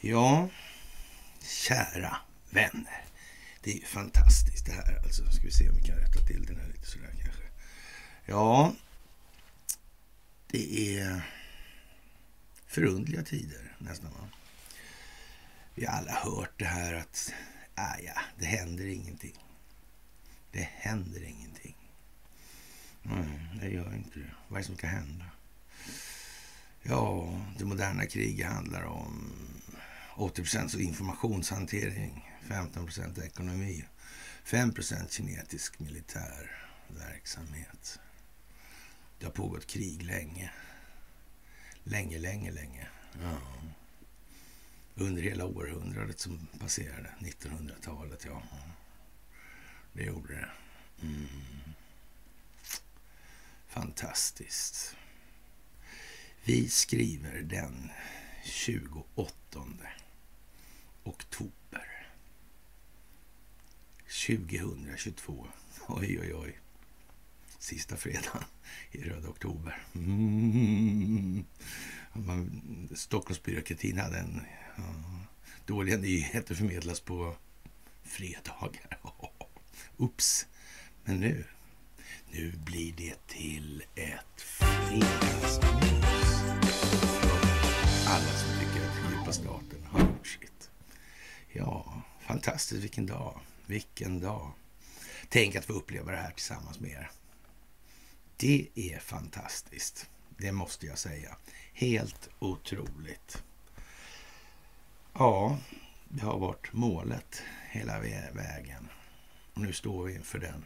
Ja, kära vänner. Det är ju fantastiskt det här. Alltså, ska vi se om vi kan rätta till den här lite sådär kanske. Ja, det är förundliga tider nästan. Va? Vi har alla hört det här att ah, ja, det händer ingenting. Det händer ingenting. Nej, det gör inte det. Vad är det som ska hända? Ja, det moderna kriget handlar om 80% informationshantering, 15% ekonomi, 5% kinetisk militär verksamhet. Det har pågått krig länge. Länge, länge, länge. Ja. Under hela århundradet som passerade, 1900-talet, ja. Det gjorde det. Mm. Fantastiskt. Vi skriver den 28 oktober 2022. Oj, oj, oj. Sista fredagen i röda oktober. Mm. Stockholmsbyråkratin hade en ja, dåliga nyheter förmedlas på fredagar. Ups. Men nu, nu blir det till ett fredagsmys. Alla som tycker att djupa staten har gjort sitt. Ja, fantastiskt. Vilken dag. Vilken dag. Tänk att få uppleva det här tillsammans med er. Det är fantastiskt. Det måste jag säga. Helt otroligt. Ja, det har varit målet hela vägen. Och nu står vi inför den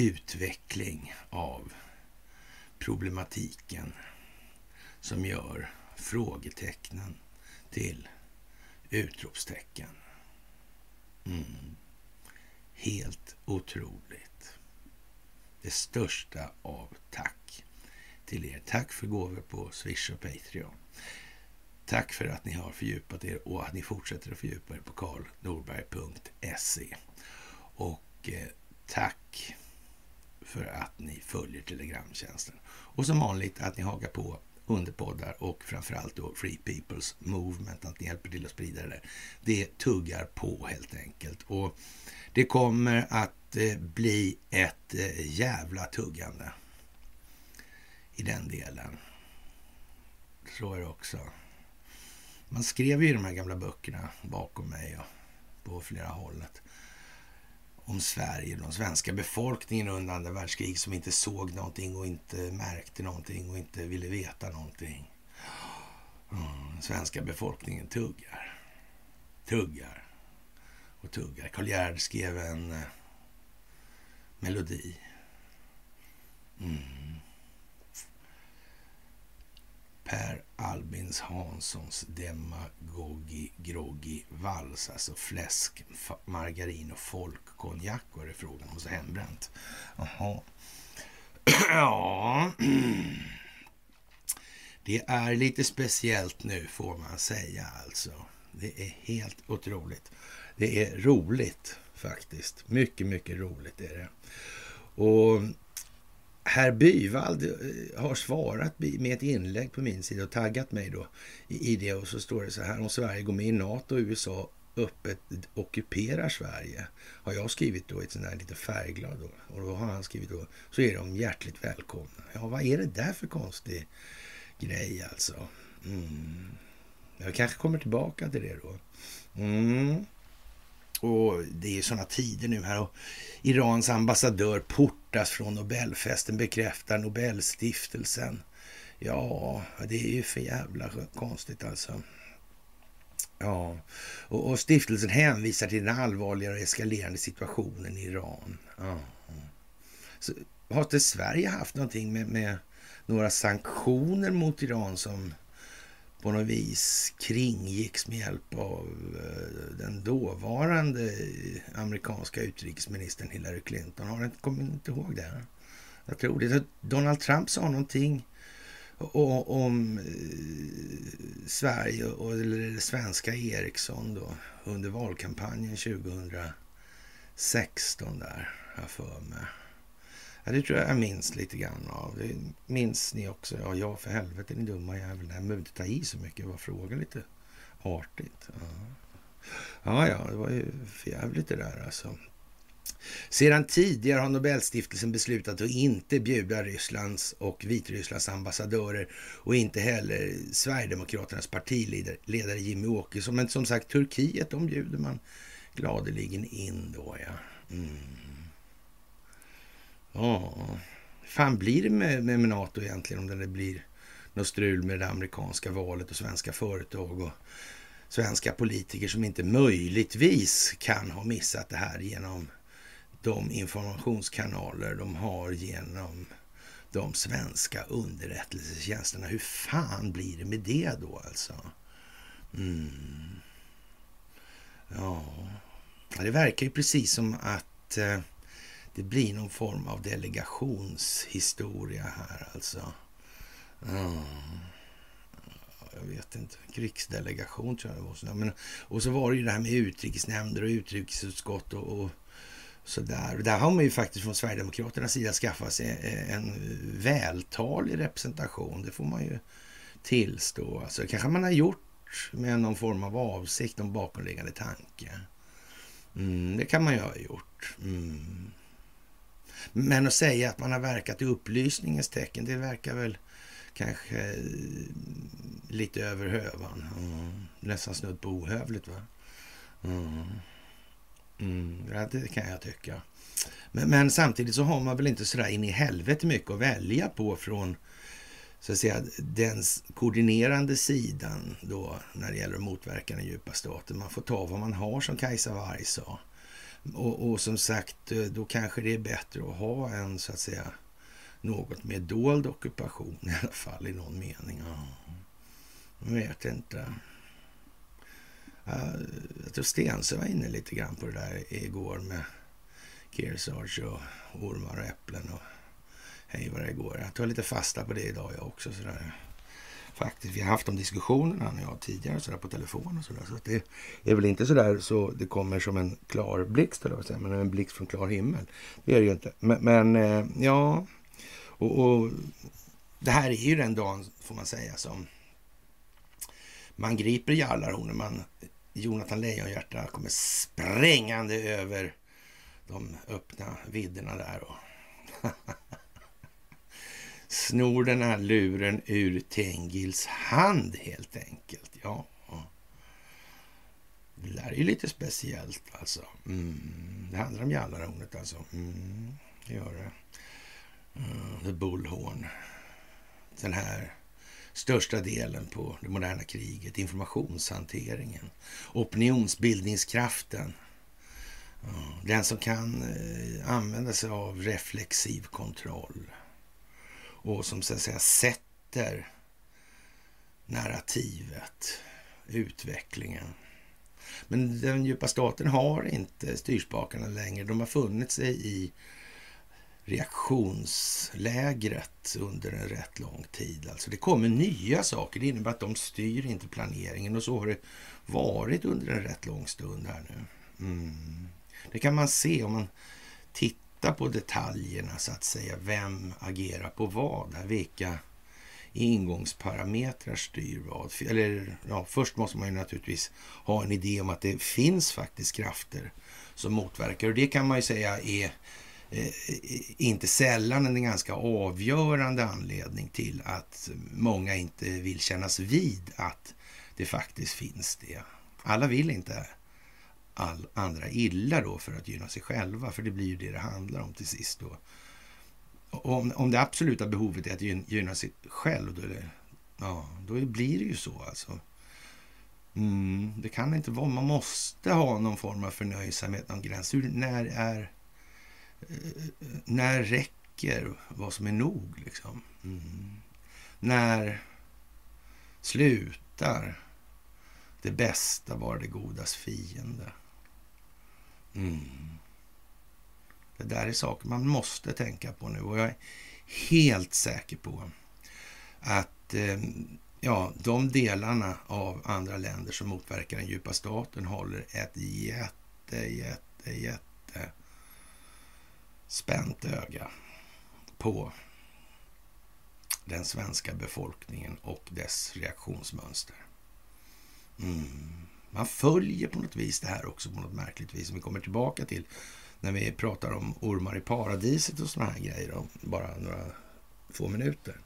utveckling av problematiken som gör frågetecknen till utropstecken. Mm. Helt otroligt. Det största av tack till er. Tack för gåvor på Swish och Patreon. Tack för att ni har fördjupat er och att ni fortsätter att fördjupa er på karlnorberg.se. Och eh, tack för att ni följer Telegramtjänsten. Och som vanligt att ni hakar på underpoddar och framförallt då Free People's Movement, att ni hjälper till att sprida det. Det tuggar på helt enkelt. Och det kommer att eh, bli ett eh, jävla tuggande i den delen. Så är det också. Man skrev ju de här gamla böckerna bakom mig och på flera hållet om Sverige, den svenska befolkningen under andra världskriget som inte såg någonting och inte märkte någonting och inte ville veta någonting. Mm, den svenska befolkningen tuggar. Tuggar och tuggar. Karl Gerd skrev en eh, melodi. Mm. Per Albins Hanssons Demagogi Groggi Vals, alltså fläsk, margarin och folkkonjak var det frågan om. Så hembränt. Jaha. Ja, det är lite speciellt nu får man säga alltså. Det är helt otroligt. Det är roligt faktiskt. Mycket, mycket roligt är det. Och Herr Byvald eh, har svarat med ett inlägg på min sida och taggat mig då i det och så står det så här om Sverige går med i NATO och USA öppet ockuperar Sverige. Har jag skrivit då i ett sånt här lite färgglad då. Och då har han skrivit då så är de hjärtligt välkomna. Ja, vad är det där för konstig grej alltså? Mm. Jag kanske kommer tillbaka till det då. Mm. Och det är ju sådana tider nu här och Irans ambassadör portas från Nobelfesten, bekräftar Nobelstiftelsen. Ja, det är ju för jävla konstigt alltså. Ja, och, och stiftelsen hänvisar till den allvarligare och eskalerande situationen i Iran. Ja. Så, har inte Sverige haft någonting med, med några sanktioner mot Iran som på något vis kringgicks med hjälp av eh, den dåvarande amerikanska utrikesministern Hillary Clinton. Har inte, kommer inte ihåg det? Jag tror det. Donald Trump sa någonting om eh, Sverige och det svenska Ericsson då under valkampanjen 2016 där, har för mig. Ja, det tror jag jag minns lite grann av. Det minns ni också? Ja, ja för helvete ni dumma jävlar. här behöver inte ta i så mycket. Bara fråga lite artigt. Ja. ja, ja, det var ju för jävligt det där alltså. Sedan tidigare har Nobelstiftelsen beslutat att inte bjuda Rysslands och Vitrysslands ambassadörer och inte heller Sverigedemokraternas partiledare Jimmy Åkesson. Men som sagt, Turkiet, de bjuder man gladeligen in då, ja. Mm. Ja, fan blir det med, med NATO egentligen om det blir något strul med det amerikanska valet och svenska företag och svenska politiker som inte möjligtvis kan ha missat det här genom de informationskanaler de har genom de svenska underrättelsetjänsterna. Hur fan blir det med det då alltså? Mm. Ja, det verkar ju precis som att eh, det blir någon form av delegationshistoria här alltså. Mm. Jag vet inte. Krigsdelegation tror jag det var. Men, och så var det ju det här med utrikesnämnder och utrikesutskott och, och sådär. Där har man ju faktiskt från Sverigedemokraternas sida skaffat sig en vältalig representation. Det får man ju tillstå. Alltså, kanske man har gjort med någon form av avsikt, någon bakomliggande tanke. Mm, det kan man ju ha gjort. Mm. Men att säga att man har verkat i upplysningens tecken, det verkar väl kanske eh, lite över hövan. Mm. Nästan snudd på ohövligt. va? Mm. Mm, ja, det kan jag tycka. Men, men, samtidigt så har man väl inte sådär in i helvete mycket att välja på från så att säga, den koordinerande sidan då när det gäller att motverka den djupa staten. Man får ta vad man har som Kajsa Warg sa. Och, och, som sagt, eh, då kanske det är bättre att ha en så att säga något mer dold ockupation i alla fall i någon mening. Ja. Jag vet inte. Jag tror Stensö var inne lite grann på det där igår med Kearsarge och ormar och äpplen och hej vad det går. Jag tar lite fasta på det idag jag också. Sådär. Faktiskt, vi har haft de diskussionerna han och jag tidigare sådär, på telefon och sådär. Så det är väl inte sådär så det kommer som en klar blixt, eller vad men en blixt från klar himmel. Det är det ju inte. Men, men eh, ja, och, och det här är ju den dagen, får man säga, som man griper jallarhornen. man Jonathan Lejonhjärta kommer sprängande över de öppna vidderna där och snor den här luren ur Tengils hand helt enkelt. Ja, det där är ju lite speciellt alltså. Mm. Det handlar om Jallarhornet alltså. Mm. Det gör det. Mm. The Bullhorn. Den här största delen på det moderna kriget. Informationshanteringen, opinionsbildningskraften. Den som kan eh, använda sig av reflexiv kontroll och som så att säga sätter narrativet, utvecklingen. Men den djupa staten har inte styrspakarna längre. De har funnit sig i reaktionslägret under en rätt lång tid. Alltså det kommer nya saker. Det innebär att de styr inte planeringen och så har det varit under en rätt lång stund här nu. Mm. Det kan man se om man tittar på detaljerna så att säga. Vem agerar på vad? Vilka ingångsparametrar styr vad? Eller ja, först måste man ju naturligtvis ha en idé om att det finns faktiskt krafter som motverkar och det kan man ju säga är Eh, inte sällan en ganska avgörande anledning till att många inte vill kännas vid att det faktiskt finns det. Alla vill inte all andra illa då för att gynna sig själva, för det blir ju det det handlar om till sist då. Om, om det absoluta behovet är att gynna sig själv, då, det, ja, då blir det ju så alltså. Mm, det kan inte vara, man måste ha någon form av förnöjsamhet, någon gräns. Hur, när är eh, när räcker vad som är nog? Liksom? Mm. När slutar det bästa vara det godas fiende? Mm. Det där är saker man måste tänka på nu och jag är helt säker på att eh, ja, de delarna av andra länder som motverkar den djupa staten håller ett jätte, jätte, jätte spänt öga på den svenska befolkningen och dess reaktionsmönster. Mm. Man följer på något vis det här också på något märkligt vis som vi kommer tillbaka till när vi pratar om ormar i paradiset och sådana här grejer om bara några få minuter.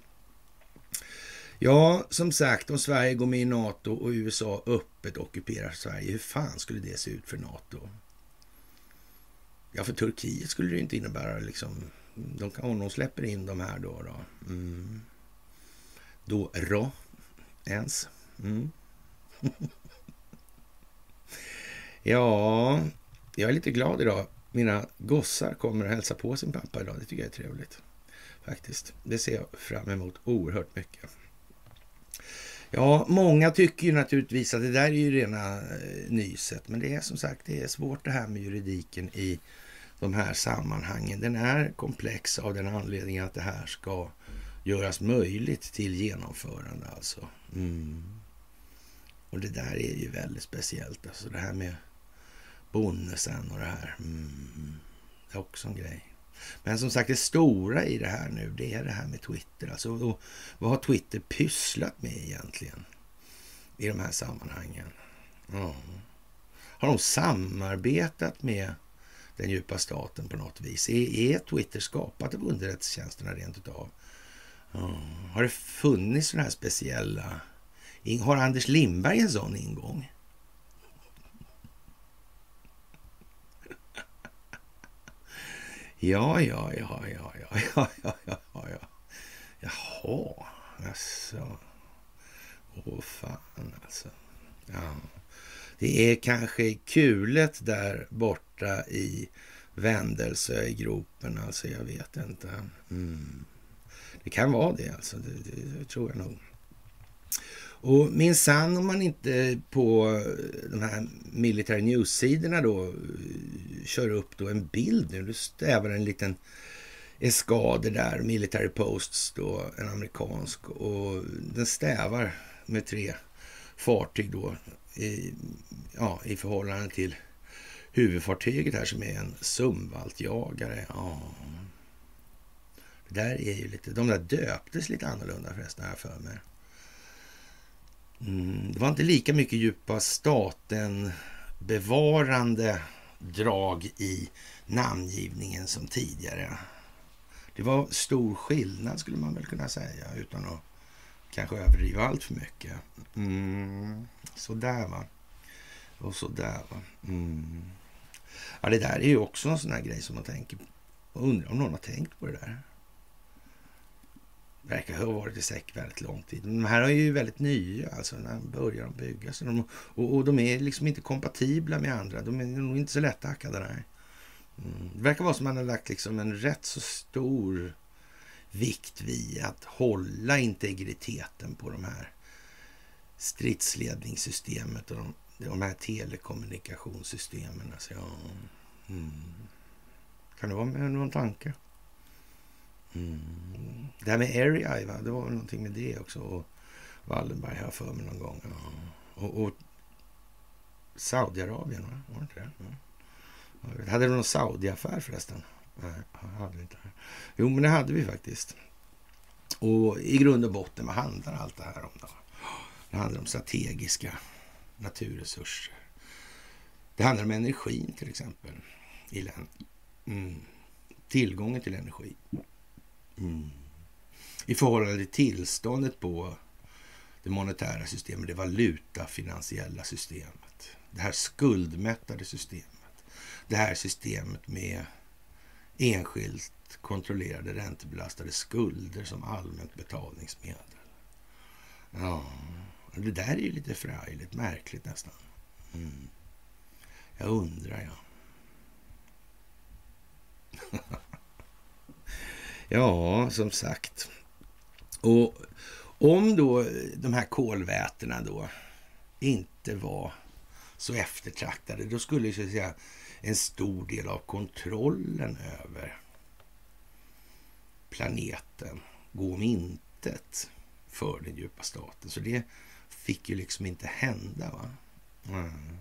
Ja, som sagt, om Sverige går med i NATO och USA öppet ockuperar Sverige, hur fan skulle det se ut för NATO? Ja, för Turkiet skulle det inte innebära liksom, de, om de släpper in de här då. Då, mm. då rå, ens. Mm. ja, jag är lite glad idag. Mina gossar kommer att hälsa på sin pappa idag. Det tycker jag är trevligt. Faktiskt. Det ser jag fram emot oerhört mycket. Ja, många tycker ju naturligtvis att det där är ju rena eh, nyset. Men det är som sagt det är svårt det här med juridiken i de här sammanhangen. Den är komplex av den anledningen att det här ska göras möjligt till genomförande alltså. Mm. Och det där är ju väldigt speciellt. Alltså det här med Bonnesen och det här. Mm. Det är också en grej. Men som sagt, det stora i det här nu, det är det här med Twitter. Alltså, och, vad har Twitter pysslat med egentligen i de här sammanhangen? Ja. Har de samarbetat med den djupa staten på något vis? Är, är Twitter skapat av underrättelsetjänsterna rent utav? Ja. Har det funnits sådana här speciella... Har Anders Lindberg en sån ingång? Ja, ja, ja, ja, ja, ja, ja, ja, ja. Jaha, alltså. Åh fan alltså. Ja. Det är kanske kulet där borta i Vändelsögropen, alltså jag vet inte. Mm. Det kan vara det alltså, det, det, det tror jag nog. Och minsann om man inte på eh, de här military news-sidorna då eh, kör upp då en bild nu. Du stävar en liten eskader där, military posts då, en amerikansk. Och den stävar med tre fartyg då i, ja, i förhållande till huvudfartyget här som är en Sumvaltjagare. Ja. Det där är ju lite, de där döptes lite annorlunda förresten, här för mig. Mm, det var inte lika mycket djupa staten bevarande drag i namngivningen som tidigare. Det var stor skillnad skulle man väl kunna säga utan att kanske överdriva allt för mycket. Mm, så där va. Och så där va. Mm. Ja, det där är ju också en sån här grej som man tänker på. Undrar om någon har tänkt på det där verkar ha varit i säck väldigt lång tid. De här är ju väldigt nya, alltså när de börjar byggas. De, och, och, de är liksom inte kompatibla med andra. De är nog inte så lättackade. Nej. Mm. Det verkar vara som att man har lagt liksom en rätt så stor vikt vid att hålla integriteten på de här stridsledningssystemet och de, de här telekommunikationssystemen. Alltså, ja. mm. Kan det vara med någon tanke? Mm. Det här med va? det var väl någonting med det också. Och Wallenberg har för mig någon gång. Ja. Och, och Saudiarabien, va? var det inte det? Ja. Hade du någon Saudi-affär förresten? Nej, hade vi inte. Jo, men det hade vi faktiskt. Och i grund och botten, vad handlar allt det här om då? Det handlar om strategiska naturresurser. Det handlar om energin till exempel. I mm. Tillgången till energi. Mm. I förhållande till tillståndet på det monetära systemet, det valutafinansiella systemet. Det här skuldmättade systemet. Det här systemet med enskilt kontrollerade räntebelastade skulder som allmänt betalningsmedel. Ja, det där är ju lite förargligt, märkligt nästan. Mm. Jag undrar, ja. Ja, som sagt. Och om då de här kolvätena då inte var så eftertraktade, då skulle så att säga en stor del av kontrollen över planeten gå om intet för den djupa staten. Så det fick ju liksom inte hända. va? Mm.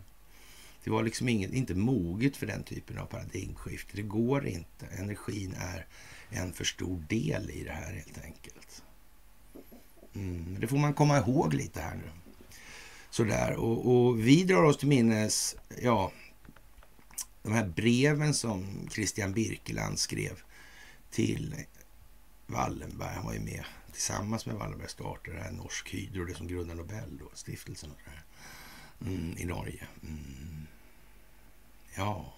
Det var liksom inget, inte moget för den typen av paradigmskifte. Det går inte. Energin är en för stor del i det här helt enkelt. Mm, det får man komma ihåg lite här nu. Sådär, och, och vi drar oss till minnes, ja, de här breven som Christian Birkeland skrev till Wallenberg. Han var ju med tillsammans med Wallenberg startade det här Norsk Hydro, det som grundade Nobel, då, stiftelsen och det här, mm, i Norge. Mm. Ja.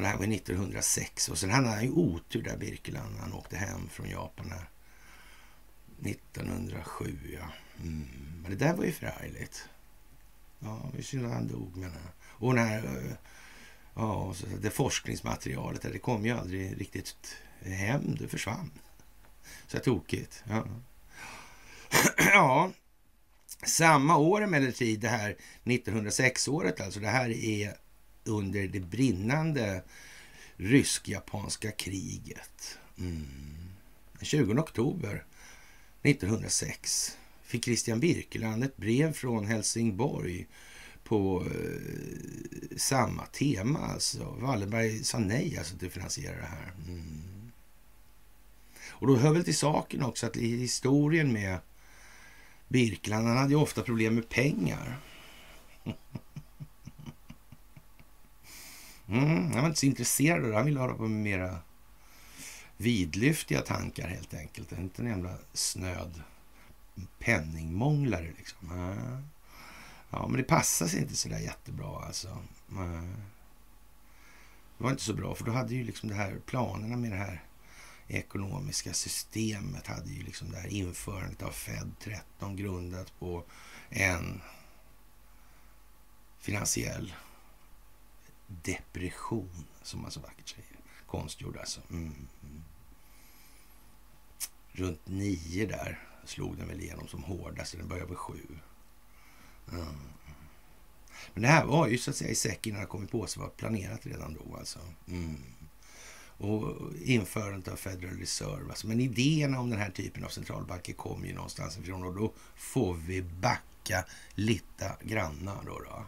Och det här var 1906 och sen hade han ju otur där Birkeland när han åkte hem från Japan 1907. Ja. Mm. Men det där var ju förargligt. Ja, det synd att han dog menar jag. Eh, och den här, eh, ja, det forskningsmaterialet det kom ju aldrig riktigt hem. Det försvann. Så tokigt. Ja. ja. Samma år emellertid, det här 1906-året alltså, det här är under det brinnande rysk-japanska kriget. Mm. Den 20 oktober 1906 fick Christian Birkeland ett brev från Helsingborg på eh, samma tema. Alltså. Wallenberg sa nej alltså, till att finansiera det här. Mm. Och då hör väl till saken också att i historien med Birkeland, han hade ju ofta problem med pengar. Mm, han var inte så intresserad av det. Han ville hålla på med mera vidlyftiga tankar helt enkelt. Inte en jävla snöd penningmånglare liksom. Ja, men det passade sig inte så där jättebra alltså. Det var inte så bra, för då hade ju liksom det här planerna med det här ekonomiska systemet hade ju liksom det här införandet av Fed 13 grundat på en finansiell depression, som man så vackert säger. Konstgjord alltså. Mm, mm. Runt nio där slog den väl igenom som hårdast. Den började på sju. Mm. Men det här var ju så att säga i säck innan det kommit på sig var planerat redan då alltså. Mm. Och införandet av Federal Reserve. Alltså. Men idéerna om den här typen av centralbanker kom ju någonstans ifrån och då får vi backa lite granna då. då.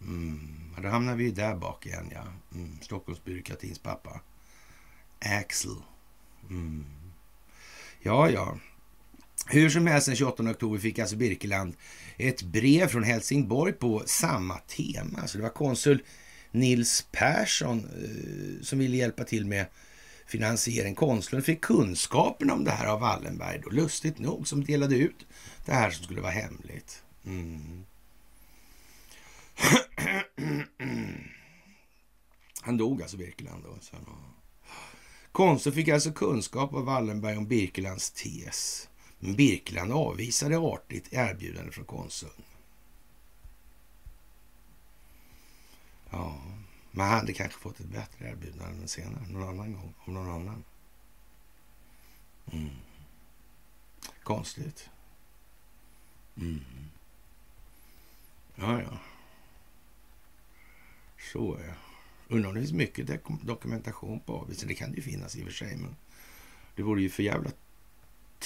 Mm. Då hamnar vi där bak igen, ja. Mm. Stockholmsbyråkratins pappa. Axel. Mm. Ja, ja. Hur som helst, den 28 oktober fick alltså Birkeland ett brev från Helsingborg på samma tema. Så det var konsul Nils Persson eh, som ville hjälpa till med finansiering. Konsuln fick kunskapen om det här av Wallenberg, då, lustigt nog, som delade ut det här som skulle vara hemligt. Mm. Han dog alltså, Birkeland. Då, sen. Konsuln fick alltså kunskap av Wallenberg om Birkelands tes. Men Birkeland avvisade artigt erbjudandet från konsuln. Ja, man hade kanske fått ett bättre erbjudande senare, någon annan gång, om någon annan. Mm. Konstigt. Mm. Ja, ja. Så ja. Undrar om det finns mycket dokumentation på avviselsen. Det kan det ju finnas i och för sig, men det vore ju för jävla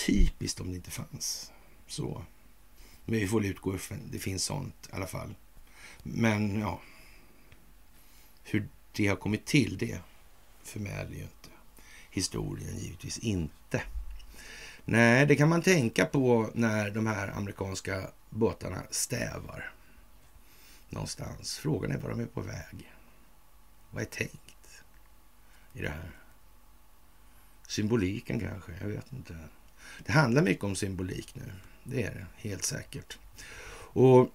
typiskt om det inte fanns. Så. Men vi får utgå ifrån det finns sånt i alla fall. Men ja, hur det har kommit till, det förmedlar ju inte historien givetvis inte. Nej, det kan man tänka på när de här amerikanska båtarna stävar någonstans. Frågan är var de är på väg. Vad är tänkt i det här? Symboliken kanske, jag vet inte. Det handlar mycket om symbolik nu. Det är det, helt säkert. Och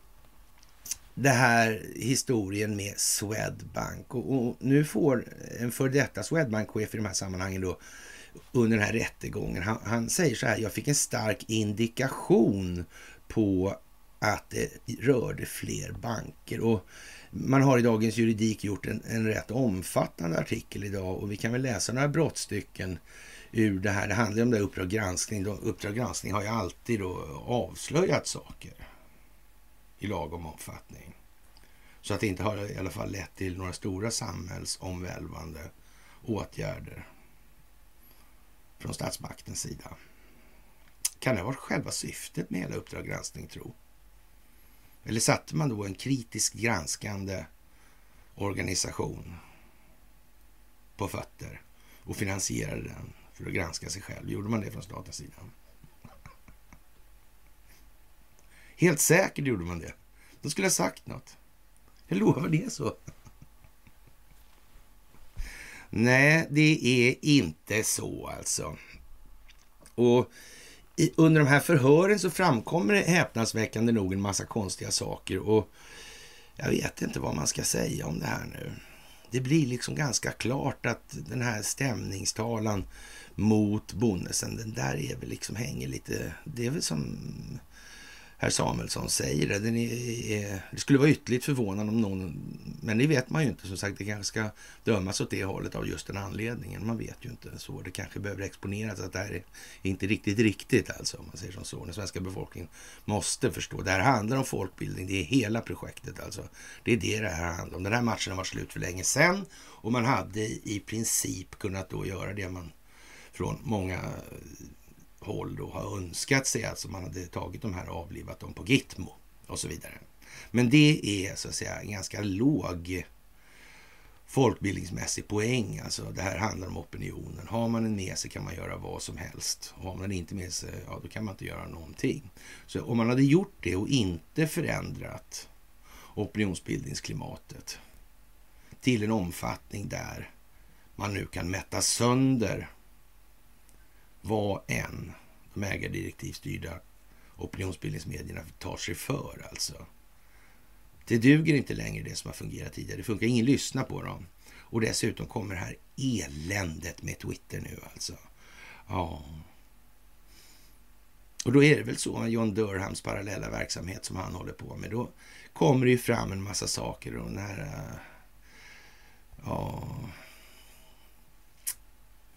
det här historien med Swedbank. Och, och nu får en för detta Swedbank-chef i de här sammanhangen då under den här rättegången. Han, han, säger så här, jag fick en stark indikation på att det rörde fler banker. Och man har i Dagens Juridik gjort en, en rätt omfattande artikel idag och vi kan väl läsa några brottstycken ur det här. Det handlar om det Uppdrag granskning. Uppdrag granskning har ju alltid då avslöjat saker i lagom omfattning. Så att det inte har i alla fall lett till några stora samhällsomvälvande åtgärder från statsmaktens sida. Kan det ha varit själva syftet med hela Uppdrag granskning, tro? Eller satte man då en kritiskt granskande organisation på fötter och finansierade den för att granska sig själv? Gjorde man det från statens sida? Helt säkert gjorde man det. De skulle ha sagt något. Jag lovar det så. Nej, det är inte så alltså. Och i, under de här förhören så framkommer det häpnadsväckande nog en massa konstiga saker och jag vet inte vad man ska säga om det här nu. Det blir liksom ganska klart att den här stämningstalan mot Bonnesen, den där är väl liksom hänger lite, det är väl som herr Samuelsson säger det. Är, det skulle vara ytterligt förvånande om någon, men det vet man ju inte. Som sagt, det kanske ska dömas åt det hållet av just den anledningen. Man vet ju inte så. Det kanske behöver exponeras att det här är inte riktigt riktigt alltså, om man säger som så. Den svenska befolkningen måste förstå. Det här handlar om folkbildning. Det är hela projektet alltså. Det är det det här handlar om. Den här matchen har varit slut för länge sedan och man hade i princip kunnat då göra det man från många håll då har önskat sig. Alltså man hade tagit de här och avlivat dem på Gitmo och så vidare. Men det är så att säga en ganska låg folkbildningsmässig poäng. Alltså det här handlar om opinionen. Har man den med sig kan man göra vad som helst. Har man den inte med sig, ja då kan man inte göra någonting. Så om man hade gjort det och inte förändrat opinionsbildningsklimatet till en omfattning där man nu kan mätta sönder vad än de ägardirektivstyrda opinionsbildningsmedierna tar sig för alltså. Det duger inte längre det som har fungerat tidigare. Det funkar, ingen lyssnar på dem. Och dessutom kommer det här eländet med Twitter nu alltså. Ja. Och då är det väl så, John Durhams parallella verksamhet som han håller på med. Då kommer det ju fram en massa saker och den här... Äh, ja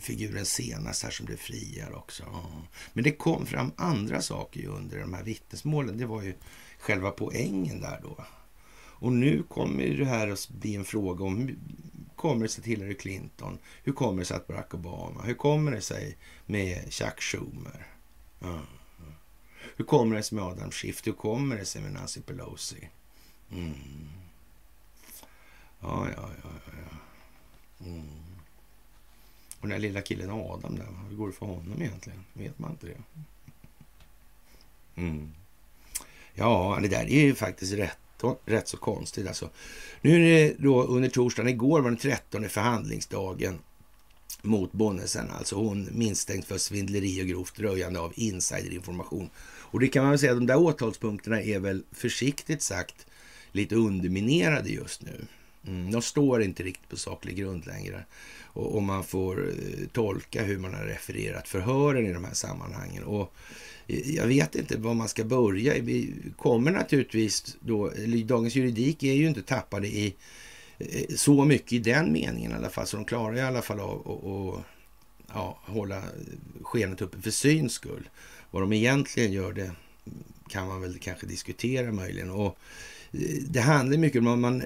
figuren senast här som blev friad också. Men det kom fram andra saker under de här vittnesmålen. Det var ju själva poängen där då. Och nu kommer det här att bli en fråga om hur kommer det sig till Hillary Clinton? Hur kommer det sig att Barack Obama? Hur kommer det sig med Chuck Schumer? Mm. Hur kommer det sig med Adam Schiff? Hur kommer det sig med Nancy Pelosi? Mm. Ja, ja, ja, ja. Mm. Och den där lilla killen Adam där, hur går det för honom egentligen? Vet man inte det? Mm. Ja, det där är ju faktiskt rätt, rätt så konstigt. Alltså. Nu är det då under torsdagen, igår var den 13 förhandlingsdagen mot Bonnesen, alltså hon misstänkt för svindleri och grovt röjande av insiderinformation. Och det kan man väl säga, de där åtalspunkterna är väl försiktigt sagt lite underminerade just nu. Mm, de står inte riktigt på saklig grund längre och, och, man får eh, tolka hur man har refererat förhören i de här sammanhangen. Och eh, jag vet inte var man ska börja. Vi kommer naturligtvis då, Dagens Juridik är ju inte tappade i eh, så mycket i den meningen i alla fall, så de klarar i alla fall av att ja, hålla skenet uppe för syns skull. Vad de egentligen gör det kan man väl kanske diskutera möjligen. Och det handlar mycket om att man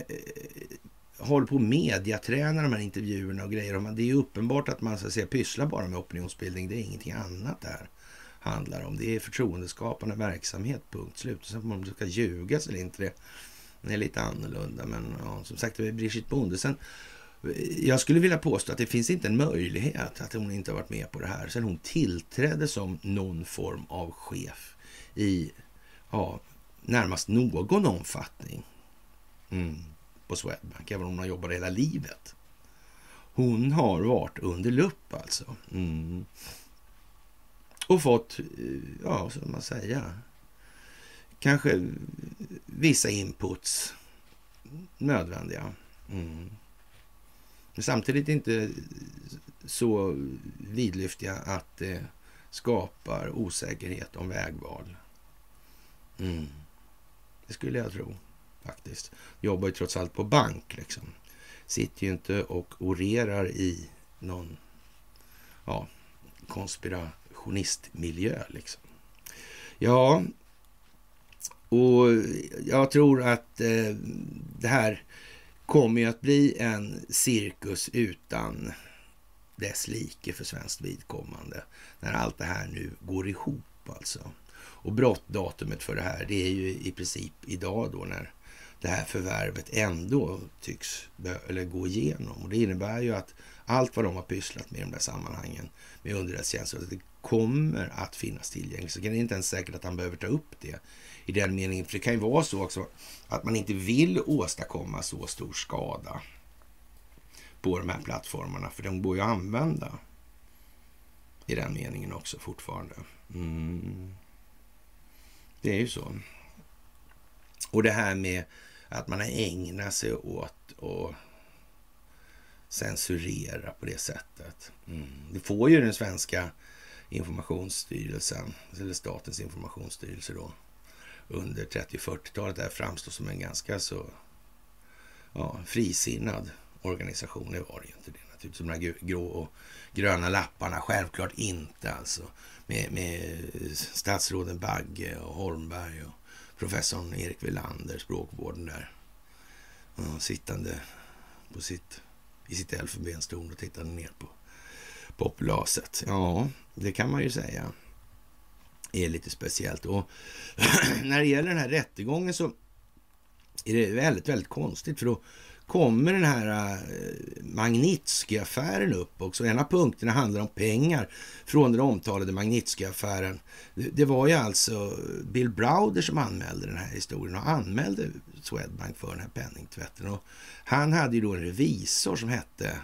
håller på att mediaträna de här intervjuerna och grejer. Det är ju uppenbart att man så att säga, pysslar bara med opinionsbildning. Det är ingenting annat det här handlar om. Det är förtroendeskapande verksamhet, punkt slut. Sen om man ska ljugas eller inte, det, det är lite annorlunda. Men ja, som sagt, det är Brigitte Bonde. Sen, eh, jag skulle vilja påstå att det finns inte en möjlighet att hon inte har varit med på det här sen hon tillträdde som någon form av chef i ja, närmast någon omfattning. Mm på Swedbank, även om hon har jobbat hela livet. Hon har varit under lupp alltså. Mm. Och fått, eh, ja, så man säga, kanske vissa inputs nödvändiga. Mm. Men samtidigt inte så vidlyftiga att det skapar osäkerhet om vägval. Mm. Det skulle jag tro faktiskt. Jobbar ju trots allt på bank liksom. Sitter ju inte och orerar i någon ja, konspirationistmiljö liksom. Ja, och jag tror att eh, det här kommer ju att bli en cirkus utan dess like för svenskt vidkommande. När allt det här nu går ihop alltså. Och brottdatumet för det här, det är ju i princip idag då när det här förvärvet ändå tycks eller gå igenom. Och det innebär ju att allt vad de har pysslat med i de där sammanhangen med underrättelsetjänster, det kommer att finnas tillgängligt. Så det är inte ens säkert att han behöver ta upp det i den meningen. För det kan ju vara så också att man inte vill åstadkomma så stor skada på de här plattformarna, för de går ju att använda i den meningen också fortfarande. Mm. Det är ju så. Och det här med att man har ägnat sig åt att censurera på det sättet. Mm. Det får ju den svenska informationsstyrelsen, eller statens informationsstyrelse då, under 30 40-talet där framstå som en ganska så ja, frisinnad organisation. Det var det ju inte det naturligtvis. De här grå och gröna lapparna, självklart inte alltså. Med, med statsråden Bagge och Holmberg och professorn Erik Welander, språkvården där. Ja, sittande på sitt, i sitt elfenbenstorn och tittande ner på populaset. Ja, det kan man ju säga är lite speciellt. Och när det gäller den här rättegången så är det väldigt, väldigt konstigt för då kommer den här eh, Magnitsky-affären upp också. En av punkterna handlar om pengar från den omtalade Magnitsky-affären. Det var ju alltså Bill Browder som anmälde den här historien och anmälde Swedbank för den här penningtvätten. Och han hade ju då en revisor som hette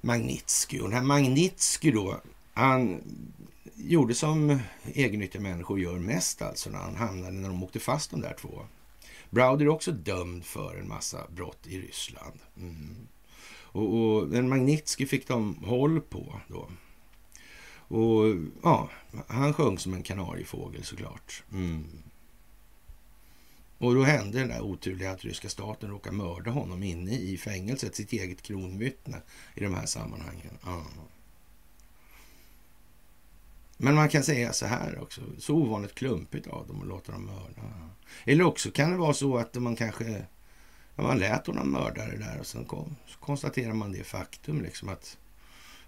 Magnitsky. Och den här Magnitsky då, han gjorde som egennyttiga människor gör mest alltså när han hamnade, när de åkte fast de där två. Browder är också dömd för en massa brott i Ryssland. Mm. Och, och en Magnitsky fick de håll på då. Och ja, han sjöng som en kanariefågel såklart. Mm. Och då hände det där oturliga att ryska staten råkade mörda honom inne i fängelset, sitt eget kronvittne i de här sammanhangen. Ja. Men man kan säga så här också, så ovanligt klumpigt av dem att låta dem mörda. Eller också kan det vara så att man kanske, ja, man lät honom mörda det där och sen kom, så konstaterar man det faktum liksom att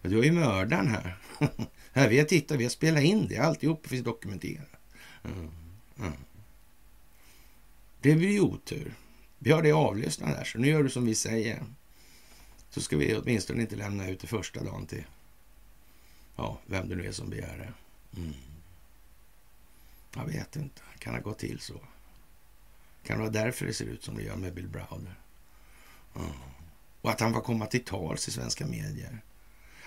ja, du har ju mördaren här. här vi har tittat, vi har spelat in det, alltihop finns dokumenterat. Mm. Mm. Det blir ju otur. Vi har det avlyssnat här, så nu gör du som vi säger. Så ska vi åtminstone inte lämna ut det första dagen till ja, vem det nu är som begär det. Mm. Jag vet inte. Kan det gå till så? Kan det vara därför det ser ut som det gör med Bill Browder? Mm. Och att han får komma till tals i svenska medier.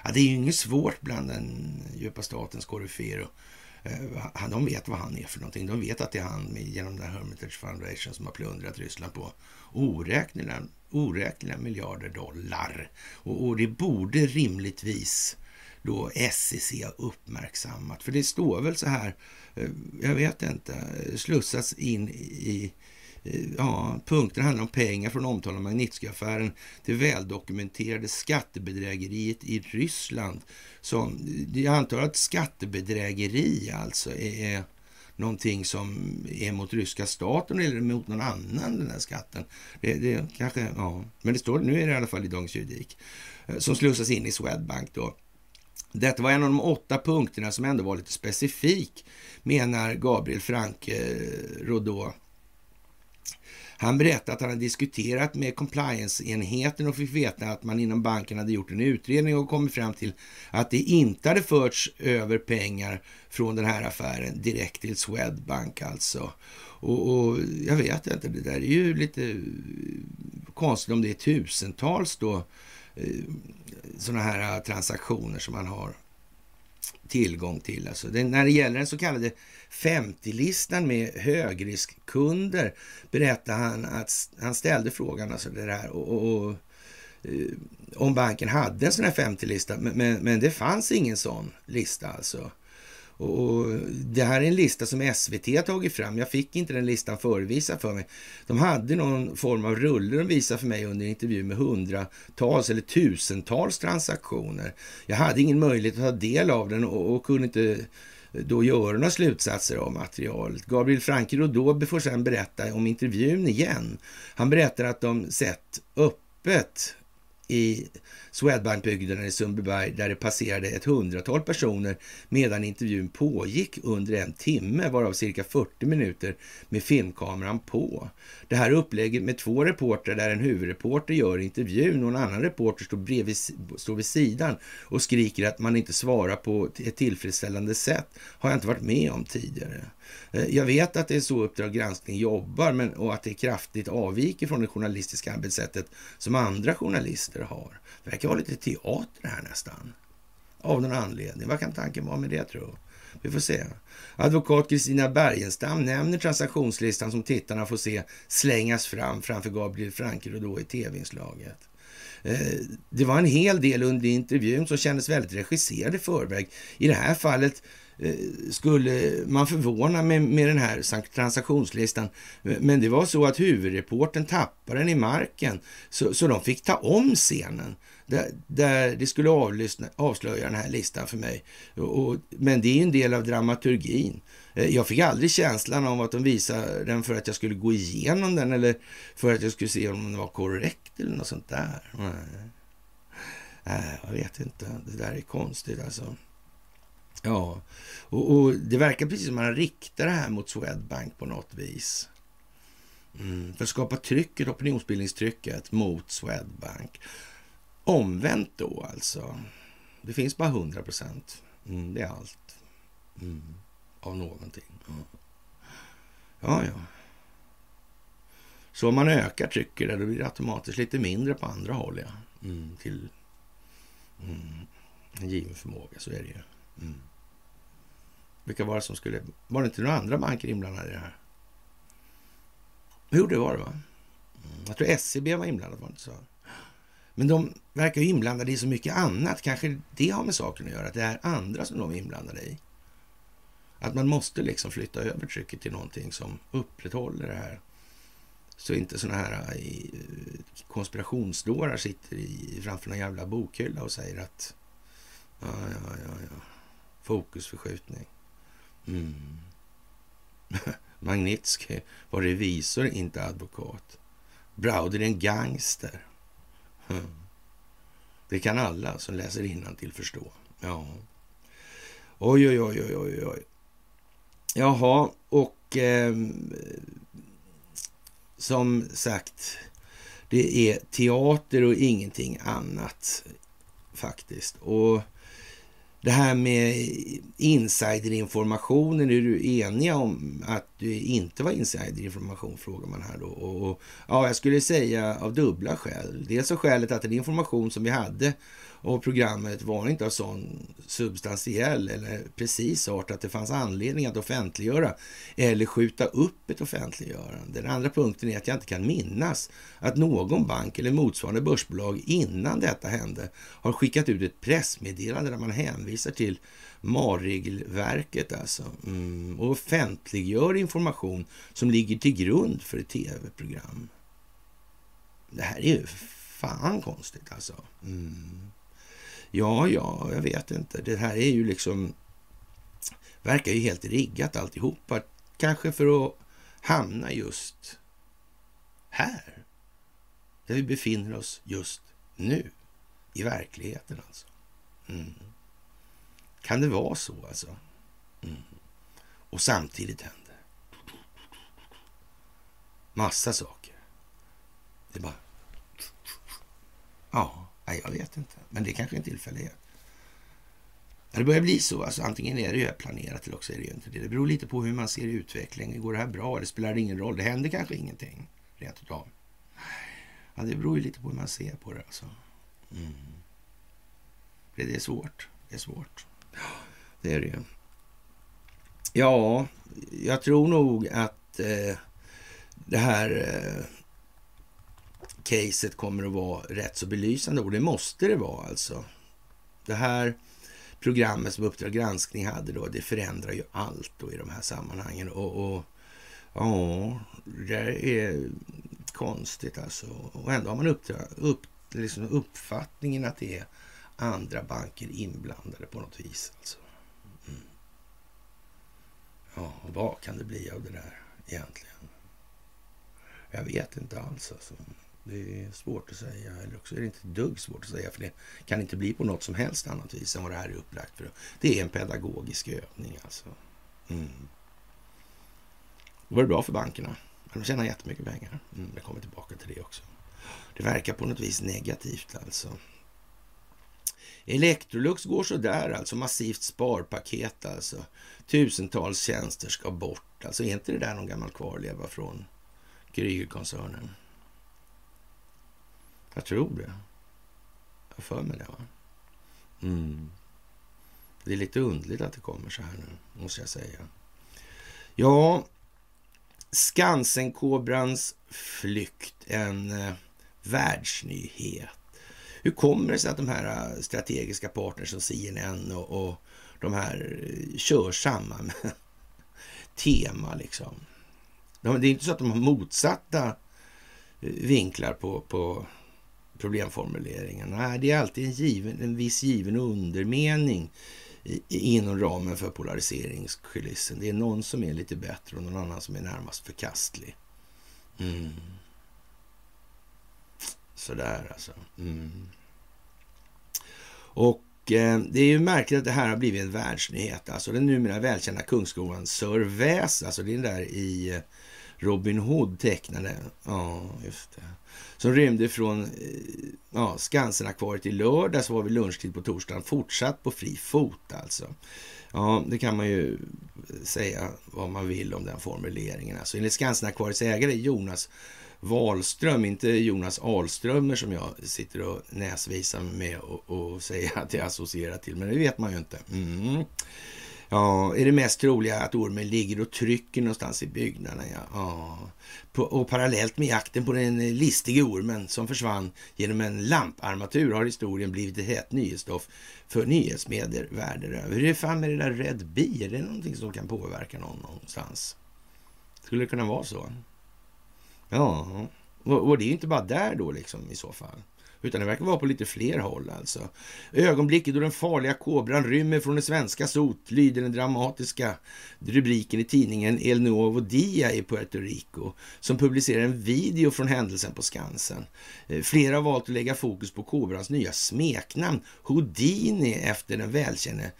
Ja, det är ju inget svårt bland den djupa statens koryféer. Eh, de vet vad han är för någonting. De vet att det är han genom den Hermitage Foundation som har plundrat Ryssland på oräkneliga, oräkneliga miljarder dollar. Och, och det borde rimligtvis då SEC har uppmärksammat. För det står väl så här, eh, jag vet inte, slussas in i eh, ja, punkterna handlar om pengar från omtalade Magnitsky-affären till väldokumenterade skattebedrägeriet i Ryssland. Som, jag antar att skattebedrägeri alltså är någonting som är mot ryska staten eller mot någon annan, den här skatten. Det, det kanske, ja. Men det står, nu är det i alla fall i Dagens Juridik, eh, som slussas in i Swedbank då. Detta var en av de åtta punkterna som ändå var lite specifik, menar Gabriel Franke eh, Rodot. Han berättade att han hade diskuterat med compliance-enheten och fick veta att man inom banken hade gjort en utredning och kommit fram till att det inte hade förts över pengar från den här affären direkt till Swedbank alltså. Och, och jag vet inte, det där är ju lite konstigt om det är tusentals då eh, Eh, sådana här eh, transaktioner som man har tillgång till. Alltså det, när det gäller den så kallade 50-listan med högriskkunder berättar han att han ställde frågan alltså det där och, och, och eh, om banken hade en sån här 50-lista, men, men, men, det fanns ingen sån lista alltså. Och det här är en lista som SVT har tagit fram. Jag fick inte den listan förevisad för mig. De hade någon form av rulle de visade för mig under en intervju med hundratals eller tusentals transaktioner. Jag hade ingen möjlighet att ta del av den och, och kunde inte då göra några slutsatser av materialet. Gabriel Franke Rodot får sedan berätta om intervjun igen. Han berättar att de sett öppet i Swedbankbygden i Sundbyberg där det passerade ett hundratal personer medan intervjun pågick under en timme, varav cirka 40 minuter med filmkameran på. Det här upplägget med två reportrar där en huvudreporter gör intervjun och en annan reporter står, bredvid, står vid sidan och skriker att man inte svarar på ett tillfredsställande sätt har jag inte varit med om tidigare. Eh, jag vet att det är så Uppdrag granskning jobbar men, och att det kraftigt avviker från det journalistiska arbetssättet som andra journalister har. Det verkar vara lite teater här nästan. Av någon anledning. Vad kan tanken vara med det tro? Vi får se. Advokat Kristina Bergenstam nämner transaktionslistan som tittarna får se slängas fram framför Gabriel Franker och då i tv-inslaget. Eh, det var en hel del under intervjun som kändes väldigt regisserad i förväg. I det här fallet Eh, skulle man förvåna med, med den här transaktionslistan. Men det var så att huvudreporten tappade den i marken, så, så de fick ta om scenen där, där det skulle avlyssna, avslöja den här listan för mig. Och, men det är en del av dramaturgin. Eh, jag fick aldrig känslan av att de visade den för att jag skulle gå igenom den eller för att jag skulle se om den var korrekt eller något sånt där. Nej, jag vet inte. Det där är konstigt alltså. Ja, och, och, det verkar precis som att man riktar det här mot Swedbank på något vis. Mm, för att skapa trycket, opinionsbildningstrycket mot Swedbank. Omvänt då alltså. Det finns bara 100 procent. Mm, det är allt. Mm, av någonting. Ja. ja, ja. Så om man ökar trycket där, då blir det automatiskt lite mindre på andra håll. Ja. Mm, till mm, en given förmåga, så är det ju. Mm. Vilka var det som skulle... Var det inte några andra banker inblandade i det här? Jo, det var det va? Mm, jag tror SEB var inblandad, var det inte så? Men de verkar ju inblandade i så mycket annat. Kanske det har med saken att göra, att det är andra som de är inblandade i. Att man måste liksom flytta över trycket till någonting som upprätthåller det här. Så inte såna här eh, eh, konspirationsdårar sitter i, framför någon jävla bokhylla och säger att ja, ja, ja, ja. fokusförskjutning. Mm. Magnitsky var revisor, inte advokat. Browder är en gangster. Mm. Det kan alla som läser till förstå. Ja. Oj, oj, oj, oj, oj, oj. Jaha, och eh, som sagt, det är teater och ingenting annat faktiskt. Och det här med insiderinformationen, är du eniga om att det inte var insiderinformation, frågar man här då. Och, och, ja, jag skulle säga av dubbla skäl. Dels av skälet att den information som vi hade av programmet var inte av sån substantiell eller precis art att det fanns anledning att offentliggöra eller skjuta upp ett offentliggörande. Den andra punkten är att jag inte kan minnas att någon bank eller motsvarande börsbolag innan detta hände har skickat ut ett pressmeddelande där man hänvisar till MAR-regelverket alltså mm, och offentliggör information som ligger till grund för ett tv-program. Det här är ju fan konstigt alltså. Mm. Ja, ja, jag vet inte. Det här är ju liksom... Verkar ju helt riggat alltihopa. Kanske för att hamna just här. Där vi befinner oss just nu. I verkligheten alltså. Mm. Kan det vara så alltså? Mm. Och samtidigt händer massa saker. Det är bara... Ja. Nej, jag vet inte. Men det kanske är en tillfällighet. Det börjar bli så. Alltså, antingen är det planerat eller också är det inte det. Det beror lite på hur man ser utvecklingen. Går det här bra Det spelar ingen roll? Det händer kanske ingenting rent utav. Ja, det beror ju lite på hur man ser på det. Alltså. Mm. Det är svårt. Det är svårt. Det är det ju. Ja, jag tror nog att eh, det här eh, caset kommer att vara rätt så belysande och det måste det vara alltså. Det här programmet som Uppdrag granskning hade då, det förändrar ju allt då i de här sammanhangen. Och, och ja, det är konstigt alltså. Och ändå har man uppdrag, upp, liksom uppfattningen att det är andra banker inblandade på något vis. Alltså. Mm. Ja, vad kan det bli av det där egentligen? Jag vet inte alls alltså. Det är svårt att säga, eller också är det inte ett dugg svårt att säga, för det kan inte bli på något som helst annat vis än vad det här är upplagt för. Det är en pedagogisk övning alltså. Mm. Det var bra för bankerna. De tjänar jättemycket pengar. Mm, jag kommer tillbaka till det också. Det verkar på något vis negativt alltså. Electrolux går så där alltså. Massivt sparpaket alltså. Tusentals tjänster ska bort. Alltså är inte det där någon gammal kvarleva från Krügerkoncernen? Jag tror det. Jag har för mig det. Va? Mm. Det är lite undligt att det kommer så här nu, måste jag säga. Ja, Skansenkobrans flykt, en eh, världsnyhet. Hur kommer det sig att de här eh, strategiska partners som CNN och, och de här eh, kör samma tema liksom? De, det är inte så att de har motsatta eh, vinklar på, på problemformuleringen. Nej, det är alltid en, given, en viss given undermening inom ramen för polariseringskulissen. Det är någon som är lite bättre och någon annan som är närmast förkastlig. Mm. Sådär alltså. Mm. Och eh, det är ju märkligt att det här har blivit en världsnyhet. Alltså den numera välkända kungsskolan Sir Väs, alltså det är den där i eh, Robin Hood tecknade. Ja, just det. Som rymde från eh, ja, Skansen-akvariet i lördags var vid lunchtid på torsdagen. Fortsatt på fri fot alltså. Ja, det kan man ju säga vad man vill om den formuleringen. Alltså, enligt Skansenakvariets ägare Jonas Wahlström, inte Jonas Ahlströmer som jag sitter och näsvisar med och, och säger att jag associerar till, men det vet man ju inte. Mm. Ja, är det mest troliga att ormen ligger och trycker någonstans i byggnaden. Ja. ja. På, och parallellt med jakten på den listige ormen som försvann genom en lamparmatur har historien blivit ett hett nyhetsstoff för nyhetsmedier världen över. Hur är det fan med det där Red Bee? Är det någonting som kan påverka någon någonstans? Skulle det kunna vara så? Ja, och det är inte bara där då liksom i så fall. Utan det verkar vara på lite fler håll alltså. Ögonblicket då den farliga kobran rymmer från det svenska sot lyder den dramatiska rubriken i tidningen El Nuevo Dia i Puerto Rico som publicerar en video från händelsen på Skansen. Eh, flera har valt att lägga fokus på kobrans nya smeknamn Houdini efter den välkände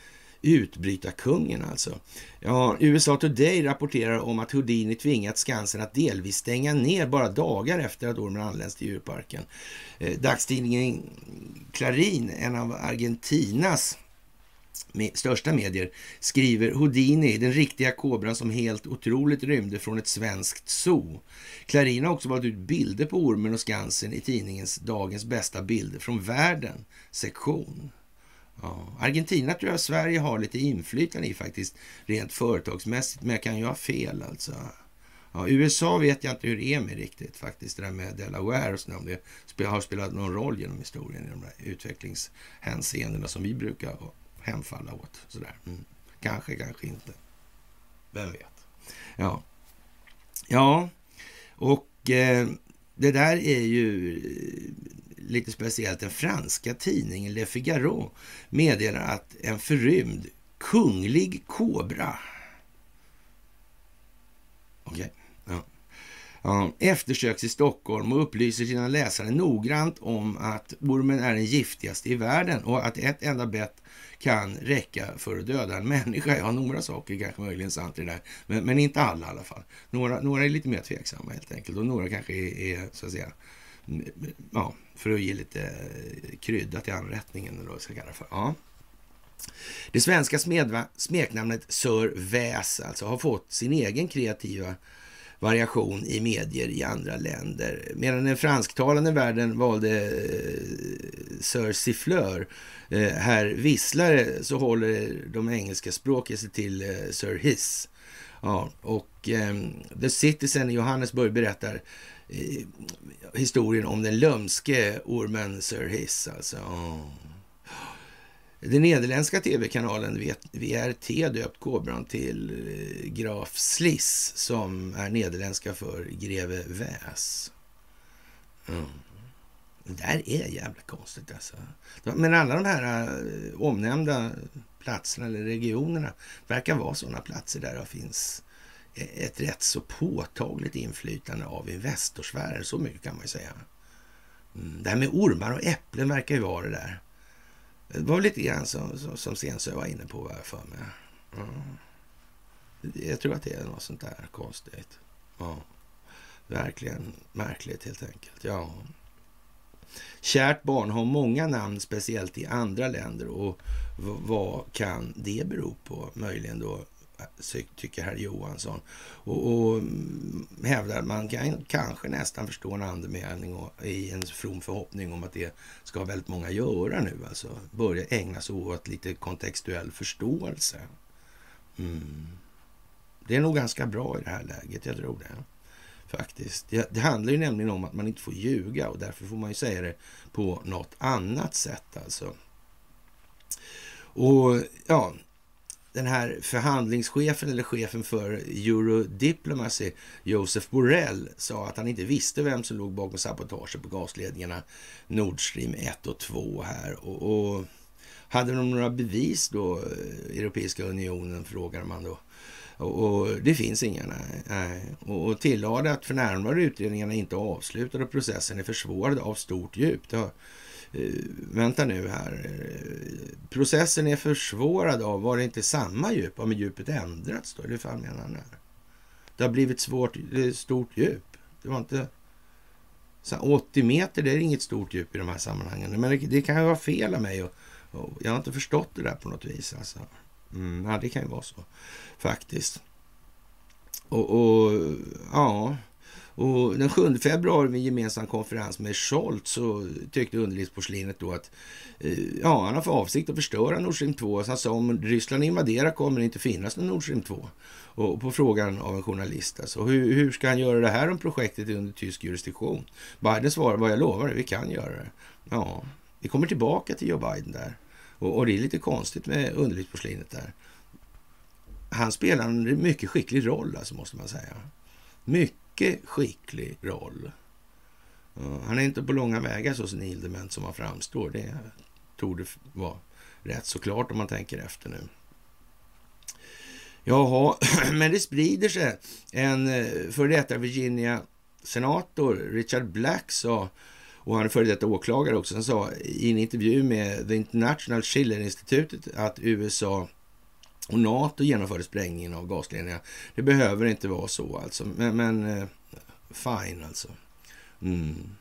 Utbrytarkungen alltså. Ja, USA Today rapporterar om att Houdini tvingat Skansen att delvis stänga ner bara dagar efter att ormen anlänts till djurparken. Eh, dagstidningen Clarin, en av Argentinas med största medier, skriver Houdini, den riktiga kobran som helt otroligt rymde från ett svenskt zoo. Clarin har också valt ut bilder på ormen och Skansen i tidningens Dagens bästa bilder från världen sektion. Ja. Argentina tror jag Sverige har lite inflytande i faktiskt, rent företagsmässigt, men jag kan ju ha fel alltså. Ja, USA vet jag inte hur det är med riktigt faktiskt, det där med Delaware och sådär, om det har spelat någon roll genom historien i de där utvecklingshänseendena som vi brukar hemfalla åt. Sådär. Mm. Kanske, kanske inte. Vem vet? Ja, ja och eh, det där är ju lite speciellt. Den franska tidningen Le Figaro meddelar att en förrymd kunglig kobra Okej. Okay. Ja. Ja, eftersöks i Stockholm och upplyser sina läsare noggrant om att ormen är den giftigaste i världen och att ett enda bett kan räcka för att döda en människa. Ja, några saker kanske möjligen sant i det där, men, men, inte alla i alla fall. Några, några är lite mer tveksamma helt enkelt och några kanske är, är så att säga, ja, för att ge lite krydda till anrättningen. Eller vad ska kalla för. Ja. Det svenska smedva, smeknamnet Sir Väs alltså har fått sin egen kreativa variation i medier i andra länder. Medan den fransktalande världen valde eh, Sir Siffleur, eh, herr Visslare, så håller de engelska språket sig till eh, Sir Hiss. Ja, och eh, The Citizen i Johannesburg berättar eh, Eh, historien om den lömske ormen Sir Hiss. Alltså. Oh. Den nederländska tv-kanalen VRT döpt kobran till eh, Graf Sliss som är nederländska för greve Väs. Mm. Det där är jävla konstigt alltså. Men alla de här eh, omnämnda platserna eller regionerna verkar vara sådana platser där det finns ett rätt så påtagligt inflytande av Investorsfären. Så mycket kan man ju säga. Mm, det här med ormar och äpplen verkar ju vara det där. Det var lite grann som, som, som Stensö var inne på, vad jag för mig. Mm. Jag tror att det är något sånt där konstigt. Ja. Verkligen märkligt helt enkelt. Ja. Kärt barn har många namn, speciellt i andra länder. Och vad kan det bero på? Möjligen då, tycker herr Johansson. Och, och hävdar att man kan kanske nästan förstå en andemening och, i en from förhoppning om att det ska väldigt många göra nu. Alltså börja ägna sig åt lite kontextuell förståelse. Mm. Det är nog ganska bra i det här läget, jag tror det. Faktiskt. Det, det, handlar ju nämligen om att man inte får ljuga och därför får man ju säga det på något annat sätt alltså. Och ja, den här förhandlingschefen eller chefen för Eurodiplomacy, Josef Borrell, sa att han inte visste vem som låg bakom sabotaget på gasledningarna Nord Stream 1 och 2 här. Och, och hade de några bevis då, eh, Europeiska unionen, frågar man då. Och, och det finns inga, nej. nej. Och, och tillade att för närvarande utredningarna inte avslutade och processen är försvårad av stort djup. Det har, Eh, vänta nu här. Eh, processen är försvårad av, var det inte samma djup? Har djupet ändrats då? Eller hur fan menar han här? Det har blivit svårt, det är stort djup. Det var inte... 80 meter, det är inget stort djup i de här sammanhangen. Men det, det kan ju vara fel av mig och, och jag har inte förstått det där på något vis. Alltså. Mm, ja, det kan ju vara så faktiskt. Och, och, ja, och den 7 februari vid en gemensam konferens med Scholz så tyckte underlivsporslinet då att eh, ja, han har för avsikt att förstöra Nord Stream 2. Så han sa om Ryssland invaderar kommer det inte finnas någon Nord Stream 2. Och på frågan av en journalist alltså, hur, hur ska han göra det här om projektet är under tysk jurisdiktion? Biden svarar, vad jag lovar, vi kan göra det. Ja, vi kommer tillbaka till Joe Biden där. Och, och det är lite konstigt med underlivsporslinet där. Han spelar en mycket skicklig roll, alltså, måste man säga. Mycket mycket skicklig roll. Han är inte på långa vägar så senildement som han framstår. Det torde vara rätt så klart om man tänker efter nu. Jaha, men det sprider sig. En eh, före detta Virginia-senator, Richard Black, sa och han är före detta åklagare också. Han sa i en intervju med The International Schiller-institutet att USA och NATO genomförde sprängningen av gasledningar. Det behöver inte vara så alltså, men, men eh, fine alltså. Mm.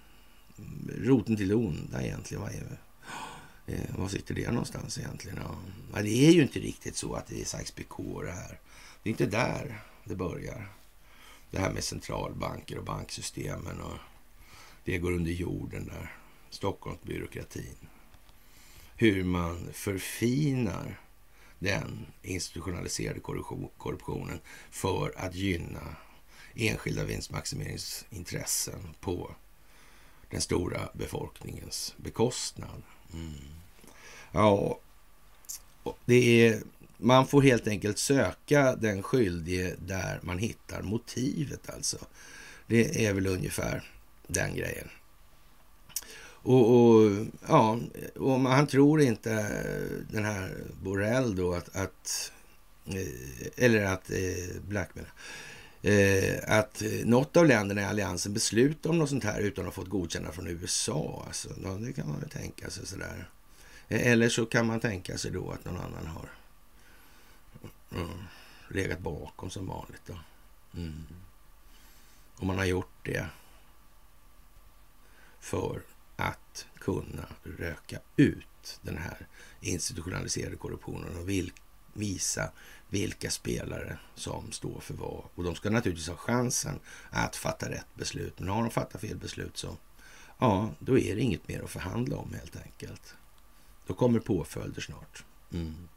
Roten till det onda egentligen. Vad, är, eh, var sitter det någonstans egentligen? Ja. det är ju inte riktigt så att det är Sykes-Picot det här. Det är inte där det börjar. Det här med centralbanker och banksystemen och det går under jorden där. Stockholmsbyråkratin. Hur man förfinar den institutionaliserade korruptionen för att gynna enskilda vinstmaximeringsintressen på den stora befolkningens bekostnad. Mm. Ja, det är, man får helt enkelt söka den skyldige där man hittar motivet alltså. Det är väl ungefär den grejen. Och, och, ja, och han tror inte eh, den här Borrell då att, att eh, eller att eh, Blackman, eh, att något av länderna i alliansen beslutar om något sånt här utan att ha fått godkänna från USA. Alltså, ja, det kan man väl tänka sig sådär. Eller så kan man tänka sig då att någon annan har mm, legat bakom som vanligt. Då. Mm. Om man har gjort det för kunna röka ut den här institutionaliserade korruptionen och vil visa vilka spelare som står för vad. Och de ska naturligtvis ha chansen att fatta rätt beslut. Men har de fattat fel beslut så, ja, då är det inget mer att förhandla om helt enkelt. Då kommer påföljder snart. Mm.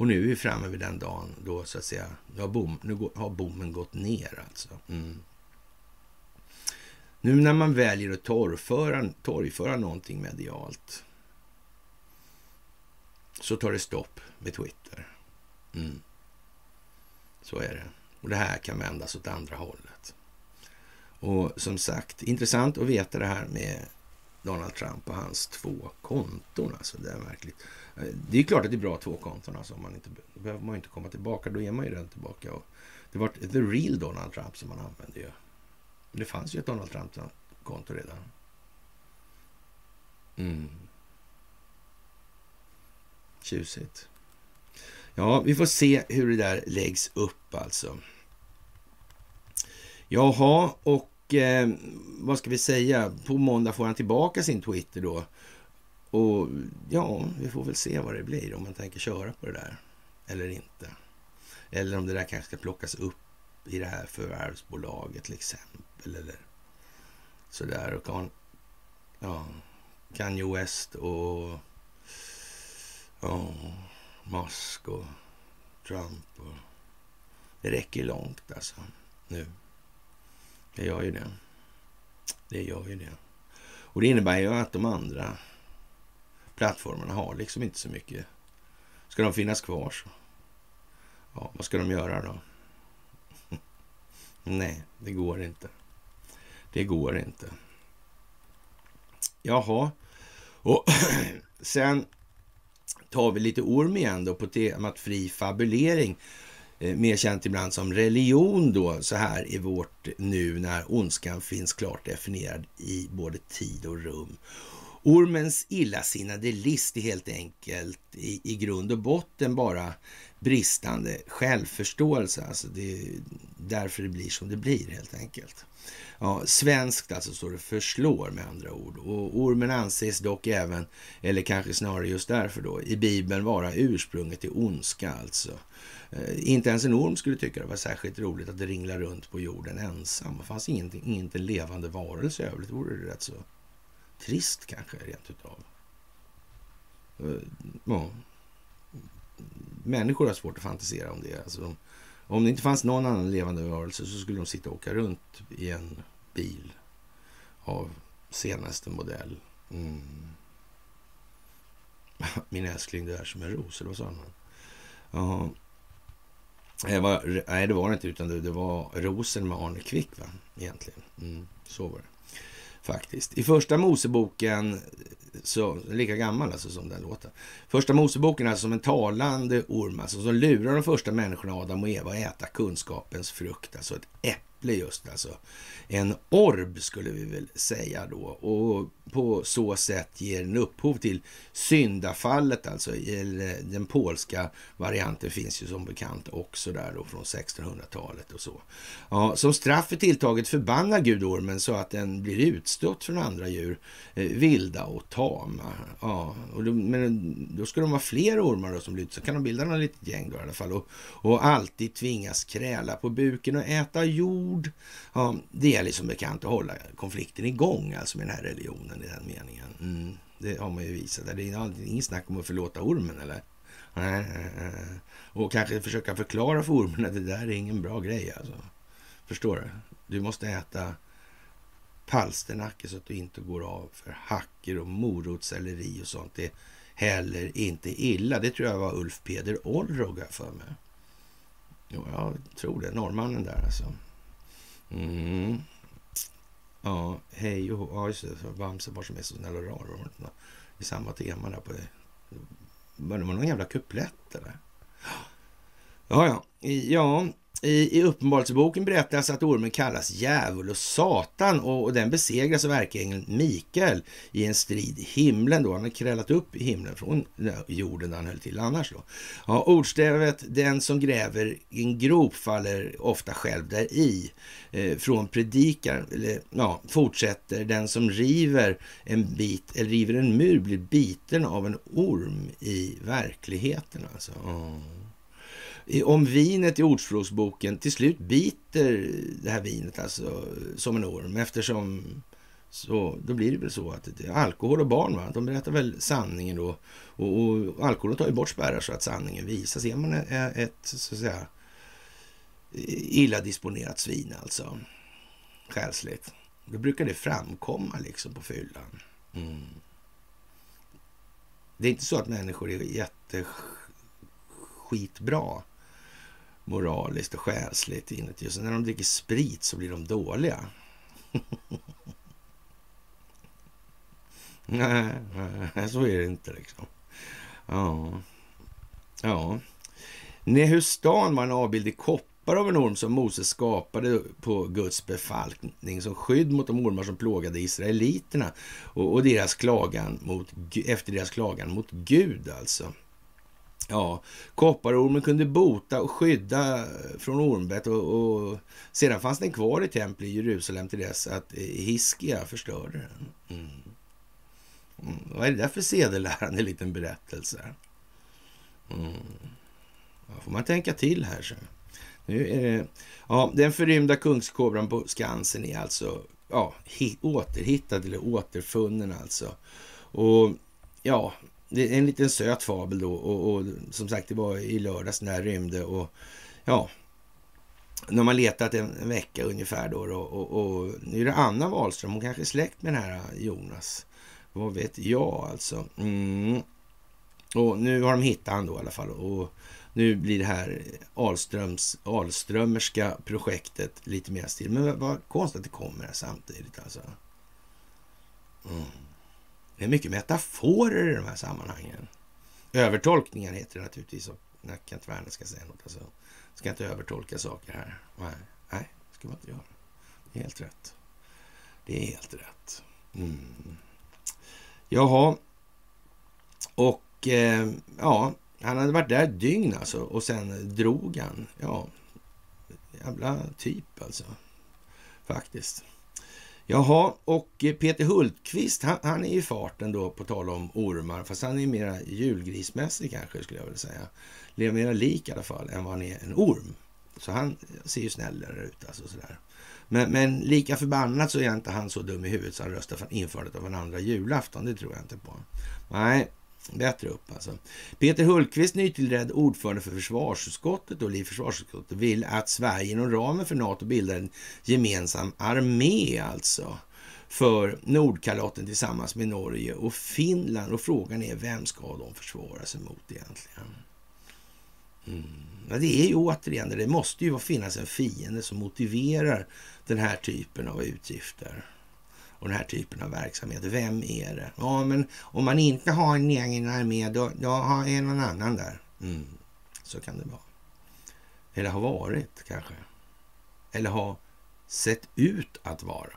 Och nu är vi framme vid den dagen då så att säga, nu har, bom, nu har bommen gått ner alltså. Mm. Nu när man väljer att torgföra, torgföra någonting medialt så tar det stopp med Twitter. Mm. Så är det. Och det här kan vändas åt andra hållet. Och som sagt, intressant att veta det här med Donald Trump och hans två konton. Alltså det är märkligt. Det är klart att det är bra två konton. Alltså om man inte, då behöver man inte komma tillbaka. Då är man ju redan tillbaka. Och det var the real Donald Trump som man använde ju. Det fanns ju ett Donald Trump-konto redan. Mm. Tjusigt. Ja, vi får se hur det där läggs upp alltså. Jaha, och eh, vad ska vi säga? På måndag får han tillbaka sin Twitter då. Och ja, vi får väl se vad det blir om man tänker köra på det där eller inte. Eller om det där kanske ska plockas upp i det här förvärvsbolaget till exempel. Eller sådär. Och kan, ja, Kanye West och ja, Musk och Trump. Och, det räcker långt alltså nu. Det gör ju det. Det gör ju det. Och det innebär ju att de andra plattformarna har liksom inte så mycket. Ska de finnas kvar så, ja, vad ska de göra då? Nej, det går inte. Det går inte. Jaha, och sen tar vi lite orm igen då på temat fri fabulering. Eh, mer känt ibland som religion då, så här i vårt nu när ondskan finns klart definierad i både tid och rum. Ormens illasinnade list är helt enkelt i, i grund och botten bara bristande självförståelse. Alltså det är därför det blir som det blir helt enkelt. Ja, svenskt alltså står det förslår med andra ord. Och ormen anses dock även, eller kanske snarare just därför då, i Bibeln vara ursprunget till ondska alltså. Eh, inte ens en orm skulle tycka det var särskilt roligt att ringla runt på jorden ensam. Det fanns ingenting, inte levande varelse i övrigt. Det vore rätt så trist kanske rent utav. Eh, ja. Människor har svårt att fantisera om det. Alltså de, om det inte fanns någon annan levande varelse så skulle de sitta och åka runt i en bil av senaste modell. Mm. Min älskling, det är som en ros, eller vad sa han? Ja. Det var, nej, det var det inte, utan det, det var rosen med Arne Kvick, va? egentligen. Mm, så var det faktiskt. I första Moseboken, så, lika gammal alltså som den låter. Första Moseboken är alltså som en talande orm, alltså som lurar de första människorna, Adam och Eva, att äta kunskapens frukt, alltså ett äpple just alltså. En orb skulle vi väl säga då och på så sätt ger den upphov till syndafallet alltså. Den polska varianten finns ju som bekant också där då från 1600-talet och så. Ja, som straff för tilltaget förbannar Gud ormen så att den blir utstött från andra djur, eh, vilda och tama. Ja, och då, men då ska de vara fler ormar då som blir så kan de bilda något litet gäng då i alla fall och, och alltid tvingas kräla på buken och äta jord. Ja, det gäller som liksom bekant att hålla konflikten igång alltså med den här religionen i den meningen. Mm, det har man ju visat. Det är inget snack om att förlåta ormen eller? Och kanske försöka förklara för ormen att det där är ingen bra grej alltså. Förstår du? Du måste äta palsternacka så att du inte går av för hacker och morotselleri och sånt. Det är heller inte illa. Det tror jag var Ulf Peder Olrog för mig. Jo, jag tror det. Norrmannen där alltså. Mm. Ja, hej och ja, just det. Bamse var som är så snäll och rar. I samma tema där på. Var det någon jävla kuplett eller? Ja, ja. Ja, i, I Uppenbarelseboken berättas att ormen kallas djävul och Satan och, och den besegras av ärkeängeln Mikael i en strid i himlen. Då. Han har krällat upp i himlen från jorden där han höll till annars. Då. Ja, ordstävet den som gräver en grop faller ofta själv där i. Eh, från predikaren, eller ja, fortsätter den som river en bit, eller river en mur blir biten av en orm i verkligheten. Alltså. Mm om vinet i Ordspråksboken till slut biter det här vinet alltså som en orm eftersom så då blir det väl så att det är alkohol och barn, va? de berättar väl sanningen då. Och, och alkoholen tar ju bort spärrar så att sanningen visas. Är man eh, ett, så att säga, illa disponerat svin alltså, själsligt, då brukar det framkomma liksom på fyllan. Mm. Det är inte så att människor är jätteskitbra moraliskt och själsligt inuti. Och så när de dricker sprit så blir de dåliga. nej, nej, så är det inte liksom. Ja. Ja. Nehustan var en avbild i koppar av en orm som Moses skapade på Guds befallning som skydd mot de ormar som plågade israeliterna och, och deras klagan mot, efter deras klagan mot Gud alltså. Ja, kopparormen kunde bota och skydda från ormbett och, och, sedan fanns den kvar i templet i Jerusalem till dess att Hiskia förstörde den. Mm. Mm. Vad är det där för sedelärande liten berättelse? Mm. Ja, får man tänka till här. Så. Nu är det, ja, den förrymda kungskobran på Skansen är alltså ja, återhittad eller återfunnen alltså. Och ja, det är en liten söt fabel då och, och som sagt det var i lördags när rymde och ja, när man letat en, en vecka ungefär då och, och, och, nu är det Anna Wahlström, hon kanske är släkt med den här äh, Jonas. Vad vet jag alltså. Mm. Och nu har de hittat han då i alla fall och nu blir det här Ahlströms, Ahlströmerska projektet lite mer stil. Men vad konstigt att det kommer samtidigt alltså. Mm. Det är mycket metaforer i de här sammanhangen. Övertolkningar heter det naturligtvis när Kent Werner ska säga något. Alltså, ska inte övertolka saker här. Nej, nej det ska man inte göra. Det är helt rätt. Det är helt rätt. Mm. Jaha. Och eh, ja, han hade varit där ett dygn alltså och sen drog han. Ja, jävla typ alltså. Faktiskt. Jaha, och Peter Hultqvist, han, han är i farten då på tal om ormar, fast han är mera julgrismässig kanske skulle jag vilja säga. Lever mera lik i alla fall än vad han är en orm. Så han ser ju snällare ut alltså sådär. Men, men lika förbannat så är inte han så dum i huvudet så han röstar för införandet av en andra julafton. Det tror jag inte på. Nej, bättre upp alltså. Peter Hultqvist, nytillträdd ordförande för försvarsutskottet och i försvarsutskottet, vill att Sverige inom ramen för NATO bildar en gemensam armé alltså för Nordkalotten tillsammans med Norge och Finland. Och frågan är vem ska de försvara sig mot egentligen? Mm. Ja, det är ju återigen det, det måste ju finnas en fiende som motiverar den här typen av utgifter och den här typen av verksamhet. Vem är det? Ja, men om man inte har en egen armé, då, då har en någon annan där. Mm. Så kan det vara. Eller har varit kanske. Eller har sett ut att vara.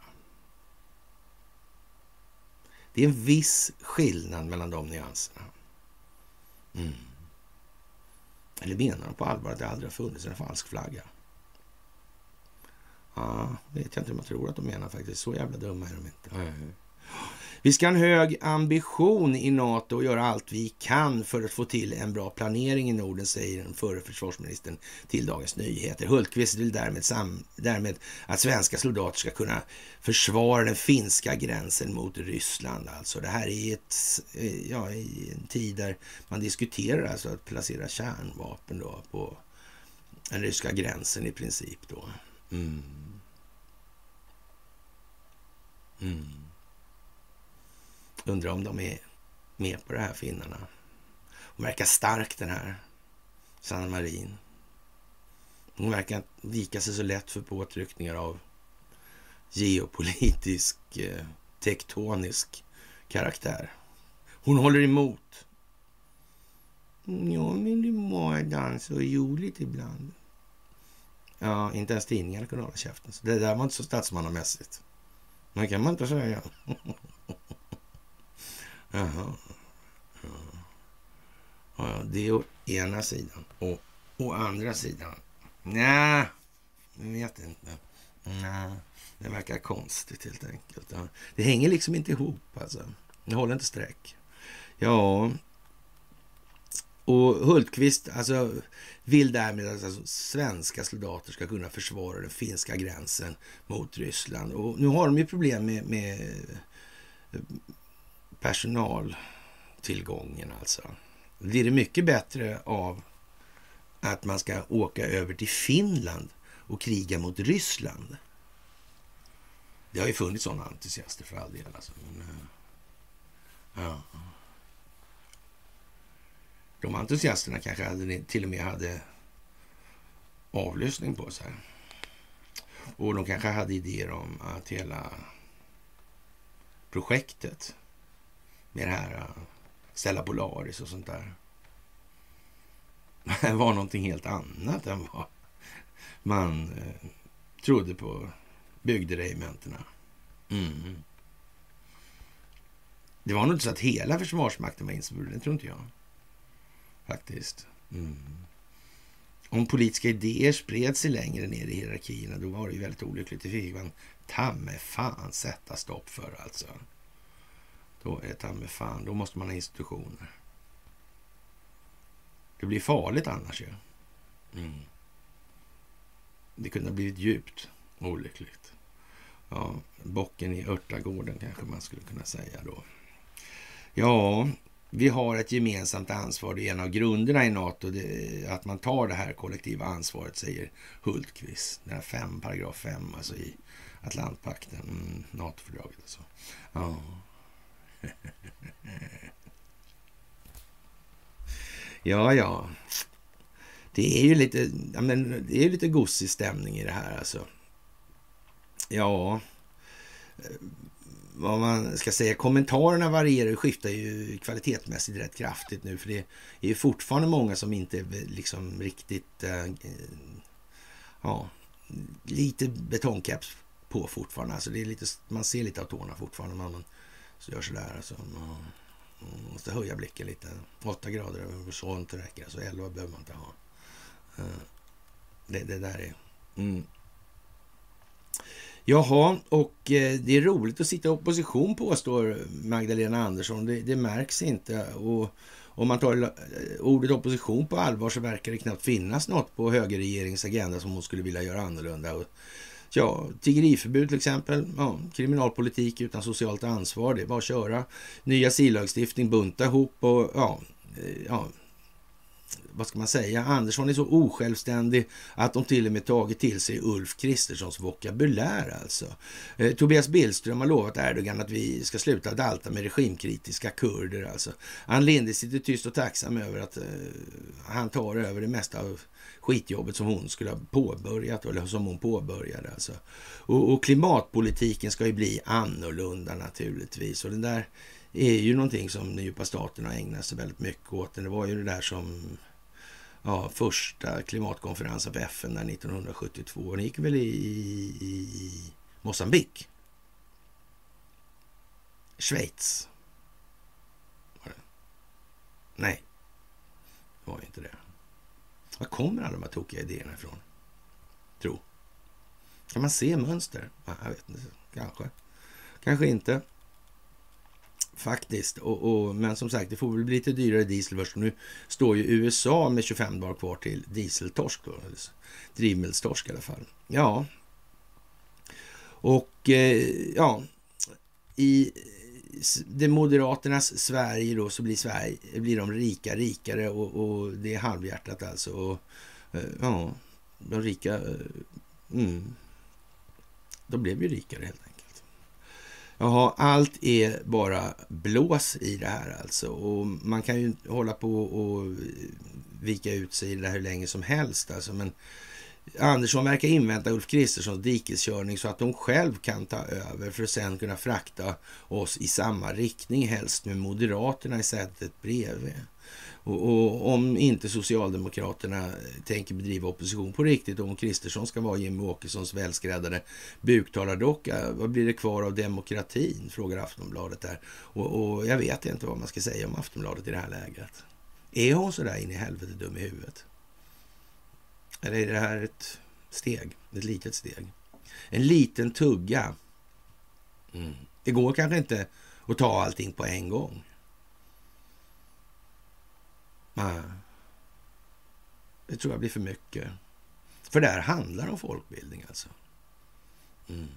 Det är en viss skillnad mellan de nyanserna. Mm. Eller menar de på allvar att det aldrig har funnits en falsk flagga? Ja, vet jag inte om jag tror att de menar faktiskt. Så jävla dumma är de inte. Mm. Vi ska ha en hög ambition i NATO och göra allt vi kan för att få till en bra planering i Norden, säger den förre försvarsministern till Dagens Nyheter. Hultqvist vill därmed, därmed att svenska soldater ska kunna försvara den finska gränsen mot Ryssland. Alltså det här är ett, eh, ja, i en tid där man diskuterar alltså att placera kärnvapen då på den ryska gränsen i princip då. Mm. Mm. Undrar om de är med på det här, finnarna. Hon verkar stark den här Sanna Marin. Hon verkar vika sig så lätt för påtryckningar av geopolitisk, eh, tektonisk karaktär. Hon håller emot. Mm, jag men det må dansa och roligt ibland. Ja, inte ens tidningarna kunde hålla käften. Så det där var inte så statsmannamässigt. Det kan man inte säga. Jaha. Ja. ja, det är å ena sidan. Och å andra sidan. Nej, jag vet inte. Nej, det verkar konstigt helt enkelt. Ja. Det hänger liksom inte ihop alltså. Det håller inte streck. Ja, och Hultqvist alltså, vill därmed att alltså, svenska soldater ska kunna försvara den finska gränsen mot Ryssland. Och nu har de ju problem med, med eh, personaltillgången alltså. Blir det mycket bättre av att man ska åka över till Finland och kriga mot Ryssland? Det har ju funnits sådana entusiaster för all del. Alltså. Men, eh, ja. De entusiasterna kanske hade, till och med hade avlyssning på sig. Och de kanske hade idéer om att hela projektet med det här ställa Stella Polaris och sånt där var någonting helt annat än vad man eh, trodde på bygderegementena. Mm. Det var nog inte så att hela Försvarsmakten var insvuren, det tror inte jag. Faktiskt. Mm. Om politiska idéer spred sig längre ner i hierarkierna, då var det ju väldigt olyckligt. Det fick man ta med fan sätta stopp för alltså. Då eh, är ta med fan, då måste man ha institutioner. Det blir farligt annars ju. Mm. Det kunde ha blivit djupt olyckligt. Ja, bocken i örtagården kanske man skulle kunna säga då. Ja, vi har ett gemensamt ansvar. Det är en av grunderna i Nato, det, att man tar det här kollektiva ansvaret, säger Hultqvist. Den här fem, paragraf 5, alltså i Atlantpakten, mm, NATO-fördraget alltså. Ja. ja, ja. Det är ju lite, ja, men det är lite gosig stämning i det här alltså. Ja, vad man ska säga, kommentarerna varierar och skiftar ju kvalitetsmässigt rätt kraftigt nu. För det är ju fortfarande många som inte liksom riktigt, äh, ja, lite betongcaps på fortfarande. Alltså det är lite, man ser lite av tårna fortfarande. Man, så gör sådär. Alltså, man, måste höja blicken lite. 8 grader över inte räcker. Alltså 11 behöver man inte ha. Eh, det, det där är... Mm. Jaha, och eh, det är roligt att sitta i opposition påstår Magdalena Andersson. Det, det märks inte. Och om man tar eh, ordet opposition på allvar så verkar det knappt finnas något på högerregeringens agenda som hon skulle vilja göra annorlunda. Och, ja, tiggeriförbud till exempel. Ja, kriminalpolitik utan socialt ansvar. Det är bara att köra. Ny asyllagstiftning, bunta ihop och ja, eh, ja vad ska man säga, Andersson är så osjälvständig att de till och med tagit till sig Ulf Kristerssons vokabulär alltså. Eh, Tobias Billström har lovat Erdogan att vi ska sluta dalta med regimkritiska kurder alltså. Ann Linde sitter tyst och tacksam över att eh, han tar över det mesta av skitjobbet som hon skulle ha påbörjat, eller som hon påbörjade alltså. Och, och klimatpolitiken ska ju bli annorlunda naturligtvis. Och den där är ju någonting som den djupa staten har ägnat sig väldigt mycket åt. Det var ju det där som ja, första klimatkonferensen på FN där 1972. Den gick väl i, i, i Mosambik. Schweiz. Var det? Nej, det var inte det. Var kommer alla de här tokiga idéerna ifrån? Tro. Kan man se mönster? Jag vet inte. Kanske. Kanske inte. Faktiskt. Och, och, men som sagt, det får väl bli lite dyrare diesel först. Nu står ju USA med 25 dagar kvar till dieseltorsk. Då, drivmedelstorsk i alla fall. Ja. Och eh, ja, i det Moderaternas Sverige då så blir, Sverige, blir de rika rikare och, och det är halvhjärtat alltså. Och, eh, ja, de rika, eh, mm, de blev ju rikare helt enkelt. Jaha, allt är bara blås i det här alltså. Och man kan ju hålla på och vika ut sig i det här hur länge som helst alltså. Men Andersson verkar invänta Ulf Kristerssons dikeskörning så att de själv kan ta över för att sen kunna frakta oss i samma riktning, helst med Moderaterna i sätet bredvid. Och, och, om inte Socialdemokraterna tänker bedriva opposition på riktigt, om Kristersson ska vara Jimmie Åkessons välskräddade buktalardocka, vad blir det kvar av demokratin? Frågar Aftonbladet där. Och, och, jag vet inte vad man ska säga om Aftonbladet i det här läget. Är hon så där in i helvete dum i huvudet? Eller är det här ett steg? Ett litet steg? En liten tugga. Mm. Det går kanske inte att ta allting på en gång. Nej. Det tror jag blir för mycket. För det här handlar om folkbildning alltså. Mm.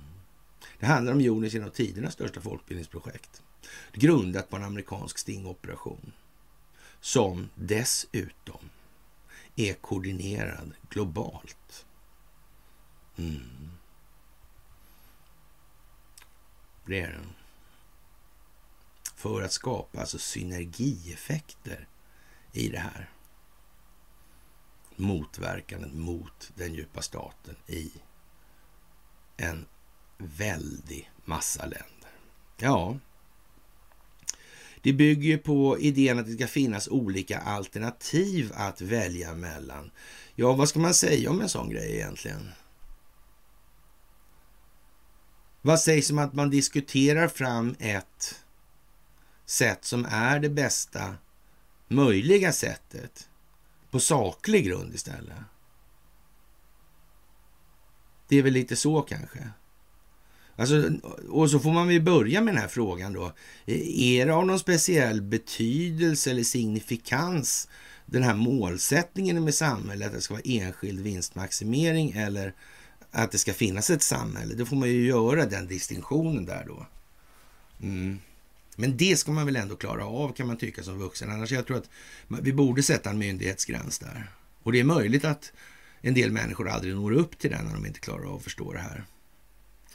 Det handlar om jordens genom tidernas största folkbildningsprojekt. Grundat på en amerikansk stingoperation. Som dessutom är koordinerad globalt. Mm. Det är den. För att skapa alltså synergieffekter i det här motverkandet mot den djupa staten i en väldig massa länder. Ja, det bygger på idén att det ska finnas olika alternativ att välja mellan. Ja, vad ska man säga om en sån grej egentligen? Vad sägs om att man diskuterar fram ett sätt som är det bästa möjliga sättet på saklig grund istället? Det är väl lite så kanske. Alltså, och så får man väl börja med den här frågan då. Är det av någon speciell betydelse eller signifikans den här målsättningen med samhället, att det ska vara enskild vinstmaximering eller att det ska finnas ett samhälle? Då får man ju göra den distinktionen där då. Mm. Men det ska man väl ändå klara av kan man tycka som vuxen. Annars jag tror att vi borde sätta en myndighetsgräns där. Och det är möjligt att en del människor aldrig når upp till den när de inte klarar av att förstå det här.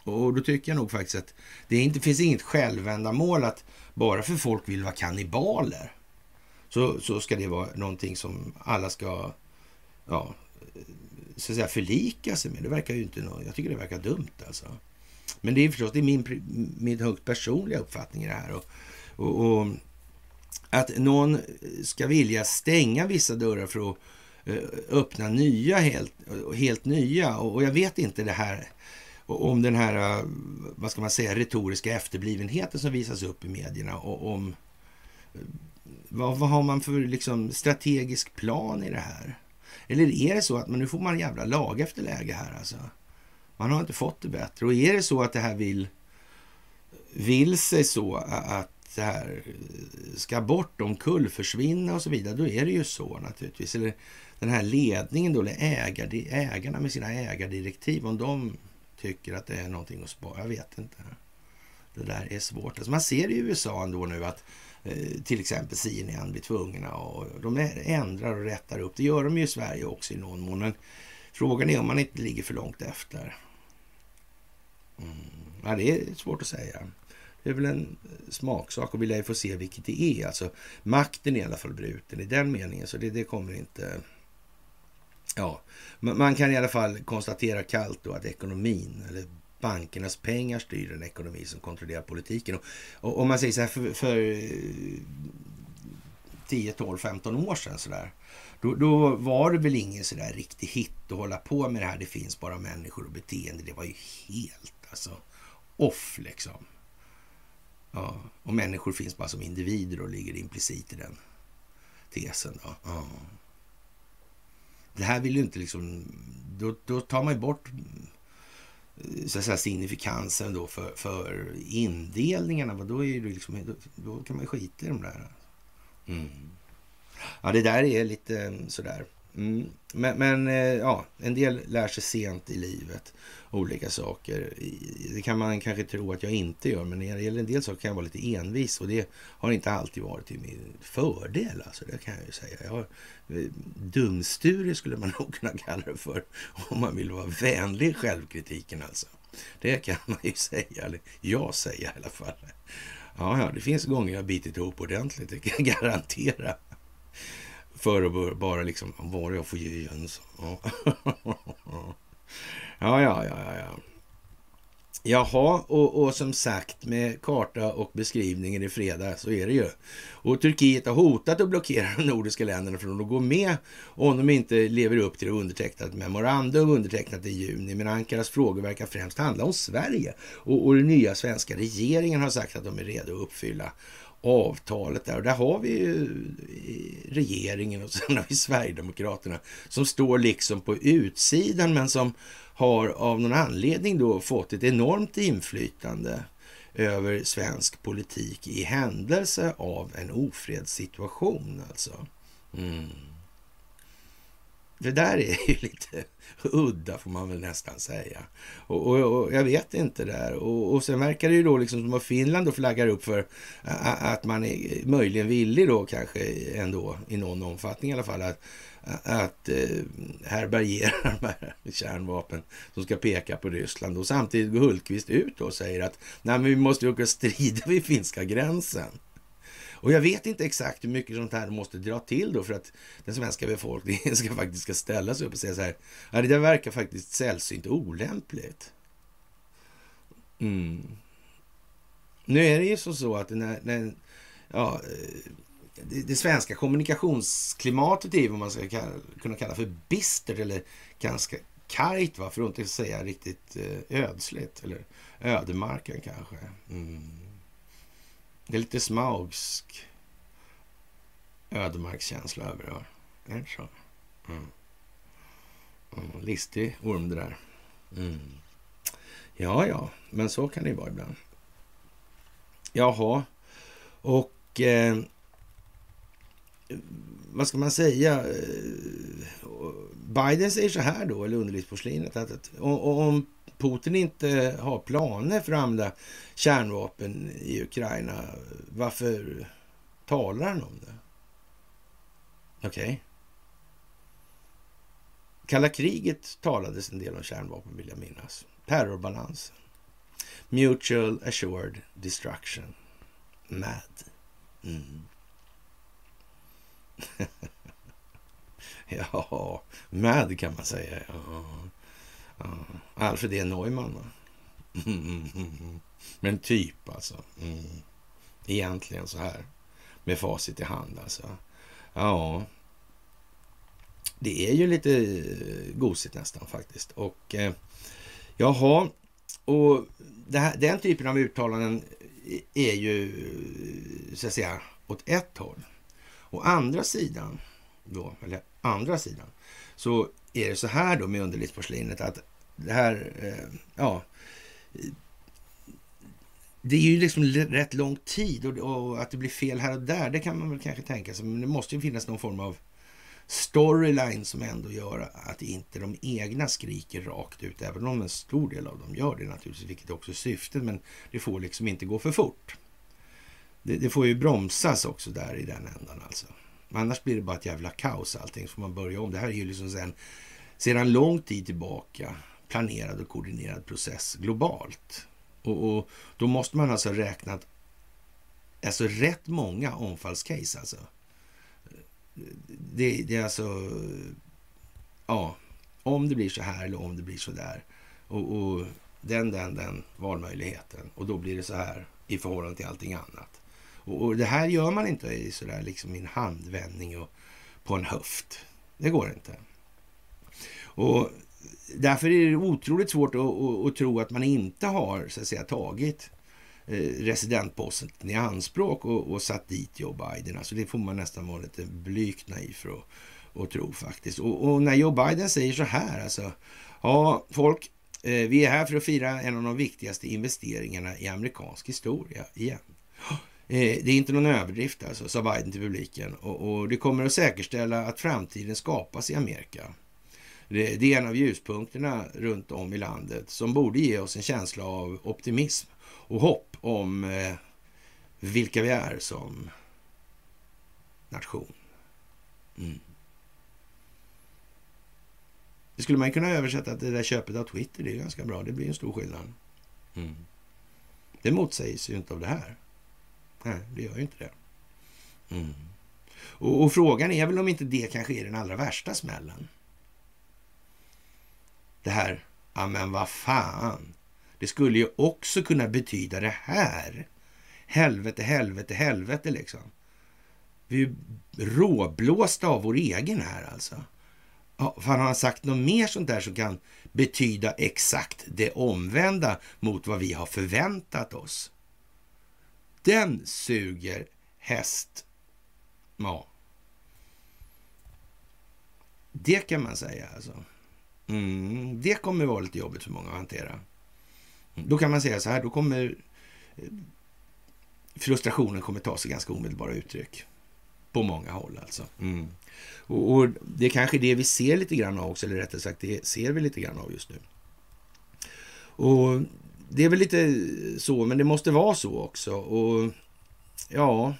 Och då tycker jag nog faktiskt att det inte finns inget självändamål att bara för folk vill vara kannibaler så, så ska det vara någonting som alla ska ja, så att säga förlika sig med. Det verkar ju inte, jag tycker det verkar dumt alltså. Men det är förstås det är min, min högt personliga uppfattning i det här. Och, och, och, att någon ska vilja stänga vissa dörrar för att eh, öppna nya, helt, helt nya. Och, och jag vet inte det här om den här, eh, vad ska man säga, retoriska efterblivenheten som visas upp i medierna. Och om eh, vad, vad har man för liksom, strategisk plan i det här? Eller är det så att men nu får man jävla lag efter läge här alltså? Man har inte fått det bättre. Och är det så att det här vill, vill sig så att det här ska bort, omkull, försvinna och så vidare, då är det ju så naturligtvis. Eller den här ledningen då, eller ägar, ägarna med sina ägardirektiv, om de tycker att det är någonting att spara, jag vet inte. Det där är svårt. Alltså man ser i USA ändå nu att eh, till exempel CNN blir tvungna och de ändrar och rättar upp. Det gör de ju i Sverige också i någon mån. Men frågan är om man inte ligger för långt efter. Mm. Ja, det är svårt att säga. Det är väl en smaksak och vi lär få se vilket det är. Alltså, makten är i alla fall bruten i den meningen, så det, det kommer inte... Ja, man kan i alla fall konstatera kallt då att ekonomin, eller bankernas pengar styr en ekonomi som kontrollerar politiken. Och, om man säger så här för, för 10, 12, 15 år sedan så där, då, då, var det väl ingen så där riktig hit att hålla på med det här. Det finns bara människor och beteende. Det var ju helt alltså off liksom. Ja, och människor finns bara som individer och ligger implicit i den tesen. Då. Ja. Det här vill ju inte liksom... Då, då tar man ju bort eh, så att säga, signifikansen då för, för indelningarna. Då, är det liksom, då, då kan man skita i de där. Mm. Ja, det där är lite eh, sådär. Mm. Men, men, eh, ja, en del lär sig sent i livet olika saker. Det kan man kanske tro att jag inte gör, men när det gäller en del saker kan jag vara lite envis och det har inte alltid varit till min fördel. Alltså, det kan jag ju säga. Jag har, eh, dumsturig skulle man nog kunna kalla det för om man vill vara vänlig i självkritiken alltså. Det kan man ju säga, eller jag säger i alla fall. Ja, ja, det finns gånger jag bitit ihop ordentligt, det kan jag garantera. För att bara liksom, var jag får ge igen så. Ja. ja, ja, ja, ja. Jaha, och, och som sagt med karta och beskrivningen i fredag så är det ju. Och Turkiet har hotat att blockera de nordiska länderna från att gå med om de inte lever upp till det undertecknat memorandum undertecknat i juni. Men Ankaras frågor verkar främst handla om Sverige och, och den nya svenska regeringen har sagt att de är redo att uppfylla avtalet där. Och där har vi ju eh, regeringen och sen har vi Sverigedemokraterna som står liksom på utsidan men som har av någon anledning då fått ett enormt inflytande över svensk politik i händelse av en ofredssituation alltså. Mm. Det där är ju lite udda får man väl nästan säga. Och, och, och jag vet inte där. Och, och sen verkar det ju då liksom som att Finland då flaggar upp för att man är möjligen villig då kanske ändå i någon omfattning i alla fall att, att eh, härbärgera de här kärnvapen som ska peka på Ryssland. Och samtidigt går Hultqvist ut och säger att Nej, men vi måste åka strida vid finska gränsen. Och jag vet inte exakt hur mycket sånt här måste dra till då för att den svenska befolkningen ska faktiskt ska ställa sig upp och säga så här. Ja, det där verkar faktiskt sällsynt olämpligt. Mm. Nu är det ju så, så att när, när ja, eh, det, det, svenska kommunikationsklimatet är vad man ska kalla, kunna kalla för bistert eller ganska kargt, va? för att inte säga riktigt eh, ödsligt. Eller ödemarken kanske. Mm. Det är lite smaugsk ödemarkskänsla över det. Är det inte så? Mm. Mm, listig orm det där. Mm. Ja, ja, men så kan det ju vara ibland. Jaha, och eh, vad ska man säga? Eh, Biden säger så här då, eller underlivsporslinet, att, att om Putin inte har planer för att använda kärnvapen i Ukraina, varför talar han om det? Okej. Okay. Kalla kriget talades en del om kärnvapen vill jag minnas. Terrorbalansen. Mutual assured destruction. MAD. Mm. ja, MAD kan man säga. Ja. Ja. Alfred E. Neumann. Men typ alltså. Mm. Egentligen så här. Med facit i hand alltså. Ja, det är ju lite eh, gosigt nästan faktiskt. Och eh, jaha, och här, den typen av uttalanden eh, är ju eh, så att säga åt ett håll. Å andra sidan, då, eller andra sidan, så är det så här då med underlivsporslinet att det här, eh, ja, det är ju liksom rätt lång tid och, och, att det blir fel här och där, det kan man väl kanske tänka sig. Men det måste ju finnas någon form av storyline som ändå gör att inte de egna skriker rakt ut, även om en stor del av dem gör det naturligtvis, vilket också är syftet, men det får liksom inte gå för fort. Det, det får ju bromsas också där i den ändan alltså. Annars blir det bara ett jävla kaos allting, så får man börja om. Det här är ju liksom sen, sedan lång tid tillbaka planerad och koordinerad process globalt. Och, och då måste man alltså räkna alltså rätt många omfallscase alltså det, det är alltså... Ja, om det blir så här eller om det blir så där. Och, och den, den, den valmöjligheten. Och då blir det så här i förhållande till allting annat. Och, och det här gör man inte i sådär liksom i en handvändning och på en höft. Det går inte. Och därför är det otroligt svårt att, att, att tro att man inte har så att säga, tagit eh, residentposten i anspråk och, och satt dit Joe Biden. Alltså det får man nästan vara lite blygt naiv för att, att tro faktiskt. Och, och, när Joe Biden säger så här, alltså, ja folk, eh, vi är här för att fira en av de viktigaste investeringarna i amerikansk historia igen. Eh, det är inte någon överdrift alltså, sa Biden till publiken. Och, och, det kommer att säkerställa att framtiden skapas i Amerika. Det, det är en av ljuspunkterna runt om i landet som borde ge oss en känsla av optimism och hopp om eh, vilka vi är som nation. Mm. Det skulle man kunna översätta att det där köpet av Twitter. Det är ganska bra. Det blir en stor skillnad. Mm. Det motsägs ju inte av det här. Nej, det gör ju inte det. Mm. Och, och, frågan är väl om inte det kanske är den allra värsta smällen. Det här, ja men vad fan. Det skulle ju också kunna betyda det här. Helvete, helvete, helvete liksom. Vi är råblåsta av vår egen här alltså. Ja, har han sagt något mer sånt där som kan betyda exakt det omvända mot vad vi har förväntat oss. Den suger häst. Ja. Det kan man säga alltså. Mm, det kommer vara lite jobbigt för många att hantera. Då kan man säga så här, då kommer eh, frustrationen kommer ta sig ganska omedelbara uttryck. På många håll alltså. Mm. Och, och, det är kanske det vi ser lite grann av också, eller rättare sagt det ser vi lite grann av just nu. Och det är väl lite så, men det måste vara så också. Och ja,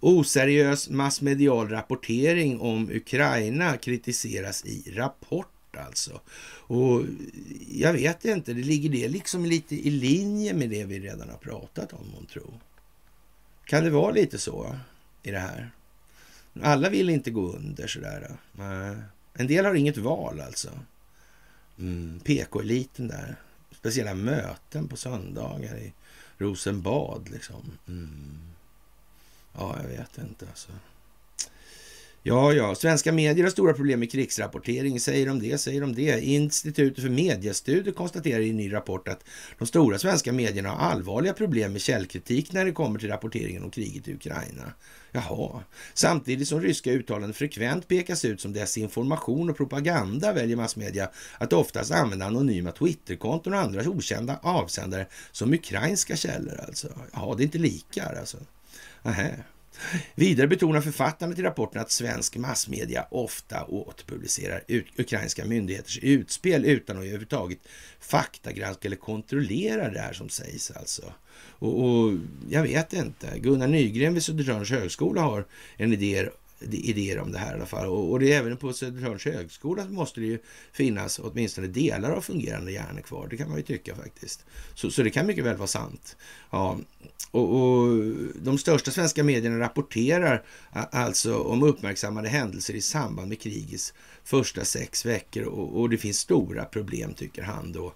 oseriös massmedial rapportering om Ukraina kritiseras i rapport alltså. Och jag vet inte, det ligger det liksom lite i linje med det vi redan har pratat om, hon tror. Kan det vara lite så i det här? Alla vill inte gå under sådär. En del har inget val alltså. Mm, PK-eliten där. Speciella möten på söndagar i Rosenbad liksom. Mm. Ja, jag vet inte alltså. Ja, ja, svenska medier har stora problem med krigsrapportering. Säger de det, säger de det. Institutet för mediestudier konstaterar i en ny rapport att de stora svenska medierna har allvarliga problem med källkritik när det kommer till rapporteringen om kriget i Ukraina. Jaha. Samtidigt som ryska uttalanden frekvent pekas ut som desinformation och propaganda väljer massmedia att oftast använda anonyma Twitterkonton och andra okända avsändare som ukrainska källor alltså. Jaha, det är inte lika alltså. Nähä. Vidare betonar författarna till rapporten att svensk massmedia ofta återpublicerar ukrainska myndigheters utspel utan att överhuvudtaget faktagranska eller kontrollera det här som sägs alltså. Och, och jag vet inte. Gunnar Nygren vid Södertörns högskola har en idé idéer om det här i alla fall. Och, och det är även på Södertörns högskola måste det ju finnas åtminstone delar av fungerande hjärnor kvar. Det kan man ju tycka faktiskt. Så, så det kan mycket väl vara sant. Ja, och, och, de största svenska medierna rapporterar alltså om uppmärksammade händelser i samband med krigets första sex veckor och, och det finns stora problem tycker han då.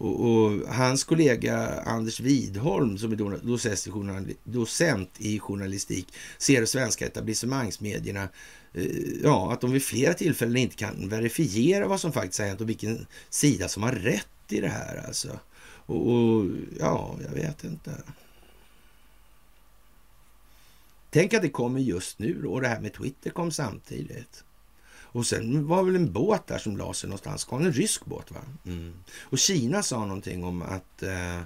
Och, och, hans kollega Anders Widholm som är docent i journalistik ser de svenska etablissemangsmedierna eh, ja, att de vid flera tillfällen inte kan verifiera vad som faktiskt har hänt och vilken sida som har rätt i det här alltså. Och, och ja, jag vet inte. Tänk att det kommer just nu och det här med Twitter kom samtidigt. Och sen var väl en båt där som la sig någonstans. Kom en rysk båt va? Mm. Och Kina sa någonting om att eh,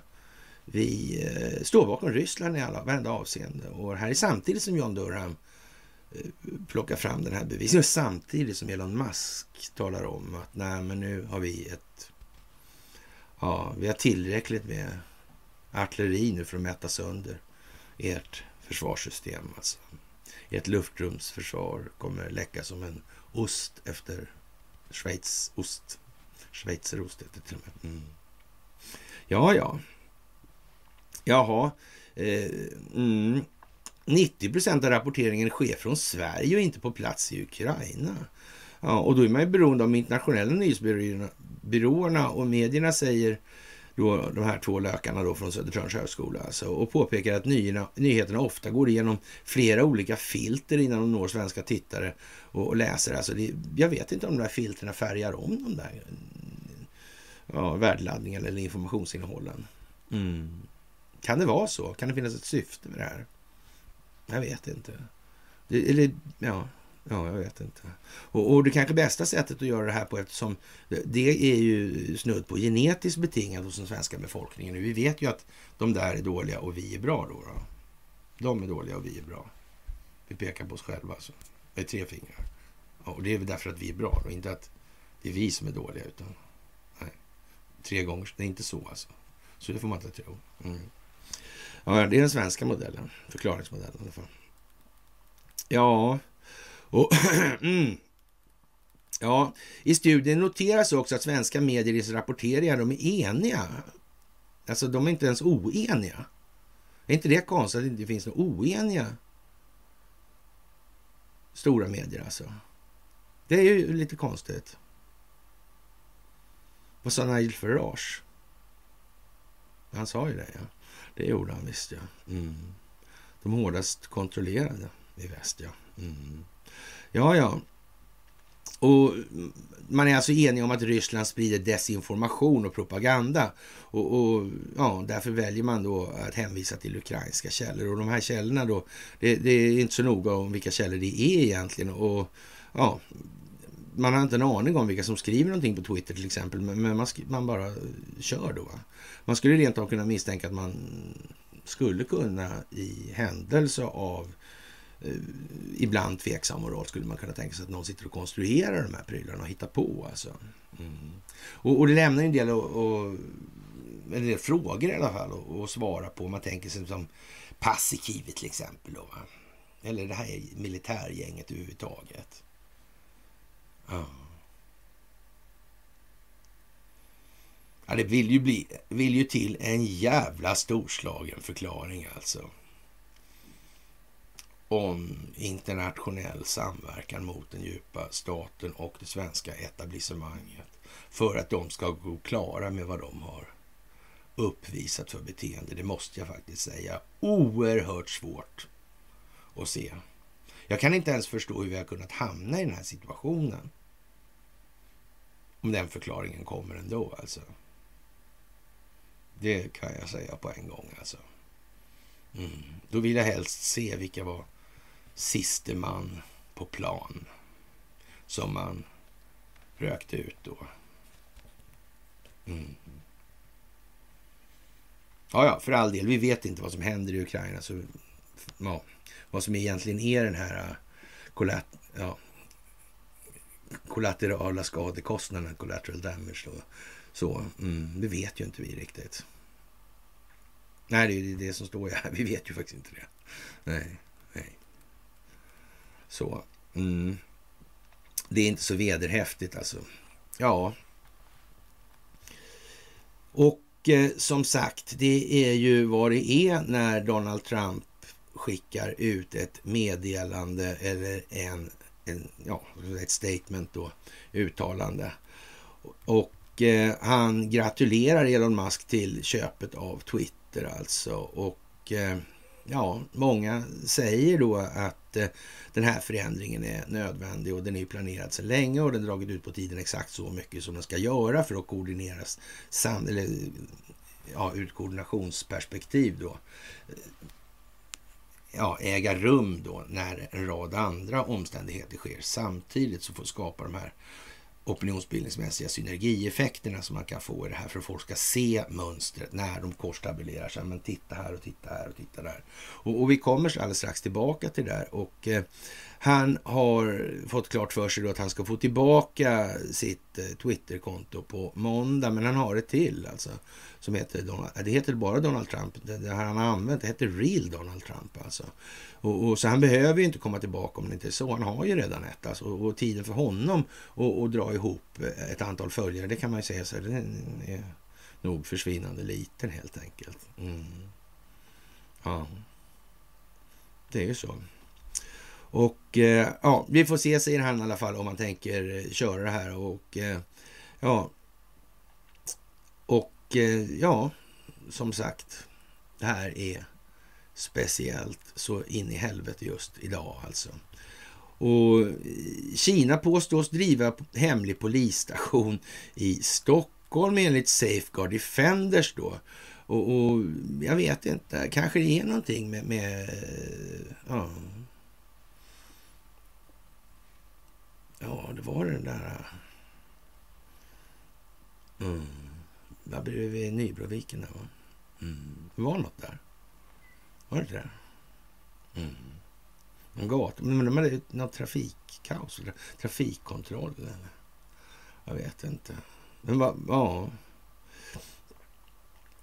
vi eh, står bakom Ryssland i alla, varenda avseende. Och det här är samtidigt som John Durham eh, plockar fram den här bevisningen. Samtidigt som Elon Musk talar om att nej men nu har vi ett... Ja, vi har tillräckligt med artilleri nu för att mäta sönder ert försvarssystem. Alltså. Ert luftrumsförsvar kommer läcka som en ost efter Schweiz ost. Schweizerost heter det till och med. Mm. Ja, ja. Jaha. Eh, mm. 90 procent av rapporteringen sker från Sverige och inte på plats i Ukraina. Ja, och då är man ju beroende av de internationella nyhetsbyråerna och medierna säger då, de här två lökarna då från Södertörns högskola alltså, och påpekar att nyheterna, nyheterna ofta går igenom flera olika filter innan de når svenska tittare och, och läsare. Alltså det, jag vet inte om de där filterna färgar om de där ja, värdeladdningarna eller informationsinnehållen. Mm. Kan det vara så? Kan det finnas ett syfte med det här? Jag vet inte. Det, eller, ja, Ja, jag vet inte. Och, och det kanske bästa sättet att göra det här på eftersom det är ju snudd på genetiskt betingat hos den svenska befolkningen. Vi vet ju att de där är dåliga och vi är bra då. då. De är dåliga och vi är bra. Vi pekar på oss själva alltså. Med tre fingrar. och det är väl därför att vi är bra och inte att det är vi som är dåliga utan nej. Tre gånger, det är inte så alltså. Så det får man inte tro. Mm. Ja, det är den svenska modellen, förklaringsmodellen i alla fall. Ja, och, mm. Ja, I studien noteras också att svenska medier i sin rapportering de är eniga. Alltså de är inte ens oeniga. Är inte det konstigt att det inte finns några oeniga stora medier alltså? Det är ju lite konstigt. Vad sa Nigel Farage? Han sa ju det, ja. Det gjorde han visst, ja. Mm. De hårdast kontrollerade i väst, ja. Mm. Ja, ja. Och man är alltså enig om att Ryssland sprider desinformation och propaganda. Och, och, ja, därför väljer man då att hänvisa till ukrainska källor. Och de här källorna då, det, det, är inte så noga om vilka källor det är egentligen. Och ja, man har inte en aning om vilka som skriver någonting på Twitter till exempel, men man, man bara kör då. Va? Man skulle rent av kunna misstänka att man skulle kunna i händelse av Eh, Eh, ibland tveksam moral skulle man kunna tänka sig att någon sitter och konstruerar de här prylarna och hittar på. Alltså. Mm. Och, och, det lämnar en del, och, och, en del frågor i alla fall att svara på. Om man tänker sig som Paasikivi till exempel. Då. Eller det här militärgänget överhuvudtaget. Ja. ja. det vill ju, bli, vill ju till en jävla storslagen förklaring alltså om internationell samverkan mot den djupa staten och det svenska etablissemanget för att de ska gå klara med vad de har uppvisat för beteende. Det måste jag faktiskt säga. Oerhört svårt att se. Jag kan inte ens förstå hur vi har kunnat hamna i den här situationen. Om den förklaringen kommer ändå alltså. Det kan jag säga på en gång alltså. Mm. Då vill jag helst se vilka var siste man på plan som man rökte ut då. Mm. Ja, ja, för all del. Vi vet inte vad som händer i Ukraina. Så, ja, vad som egentligen är den här äh, kollat, ja, kollaterala skadekostnaden, collateral damage. Då. Så, mm, det vet ju inte vi riktigt. Nej, det är det som står här. Vi vet ju faktiskt inte det. Nej. Så, mm. Det är inte så vederhäftigt alltså. Ja. Och eh, som sagt, det är ju vad det är när Donald Trump skickar ut ett meddelande eller en, en ja, ett statement då, uttalande. Och eh, han gratulerar Elon Musk till köpet av Twitter alltså. Och eh, ja, många säger då att Eh, den här förändringen är nödvändig och den är planerad sedan länge och den har dragit ut på tiden exakt så mycket som den ska göra för att koordineras sam eller, ja, ur ett koordinationsperspektiv då. Ja, äga rum då när en rad andra omständigheter sker. Samtidigt så får skapa de här opinionsbildningsmässiga synergieffekterna som man kan få i det här för att folk ska se mönstret när de korstabulerar sig. Men titta här och titta här och titta där. Och, och vi kommer alldeles strax tillbaka till det där. Och eh, han har fått klart för sig då att han ska få tillbaka sitt eh, Twitterkonto på måndag. Men han har ett till alltså. Som heter Donald, det heter bara Donald Trump. Det, det har han använt. Det heter Real Donald Trump alltså. Och, och, så han behöver ju inte komma tillbaka om det inte är så. Han har ju redan ett. Alltså, och, och tiden för honom att dra ihop ett antal följare, det kan man ju säga så det är nog försvinnande liten helt enkelt. Mm. Ja, det är ju så. Och eh, ja, vi får se, säger han i alla fall, om man tänker köra det här. Och eh, ja, Eh, ja, som sagt, det här är speciellt så in i helvete just idag alltså. Och Kina påstås driva hemlig polisstation i Stockholm enligt Safeguard Defenders då. Och, och jag vet inte, kanske det är någonting med... med ja. ja, det var den där... Äh. Mm. Där bredvid Nybroviken där va? Mm. Det var något där. Var det inte det? Mm. En gata. Men de hade något trafikkaos, eller trafikkontroll. Eller? Jag vet inte. Men va, ja.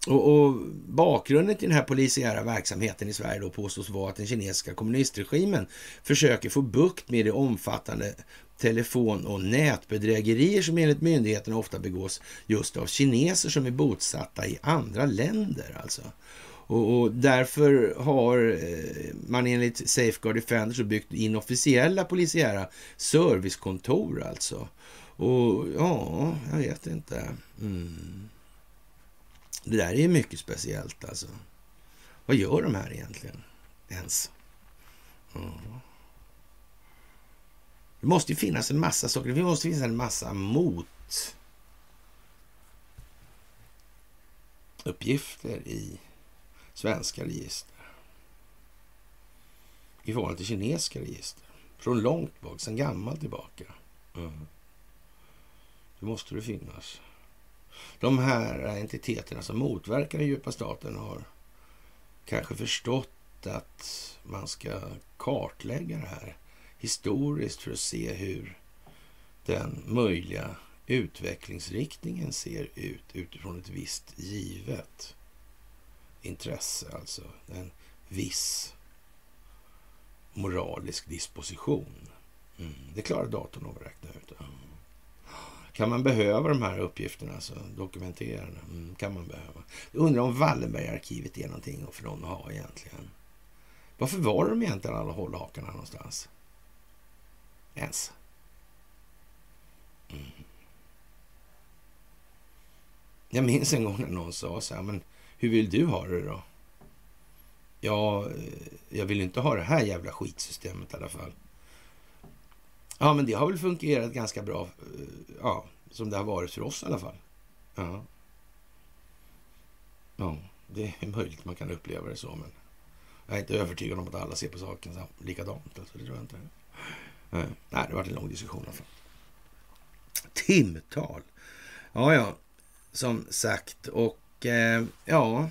Och, och, bakgrunden till den här polisiära verksamheten i Sverige då påstås vara att den kinesiska kommunistregimen försöker få bukt med det omfattande telefon och nätbedrägerier som enligt myndigheterna ofta begås just av kineser som är bosatta i andra länder. Alltså. Och, och, därför har eh, man enligt Safeguard Defenders byggt inofficiella polisiära servicekontor alltså. Och ja, jag vet inte. Mm. Det där är ju mycket speciellt alltså. Vad gör de här egentligen ens? Mm. Det måste ju finnas en massa saker. Det måste finnas en massa mot uppgifter i svenska register i förhållande till kinesiska register. Från långt bak, sedan gammalt tillbaka. Mm. Det måste det finnas. De här entiteterna som motverkar den djupa staten har kanske förstått att man ska kartlägga det här historiskt för att se hur den möjliga utvecklingsriktningen ser ut utifrån ett visst givet intresse, alltså en viss moralisk disposition. Mm. Det klarar datorn av att räkna ut. Mm. Kan man behöva de här uppgifterna, alltså dokumenterade? mm, kan man behöva. Jag undrar om Wallenbergarkivet är någonting för någon att ha egentligen. Varför var de egentligen alla hållhakarna någonstans? Ens. Mm. Jag minns en gång när någon sa så här, men hur vill du ha det då? ja, eh, jag vill inte ha det här jävla skitsystemet i alla fall. Ja, men det har väl fungerat ganska bra, eh, ja, som det har varit för oss i alla fall. Ja. Ja, det är möjligt man kan uppleva det så, men jag är inte övertygad om att alla ser på saken likadant. Alltså, det tror jag inte. Eh, nej, det var en lång diskussion Alltså. Timtal. Ja, ja, som sagt. Och eh, ja,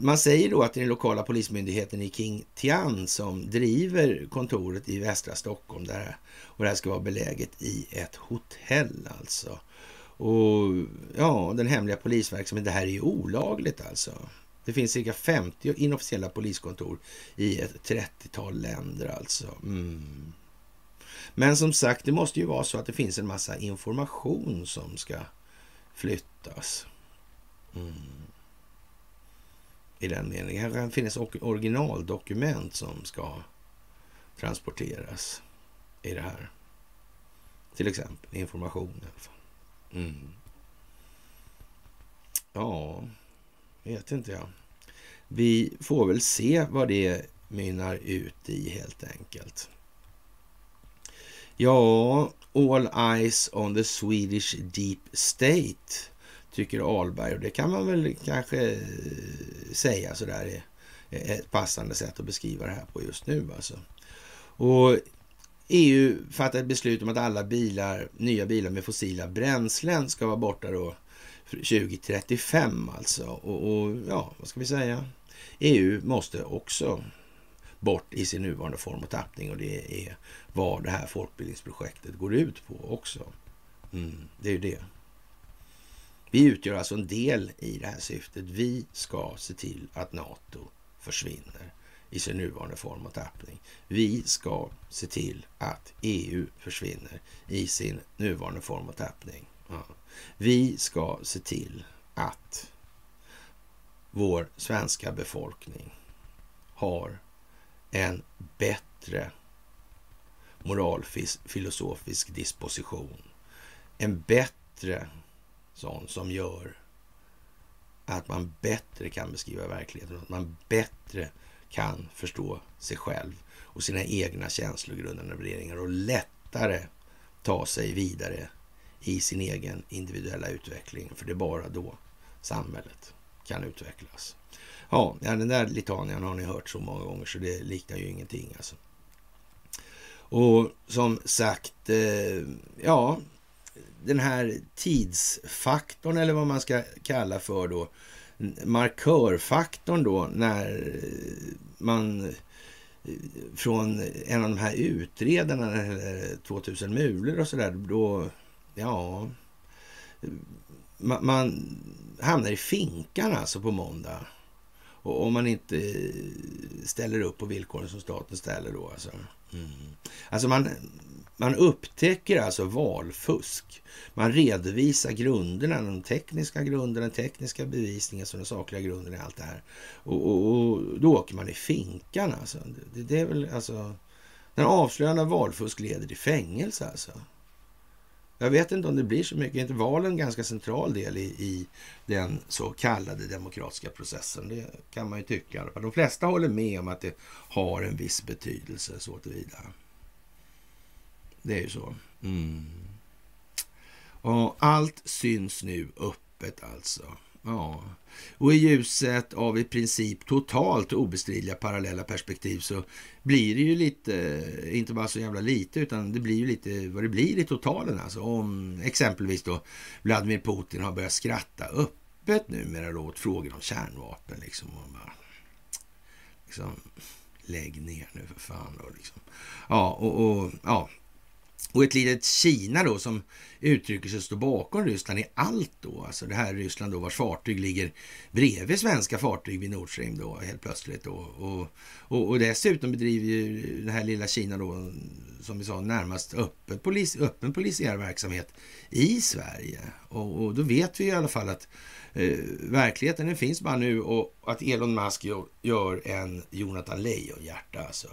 man säger då att det är den lokala polismyndigheten i King Tian som driver kontoret i västra Stockholm. Där, och det här ska vara beläget i ett hotell alltså. Och ja, den hemliga polisverksamheten, det här är ju olagligt alltså. Det finns cirka 50 inofficiella poliskontor i ett 30-tal länder alltså. Mm. Men som sagt, det måste ju vara så att det finns en massa information som ska flyttas. Mm. I den meningen. Det kan finnas originaldokument som ska transporteras i det här. Till exempel information. Mm. Ja, vet inte jag. Vi får väl se vad det mynnar ut i helt enkelt. Ja, all eyes on the Swedish deep state, tycker Alberg. Och det kan man väl kanske eh, säga sådär eh, ett passande sätt att beskriva det här på just nu. Alltså. Och EU fattar ett beslut om att alla bilar, nya bilar med fossila bränslen ska vara borta då 2035 alltså. Och, och ja, vad ska vi säga? EU måste också bort i sin nuvarande form och tappning och det är vad det här folkbildningsprojektet går ut på också. Mm, det är ju det. Vi utgör alltså en del i det här syftet. Vi ska se till att Nato försvinner i sin nuvarande form och tappning. Vi ska se till att EU försvinner i sin nuvarande form och tappning. Ja. Vi ska se till att vår svenska befolkning har en bättre moralfilosofisk disposition. En bättre sån som gör att man bättre kan beskriva verkligheten, att man bättre kan förstå sig själv och sina egna känslogrundande värderingar och lättare ta sig vidare i sin egen individuella utveckling. För det är bara då samhället kan utvecklas. Ja, den där litanian har ni hört så många gånger så det liknar ju ingenting alltså. Och som sagt, eh, ja, den här tidsfaktorn eller vad man ska kalla för då, markörfaktorn då när man eh, från en av de här utredarna, 2000 mulor och sådär, då, ja, man, man hamnar i finkan alltså på måndag. Och om man inte ställer upp på villkoren som staten ställer då. Alltså, mm. alltså man, man upptäcker alltså valfusk. Man redovisar grunderna, de tekniska grunderna, den tekniska bevisningen, så den sakliga grunden i allt det här. Och, och, och, då åker man i finkan alltså. Det, det är väl alltså... Den avslöjande valfusk leder till fängelse alltså. Jag vet inte om det blir så mycket. Är inte valen en ganska central del i, i, den så kallade demokratiska processen? Det kan man ju tycka. De flesta håller med om att det har en viss betydelse så tillvida. Det är ju så. Mm. Och allt syns nu öppet alltså. Ja, och i ljuset av i princip totalt obestridliga parallella perspektiv så blir det ju lite, inte bara så jävla lite, utan det blir ju lite vad det blir i totalen alltså. Om exempelvis då Vladimir Putin har börjat skratta öppet numera då åt frågor om kärnvapen liksom. Och bara, liksom lägg ner nu för fan då liksom. Ja, och, och ja, och ett litet Kina då som uttrycker sig stå bakom Ryssland i allt då. Alltså det här Ryssland då vars fartyg ligger bredvid svenska fartyg vid Nord Stream då helt plötsligt då. Och, och, och dessutom bedriver ju det här lilla Kina då som vi sa närmast öppen, polis, öppen polisiär verksamhet i Sverige. Och, och då vet vi i alla fall att eh, verkligheten den finns bara nu och att Elon Musk gör en Jonathan Lejonhjärta alltså.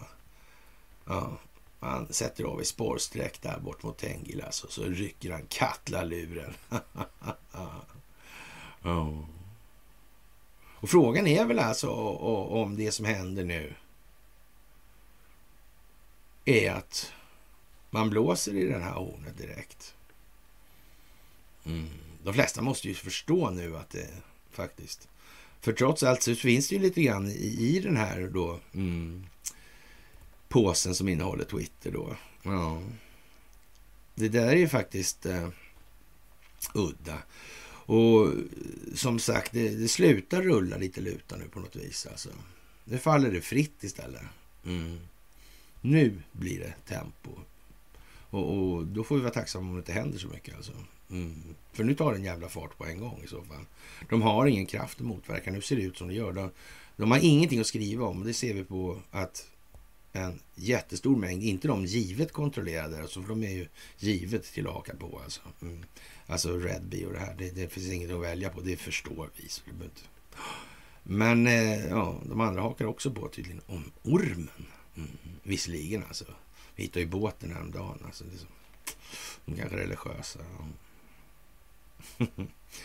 Ja, han sätter av i spårsträck där bort mot Tengilas och så rycker han kattlaluren. oh. Och frågan är väl alltså om det som händer nu är att man blåser i den här hornet direkt. Mm. De flesta måste ju förstå nu att det faktiskt... För trots allt så finns det ju lite grann i, i den här då mm, påsen som innehåller Twitter då. Ja. Det där är ju faktiskt eh, udda. Och som sagt, det, det, slutar rulla lite luta nu på något vis. Alltså. Nu faller det fritt istället. Mm. Nu blir det tempo. Och, och, då får vi vara tacksamma om det inte händer så mycket. Alltså. Mm. För nu tar det en jävla fart på en gång i så fall. De har ingen kraft att motverka. Nu ser det ut som det gör. De, de har ingenting att skriva om. Det ser vi på att en jättestor mängd, inte de givet kontrollerade, alltså, för de är ju givet till att haka på. Alltså, mm. alltså Redby och det här, det, det, finns inget att välja på, det förstår vi. Så det Men eh, ja, de andra hakar också på tydligen om ormen. Mm. Visserligen alltså. Vi hittade ju båten häromdagen. Alltså, det är så, de kanske är religiösa. Ja.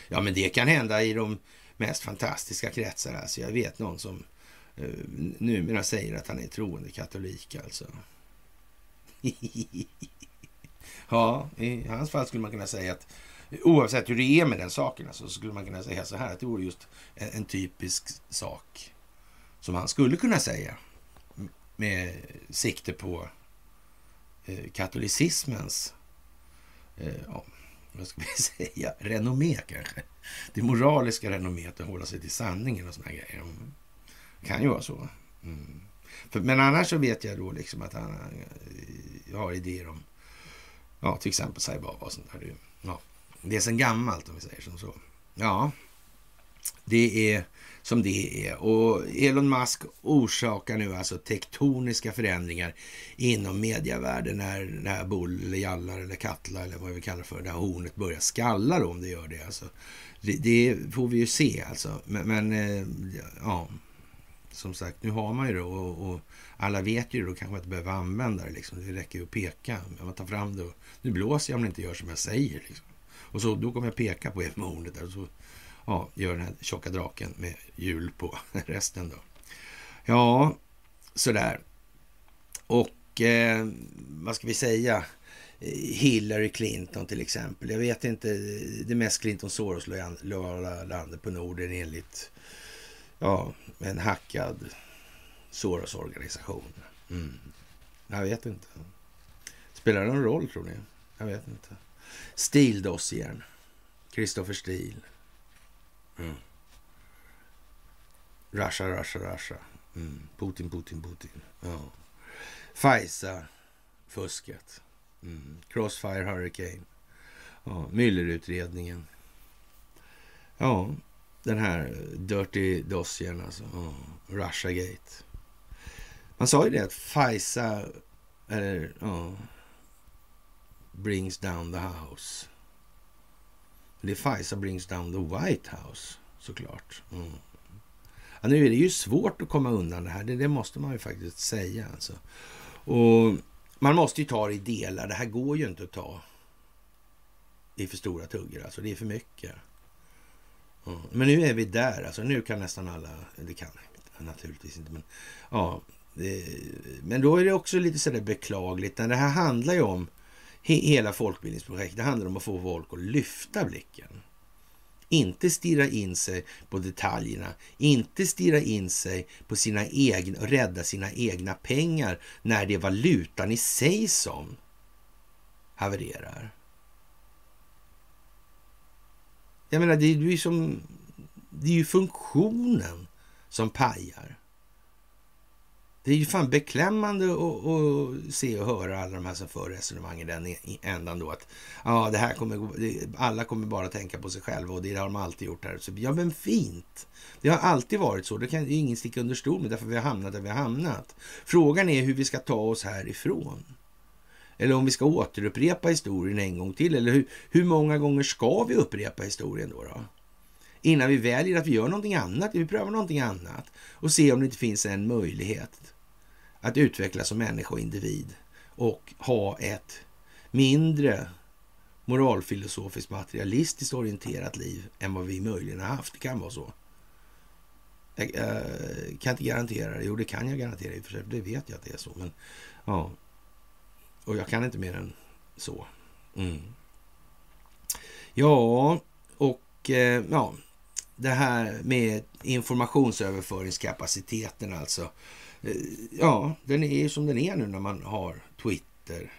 ja, men det kan hända i de mest fantastiska kretsar. Alltså, jag vet någon som Eh, numera säger att han är troende katolik alltså. ja, i hans fall skulle man kunna säga att oavsett hur det är med den saken alltså, så skulle man kunna säga så här att det vore just en, en typisk sak som han skulle kunna säga med sikte på eh, katolicismens, eh, ja, vad ska vi säga, renommé kanske. Det moraliska renomméet att hålla sig till sanningen och såna grejer. Mm. Kan ju vara så. Mm. För, men annars så vet jag då liksom att han eh, har idéer om, ja, till exempel Saibaba och sånt där. Ja, det är sen gammalt om vi säger som så. Ja, det är som det är. Och Elon Musk orsakar nu alltså tektoniska förändringar inom medievärlden när det här bull eller jallar eller kattla eller vad vi kallar för, det här hornet börjar skalla då, om det gör det. Alltså, det, det får vi ju se alltså. Men, men eh, ja, som sagt, nu har man ju det och, och, alla vet ju det, då kanske man inte behöver använda det. Liksom. Det räcker ju att peka. Men man tar fram det och nu blåser jag om det inte gör som jag säger. Liksom. Och så, då kommer jag peka på hornet där och så ja, gör den här tjocka draken med hjul på resten då. Ja, sådär. Och eh, vad ska vi säga? Hillary Clinton till exempel. Jag vet inte, det är mest Clinton Soros-lojala landet på Norden enligt ja, en hackad Soros-organisation. Mm. Jag vet inte. Spelar det någon roll tror ni? Jag vet inte. Stildossiern. Christopher Steele. Mm. Russia, Russia, Russia. Mm. Putin, Putin, Putin. Ja. FISA-fusket. Mm. Crossfire Hurricane. Ja. Müllerutredningen. Ja, den här Dirty Dossiern alltså. Russia Russiagate. Man sa ju det att FISA, eller ja, brings down the house. Det är FISA brings down the White House såklart. Mm. Ja, nu är det ju svårt att komma undan det här. Det, det måste man ju faktiskt säga. Alltså. Och man måste ju ta det i delar. Det här går ju inte att ta i för stora tuggor. Alltså, det är för mycket. Men nu är vi där. Alltså, nu kan nästan alla... Det kan naturligtvis inte, men... Ja, det, men då är det också lite sådär beklagligt. Det här handlar ju om hela folkbildningsprojektet. Det handlar om att få folk att lyfta blicken. Inte stirra in sig på detaljerna, inte stirra in sig på sina egna, rädda sina egna pengar när det är valutan i sig som havererar. Jag menar, det är ju som... Det är ju funktionen som pajar. Det är ju fan beklämmande att, se och höra alla de här som för resonemang i den e- ändan då att ja, det här kommer, alla kommer bara tänka på sig själva och det har de alltid gjort här. Så, ja, men fint. Det har alltid varit så. Det kan ju ingen sticka under stol med därför vi har hamnat där vi har hamnat. Frågan är hur vi ska ta oss härifrån. Eller om vi ska återupprepa historien en gång till. Eller hur, hur många gånger ska vi upprepa historien då? då? Innan vi väljer att vi gör någonting annat, vi prövar någonting annat och se om det inte finns en möjlighet att utvecklas som människa och individ och ha ett mindre moralfilosofiskt materialistiskt orienterat liv än vad vi möjligen har haft. Det kan vara så. Jag eh, kan inte garantera det. Jo, det kan jag garantera i och för sig. Det vet jag att det är så. Men ja, och jag kan inte mer än så. Mm. Ja, och eh, ja, det här med informationsöverföringskapaciteten alltså. Eh, ja, den är ju som den är nu när man har Twitter.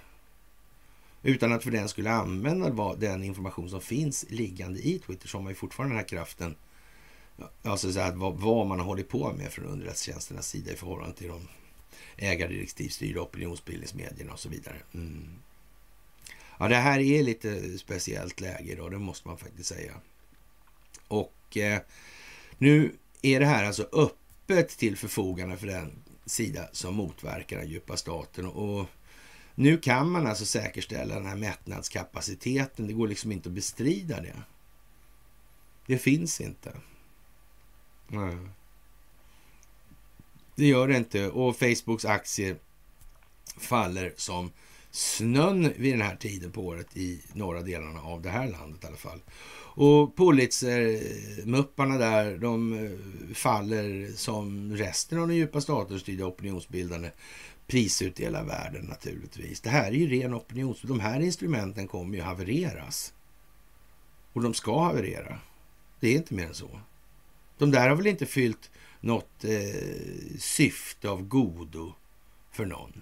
Utan att för den skulle använda den information som finns liggande i Twitter så har man ju fortfarande den här kraften. Alltså så här, vad, vad man har hållit på med från underrättelsetjänsternas sida i förhållande till de ägardirektivstyrda opinionsbildningsmedierna och så vidare. Mm. Ja, det här är lite speciellt läge då, det måste man faktiskt säga. Och eh, nu är det här alltså öppet till förfogande för den sida som motverkar den djupa staten. Och nu kan man alltså säkerställa den här mättnadskapaciteten. Det går liksom inte att bestrida det. Det finns inte. Nej. Det gör det inte. Och Facebooks aktier faller som snön vid den här tiden på året i norra delarna av det här landet i alla fall. Och Pulitzer-mupparna där, de eh, faller som resten av den djupa statusstyrda opinionsbildande prisutdelarvärlden naturligtvis. Det här är ju ren opinions... De här instrumenten kommer ju havereras. Och de ska haverera. Det är inte mer än så. De där har väl inte fyllt något eh, syfte av godo för någon.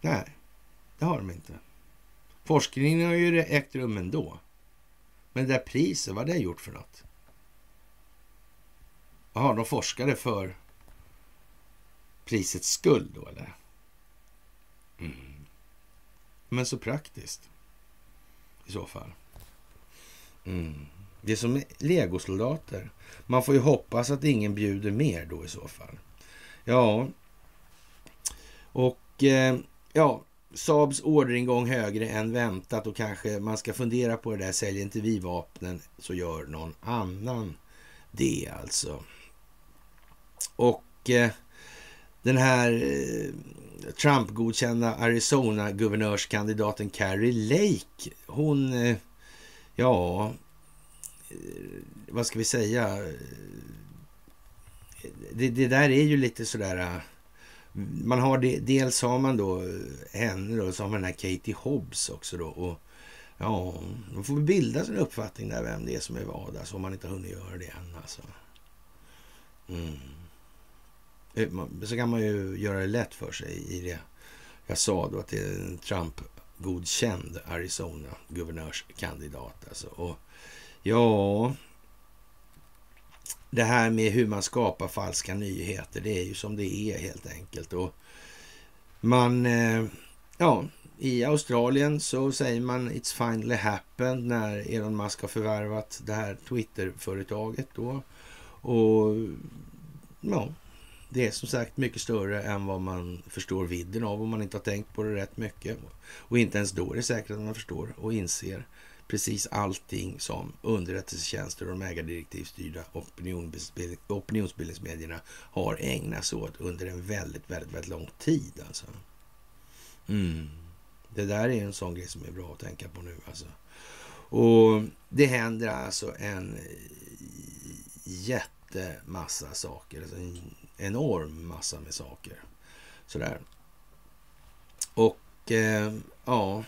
Nej, det har de inte. Forskningen har ju ägt rum ändå. Men det där priset, vad har det gjort för något? Jaha, de forskade för prisets skull då, eller? Mm. Men så praktiskt i så fall. Mm. Det är som legosoldater. Man får ju hoppas att ingen bjuder mer då i så fall. Ja, och eh, ja, Saabs orderingång högre än väntat och kanske man ska fundera på det där. Säljer inte vi vapnen så gör någon annan det alltså. Och eh, den här eh, Trump-godkända Arizona-guvernörskandidaten Carrie Lake, hon, eh, ja, Eh, vad ska vi säga? Eh, det, det, där är ju lite sådär eh, man har det, dels har man då henne då, så har man den här Katie Hobbs också då. Och ja, då får vi bilda sin uppfattning där vem det är som är vad, alltså, om man inte har hunnit göra det än alltså. Mm. Så kan man ju göra det lätt för sig i det. Jag sa då att det är en Trump-godkänd Arizona-guvernörskandidat alltså. Och ja, det här med hur man skapar falska nyheter, det är ju som det är helt enkelt. Och man, eh, ja, i Australien så säger man It's finally happened när Elon Musk har förvärvat det här Twitter-företaget då. Och ja, det är som sagt mycket större än vad man förstår vidden av om man inte har tänkt på det rätt mycket. Och inte ens då är det säkert att man förstår och inser precis allting som underrättelsetjänster och de ägardirektivstyrda opinionsbildning, opinionsbildningsmedierna har ägnat sig åt under en väldigt, väldigt, väldigt lång tid. Alltså. Mm. Det där är en sån grej som är bra att tänka på nu. Alltså. Och det händer alltså en jättemassa saker. Alltså en enorm massa med saker. Sådär. Och eh, ja,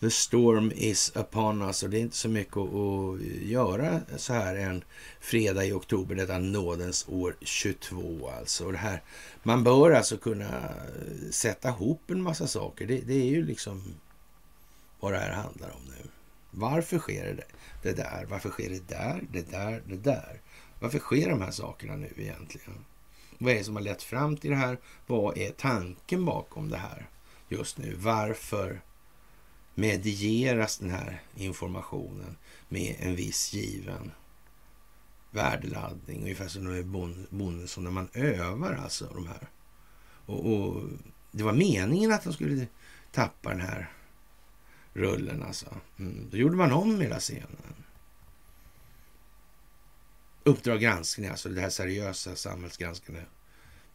The storm is upon us och det är inte så mycket att, göra så här en fredag i oktober, detta nådens år 22 alltså. Och det här, man bör alltså kunna sätta ihop en massa saker. Det, det är ju liksom vad det här handlar om nu. Varför sker det, det där? Varför sker det där, det där, det där? Varför sker de här sakerna nu egentligen? Vad är det som har lett fram till det här? Vad är tanken bakom det här just nu? Varför medieras den här informationen med en viss given värdeladdning. Ungefär som med bonden när man övar alltså de här. Och, och, det var meningen att de skulle tappa den här rullen alltså. Mm. Då gjorde man om hela scenen. Uppdrag granskning, alltså det här seriösa samhällsgranskande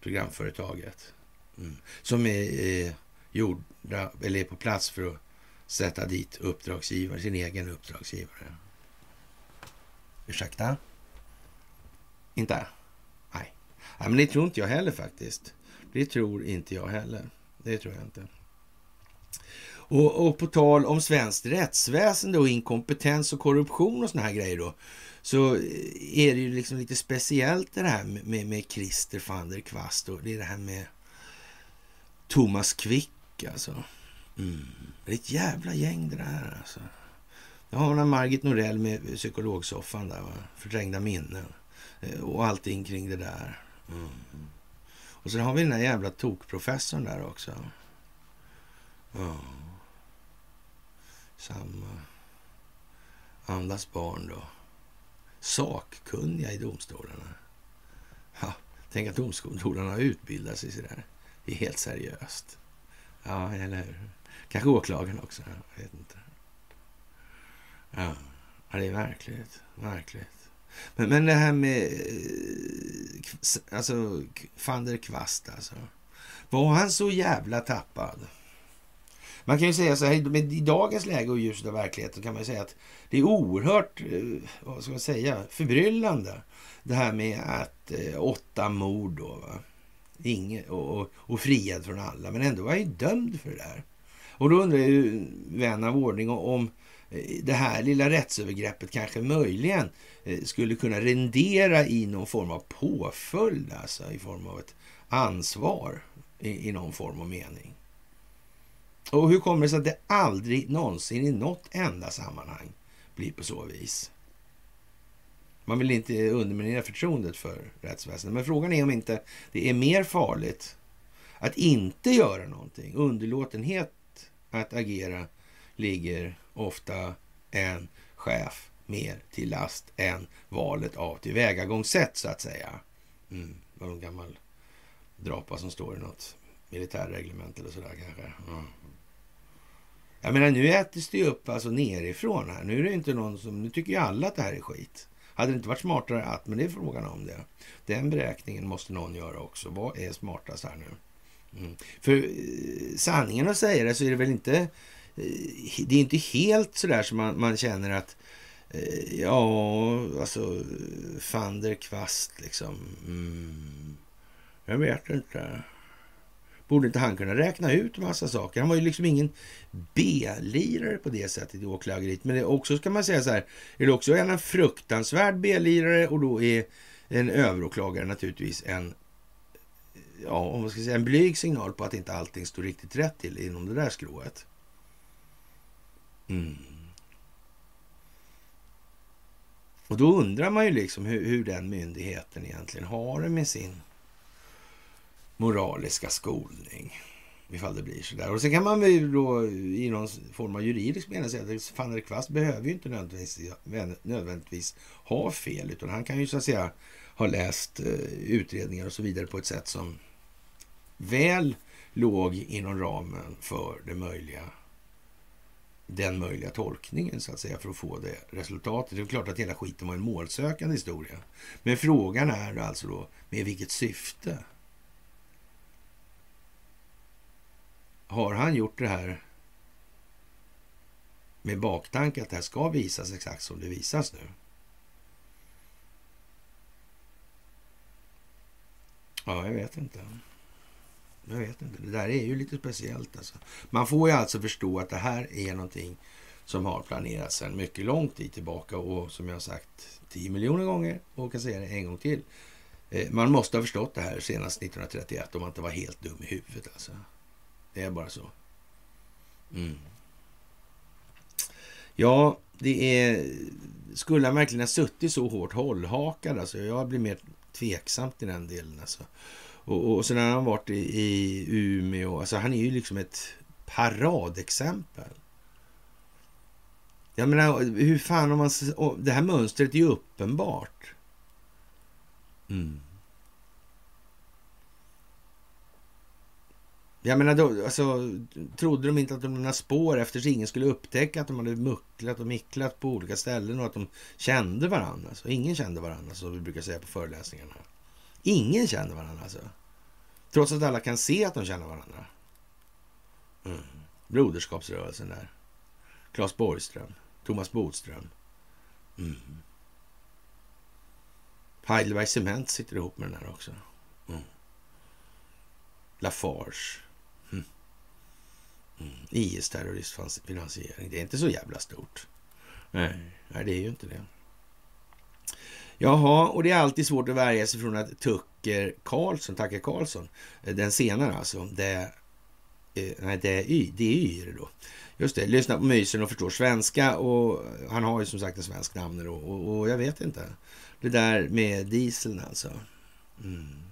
programföretaget. Mm. Som är, är gjorda, eller är på plats för att sätta dit uppdragsgivare, sin egen uppdragsgivare. Ursäkta? Inte? Nej. Nej, men det tror inte jag heller faktiskt. Det tror inte jag heller. Det tror jag inte. Och, och på tal om svenskt rättsväsende och inkompetens och korruption och såna här grejer då, så är det ju liksom lite speciellt det här med, med, med Christer van der Kvast och det är det här med Thomas Quick alltså. Mm. Det är ett jävla gäng det där alltså. Jag har man Margit Norell med psykologsoffan där, va? förträngda minnen eh, och allting kring det där. Mm. Och så har vi den där jävla tokprofessorn där också. Ja. Samma. Andas barn då. Sakkunniga i domstolarna. Ja, tänk att domstolarna utbildar sig sådär. Det är helt seriöst. Ja, eller hur? Kanske åklagaren också. Jag vet inte. Ja, det är verkligt. Verkligt. Men, men det här med eh, alltså, van der Kvast alltså. Var han så jävla tappad? Man kan ju säga så här, i dagens läge och ljuset av verkligheten kan man säga att det är oerhört, eh, vad ska man säga, förbryllande. Det här med att eh, åtta mord då, va? Inge, och, och, och friad från alla, men ändå var han ju dömd för det där. Och då undrar ju vän av ordning om eh, det här lilla rättsövergreppet kanske möjligen eh, skulle kunna rendera i någon form av påföljd, alltså i form av ett ansvar i, i någon form och mening. Och hur kommer det sig att det aldrig någonsin i något enda sammanhang blir på så vis? Man vill inte underminera förtroendet för rättsväsendet, men frågan är om inte det är mer farligt att inte göra någonting. Underlåtenhet att agera ligger ofta en chef mer till last än valet av tillvägagångssätt, så att säga. Mm, var någon gammal drapa som står i något militärreglement eller sådär kanske. Mm. Jag menar, nu äts det ju upp alltså nerifrån här. Nu är det inte någon som... Nu tycker ju alla att det här är skit. Hade det inte varit smartare att, men det är frågan om det. Den beräkningen måste någon göra också. Vad är smartast här nu? Mm. För eh, sanningen att säga det så är det väl inte... Eh, det är inte helt sådär som man, man känner att eh, Ja, alltså van der Kvast liksom. Mm. Jag vet inte. Borde inte han kunna räkna ut massa saker? Han var ju liksom ingen B-lirare på det sättet i åklageriet. Men det också ska man säga så här, är det också en fruktansvärd B-lirare och då är en överåklagare naturligtvis en ja, om man ska säga en blyg signal på att inte allting står riktigt rätt till inom det där skrået. Mm. Och då undrar man ju liksom hur, hur den myndigheten egentligen har det med sin moraliska skolning. Ifall det blir sådär. Och sen kan man väl då i någon form av juridisk mening säga att van der Kvast behöver ju inte nödvändigtvis, nödvändigtvis ha fel. Utan han kan ju så att säga ha läst eh, utredningar och så vidare på ett sätt som väl låg inom ramen för det möjliga den möjliga tolkningen så att säga för att få det resultatet. Det är klart att hela skiten var en målsökande historia. Men frågan är alltså då med vilket syfte? Har han gjort det här med baktanke att det här ska visas exakt som det visas nu? Ja, jag vet inte. Jag vet inte. Det där är ju lite speciellt. Alltså. Man får ju alltså förstå att det här är någonting som har planerats sedan mycket lång tid tillbaka och som jag har sagt 10 miljoner gånger och kan säga det en gång till. Eh, man måste ha förstått det här senast 1931 om man inte var helt dum i huvudet. Alltså. Det är bara så. Mm. Ja, det är... Skulle han verkligen ha suttit så hårt hållhakad? Alltså, jag blir mer tveksam till den delen. Alltså. Och, och sen har han varit i, i Umeå. Alltså, han är ju liksom ett paradexempel. Jag menar, hur fan om man... Det här mönstret är ju uppenbart. Mm. Jag menar, då, alltså, trodde de inte att de lämnade spår efter sig ingen skulle upptäcka att de hade mucklat och micklat på olika ställen och att de kände varandra. Alltså, ingen kände varandra, som vi brukar säga på föreläsningarna. Ingen känner varandra alltså. Trots att alla kan se att de känner varandra. Mm. Broderskapsrörelsen där. Claes Borgström. Thomas Bodström. Mm. Heidelberg Cement sitter ihop med den här också. Mm. Lafarge. Mm. Mm. IS-terroristfinansiering. Det är inte så jävla stort. Nej, nej, det är ju inte det. Jaha, och det är alltid svårt att värja sig från att Tucker Karlsson, Tucker Karlsson, eh, den senare alltså, det, eh, nej, det är Y, det är Y då. Just det, lyssna på mysen och förstår svenska och han har ju som sagt en svensk namn och, och, och jag vet inte. Det där med dieseln alltså. Mm.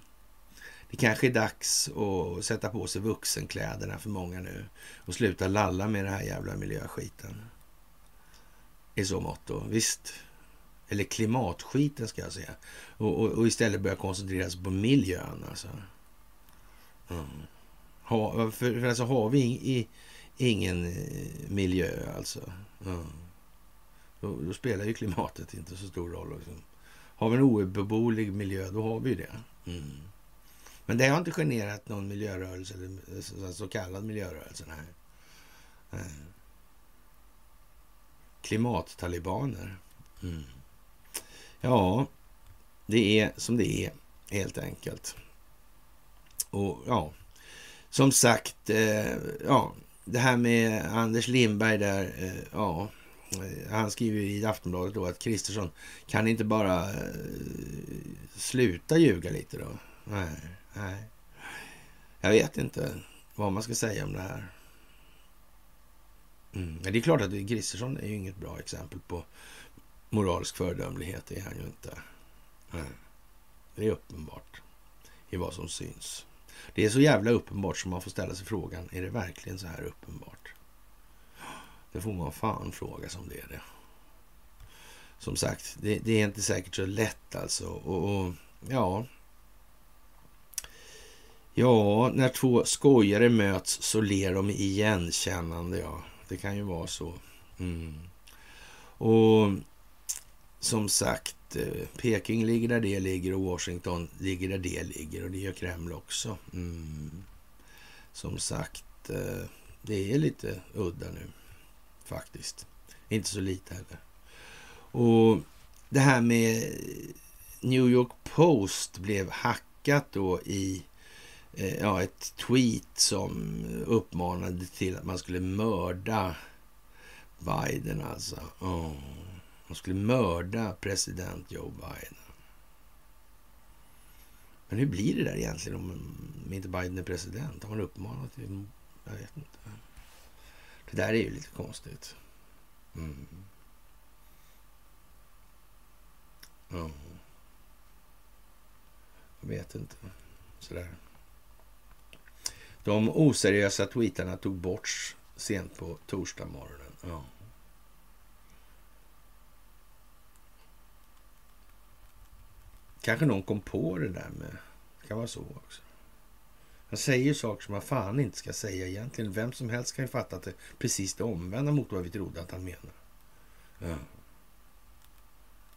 Det kanske är dags att sätta på sig vuxenkläderna för många nu och sluta lalla med den här jävla miljöskiten. I så mått då. Visst, eller klimatskiten ska jag säga. Och, och, och istället börja koncentrera sig på miljön alltså. Mm. Ha, för, för alltså har vi i, ingen eh, miljö alltså. Mm. Då, då, spelar ju klimatet inte så stor roll. Också. Har vi en obeboelig miljö, då har vi ju det. Mm. Men det har inte generat någon miljörörelse, eller eh, så kallad miljörörelse. Nej. nej. Klimattalibaner. Mm. Ja, det är som det är helt enkelt. Och ja, som sagt, eh, ja, det här med Anders Lindberg där, eh, ja, eh, han skriver i Aftonbladet då att Kristersson kan inte bara eh, sluta ljuga lite då? Nej, nej. Jag vet inte vad man ska säga om det här. Mm. Det är klart att Kristersson är ju inget bra exempel på moralisk föredömlighet. Det är han ju inte. Nej. Det är uppenbart i vad som syns. Det är så jävla uppenbart som man får ställa sig frågan, är det verkligen så här uppenbart? Det får man fan fråga som det är det. Som sagt, det, det är inte säkert så lätt alltså. Och, och, ja... Ja, när två skojare möts så ler de igenkännande, ja. Det kan ju vara så. Mm. Och som sagt, eh, Peking ligger där det ligger och Washington ligger där det ligger och det gör Kreml också. Mm. Som sagt, eh, det är lite udda nu faktiskt. Inte så lite heller. Och det här med New York Post blev hackat då i eh, ja, ett tweet som uppmanade till att man skulle mörda Biden alltså. Oh. De skulle mörda president Joe Biden. Men hur blir det där egentligen om inte Biden är president? Har man uppmanat till... Jag vet inte. Det där är ju lite konstigt. Mm. Ja. Jag vet inte. Sådär. De oseriösa tweetarna tog bort sent på torsdag morgonen. Ja. Kanske någon kom på det där med... Det kan vara så också. Han säger ju saker som man fan inte ska säga egentligen. Vem som helst kan ju fatta att det är precis det omvända mot vad vi trodde att han menar. Ja.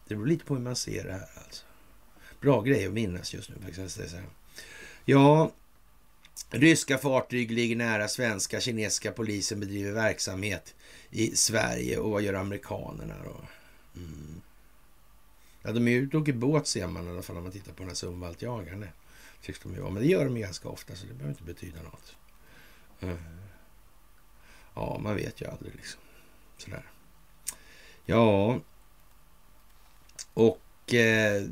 Det beror lite på hur man ser det här alltså. Bra grej att minnas just nu faktiskt. Ja, ryska fartyg ligger nära svenska. Kinesiska polisen bedriver verksamhet i Sverige. Och vad gör amerikanerna då? Mm. Ja, de är ute och åker båt ser man i alla fall när man tittar på den här Sundvalltjagaren. Tycks de ju vara. Men det gör de ju ganska ofta så det behöver inte betyda något. Mm. Ja, man vet ju aldrig liksom. Sådär. Ja. Och eh,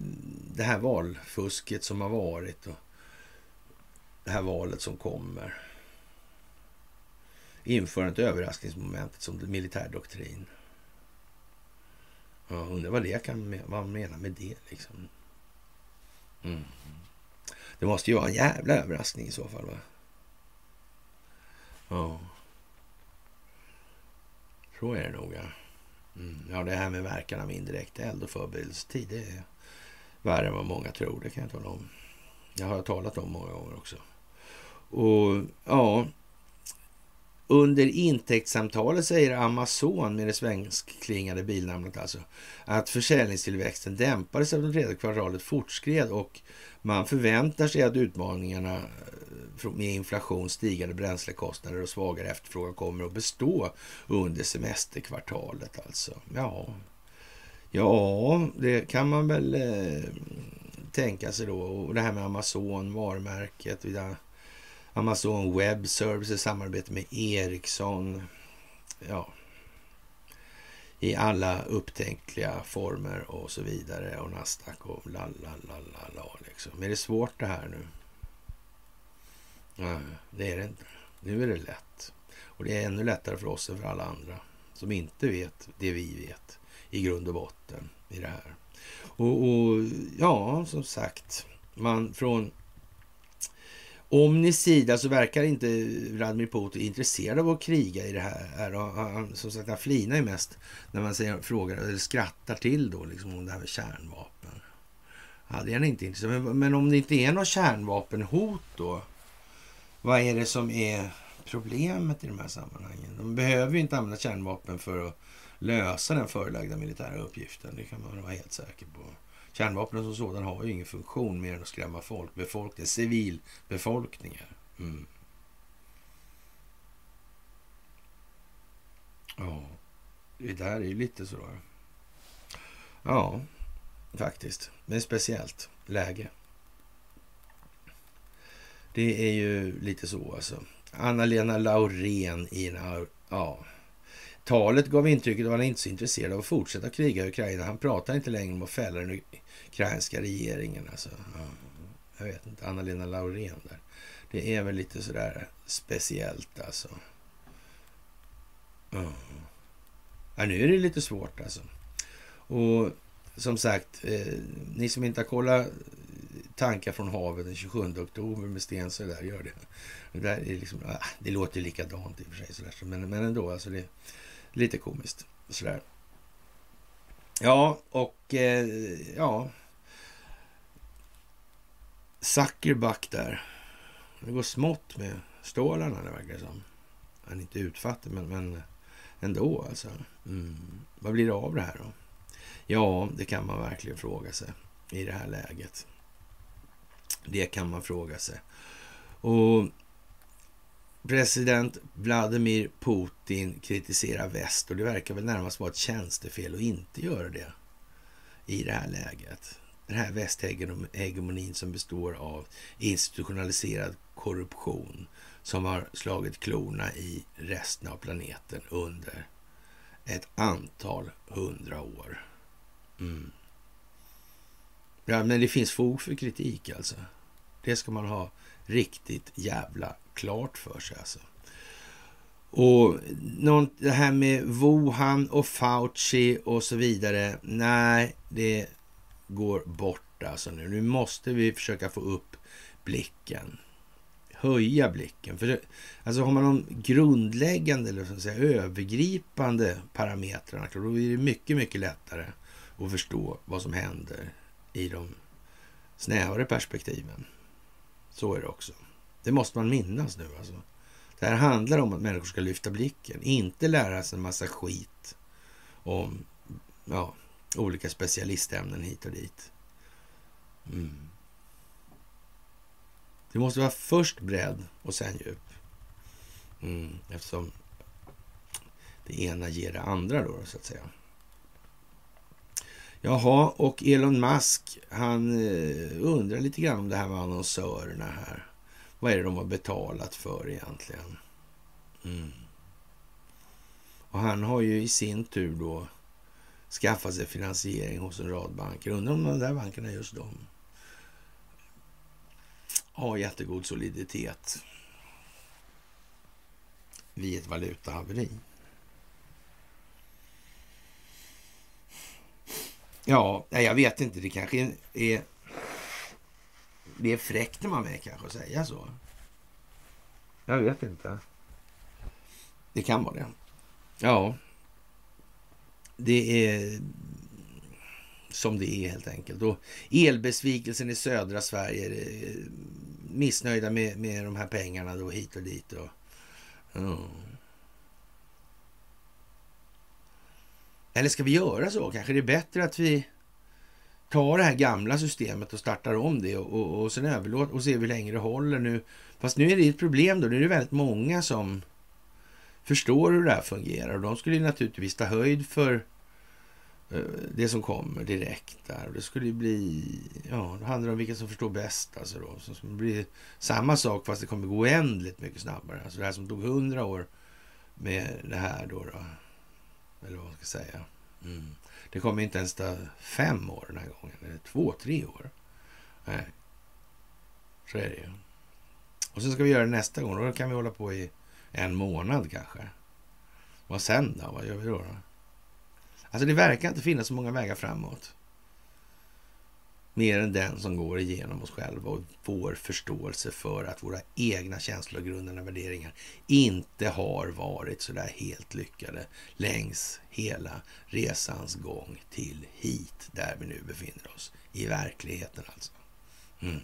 det här valfusket som har varit och det här valet som kommer. Införandet överraskningsmomentet som militärdoktrin. Ja, undrar vad det kan vad man menar med det liksom. Mm. Det måste ju vara en jävla överraskning i så fall va? Ja. Så är det nog ja. Mm. Ja, det här med verkan av indirekt eld och förberedelsetid, det är värre än vad många tror. Det kan jag tala om. Det har jag talat om många gånger också. Och ja, under intäktssamtalet säger Amazon med det svenskklingande bilnamnet alltså att försäljningstillväxten dämpades av det tredje kvartalet fortskred och man förväntar sig att utmaningarna eh, med inflation, stigande bränslekostnader och svagare efterfrågan kommer att bestå under semesterkvartalet alltså. Ja, Ja, det kan man väl eh, tänka sig då. Och det här med Amazon, varumärket. Amazon Web Services, samarbete med Ericsson. Ja, i alla upptänkliga former och så vidare. Och Nasdaq och la, la, la, la, la liksom. Är det svårt det här nu? Nej, det är det inte. Nu är det lätt. Och det är ännu lättare för oss än för alla andra som inte vet det vi vet i grund och botten i det här. Och, och ja, som sagt, man från Omnis sida så verkar inte Vladimir Putin intresserad av att kriga i det här. Han, som sagt, han flinar ju mest när man säger, frågar eller skrattar till då liksom om det här med kärnvapen. Ja, det är han inte intresserad men, men om det inte är något kärnvapenhot då? Vad är det som är problemet i de här sammanhangen? De behöver ju inte använda kärnvapen för att lösa den förelagda militära uppgiften. Det kan man vara helt säker på. Kärnvapnen som sådan har ju ingen funktion mer än att skrämma folk, befolkning, civilbefolkningar. Mm. Ja, det där är ju lite så. Ja, faktiskt. Men speciellt läge. Det är ju lite så alltså. Anna-Lena Laurén i en... Ja, Talet gav intrycket att han inte är så intresserad av att fortsätta kriga i Ukraina. Han pratar inte längre om att fälla den ukrainska regeringen. Alltså, ja, jag vet inte, Anna-Lena Laurén där. Det är väl lite sådär speciellt alltså. Ja. ja, nu är det lite svårt alltså. Och som sagt, eh, ni som inte har kollat tankar från havet den 27 oktober med sten så där, gör det. Det, där är liksom, ah, det låter likadant i och för sig, sådär, men, men ändå. Alltså det, Lite komiskt sådär. Ja, och eh, ja. Zuckerback där. Det går smått med stålarna det verkar som. Han är inte utfattig men, men ändå alltså. Mm. Vad blir det av det här då? Ja, det kan man verkligen fråga sig i det här läget. Det kan man fråga sig. Och President Vladimir Putin kritiserar väst och det verkar väl närmast vara ett tjänstefel att inte göra det i det här läget. Den här västhegemonin som består av institutionaliserad korruption som har slagit klorna i resten av planeten under ett antal hundra år. Mm. Ja, men det finns fog för kritik alltså. Det ska man ha riktigt jävla klart för sig. Alltså. Och det här med Wuhan och Fauci och så vidare. Nej, det går bort alltså nu. Nu måste vi försöka få upp blicken. Höja blicken. För det, alltså har man de grundläggande eller så att säga, övergripande parametrarna, då är det mycket, mycket lättare att förstå vad som händer i de snävare perspektiven. Så är det också. Det måste man minnas nu alltså. Det här handlar om att människor ska lyfta blicken, inte lära sig en massa skit om ja, olika specialistämnen hit och dit. Mm. Det måste vara först bredd och sen djup. Mm, eftersom det ena ger det andra då, så att säga. Jaha, och Elon Musk, han eh, undrar lite grann om det här med annonsörerna här. Vad är det de har betalat för egentligen? Mm. Och han har ju i sin tur då skaffat sig finansiering hos en rad banker. Undrar om de där bankerna, just de, har jättegod soliditet vid ett valutahaveri. Ja, jag vet inte. Det kanske är det är fräckt när man med kanske att säga så. Jag vet inte. Det kan vara det. Ja. Det är som det är helt enkelt. Och elbesvikelsen i södra Sverige. Missnöjda med, med de här pengarna då hit och dit. Och, mm. Eller ska vi göra så? Kanske det är bättre att vi tar det här gamla systemet och startar om det och, och, och sen överlåter och ser hur länge det håller nu. Fast nu är det ett problem då. Nu är det väldigt många som förstår hur det här fungerar och de skulle naturligtvis ta höjd för eh, det som kommer direkt där. Det skulle ju bli, ja, det handlar om vilka som förstår bäst alltså då. Så det blir samma sak fast det kommer gå oändligt mycket snabbare. Alltså det här som tog hundra år med det här då, då. Eller vad man ska säga. Mm. Det kommer inte ens ta fem år den här gången. Eller två, tre år. Nej. Så är det ju. Och så ska vi göra det nästa gång. Då kan vi hålla på i en månad kanske. Vad sen då? Vad gör vi då? då? Alltså det verkar inte finnas så många vägar framåt. Mer än den som går igenom oss själva och vår förståelse för att våra egna känslogrundande värderingar inte har varit så där helt lyckade längs hela resans gång till hit där vi nu befinner oss. I verkligheten alltså. Mm.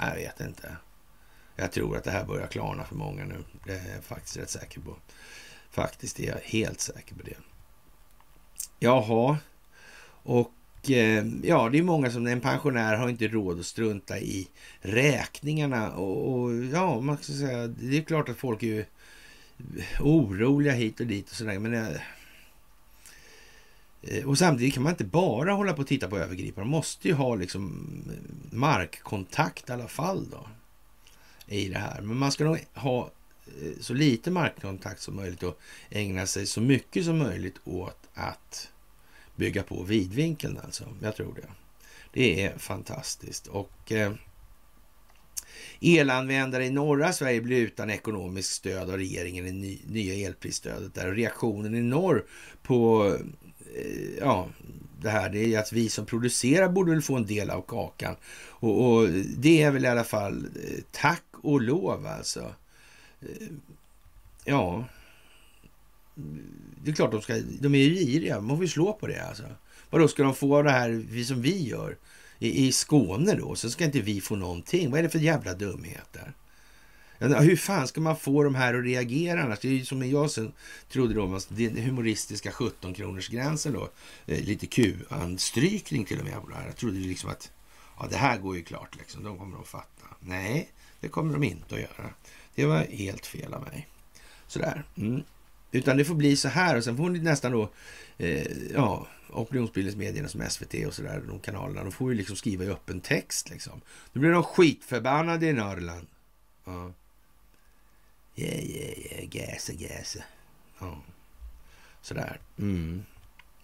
Jag vet inte. Jag tror att det här börjar klarna för många nu. Det är jag faktiskt rätt säker på. Faktiskt är jag helt säker på det. Jaha, och Eh, ja, det är många som en pensionär har inte råd att strunta i räkningarna och, och ja, man ska säga, det är klart att folk är oroliga hit och dit och sådär, men eh, och samtidigt kan man inte bara hålla på och titta på övergripande. Man måste ju ha liksom markkontakt i alla fall då i det här. Men man ska nog ha eh, så lite markkontakt som möjligt och ägna sig så mycket som möjligt åt att bygga på vidvinkeln alltså. Jag tror det. Det är fantastiskt. Och eh, elanvändare i norra Sverige blir utan ekonomiskt stöd av regeringen i ny, nya elprisstödet. Där. Reaktionen i norr på eh, ja, det här det är att vi som producerar borde väl få en del av kakan. Och, och det är väl i alla fall eh, tack och lov alltså. Eh, ja, det är klart de ska, de är ju giriga. Man får ju slå på det alltså. Vadå, ska de få det här som vi gör i, i Skåne då? Så ska inte vi få någonting. Vad är det för jävla dumheter? Hur fan ska man få de här att reagera annars? Det är ju som jag sen trodde då, den humoristiska 17 kronors gränsen då. Eh, lite Q-anstrykning till och med på det här. Jag trodde liksom att ja, det här går ju klart liksom. De kommer att fatta. Nej, det kommer de inte att göra. Det var helt fel av mig. Sådär. Mm. Utan det får bli så här och sen får ni nästan då, eh, ja, opinionsbildningsmedierna som SVT och sådär, de kanalerna, de får ju liksom skriva i öppen text liksom. Nu blir de skitförbannade i Norrland. Ja. Yeah, yeah, yeah, gäse, gäse. Ja. Sådär. Mm.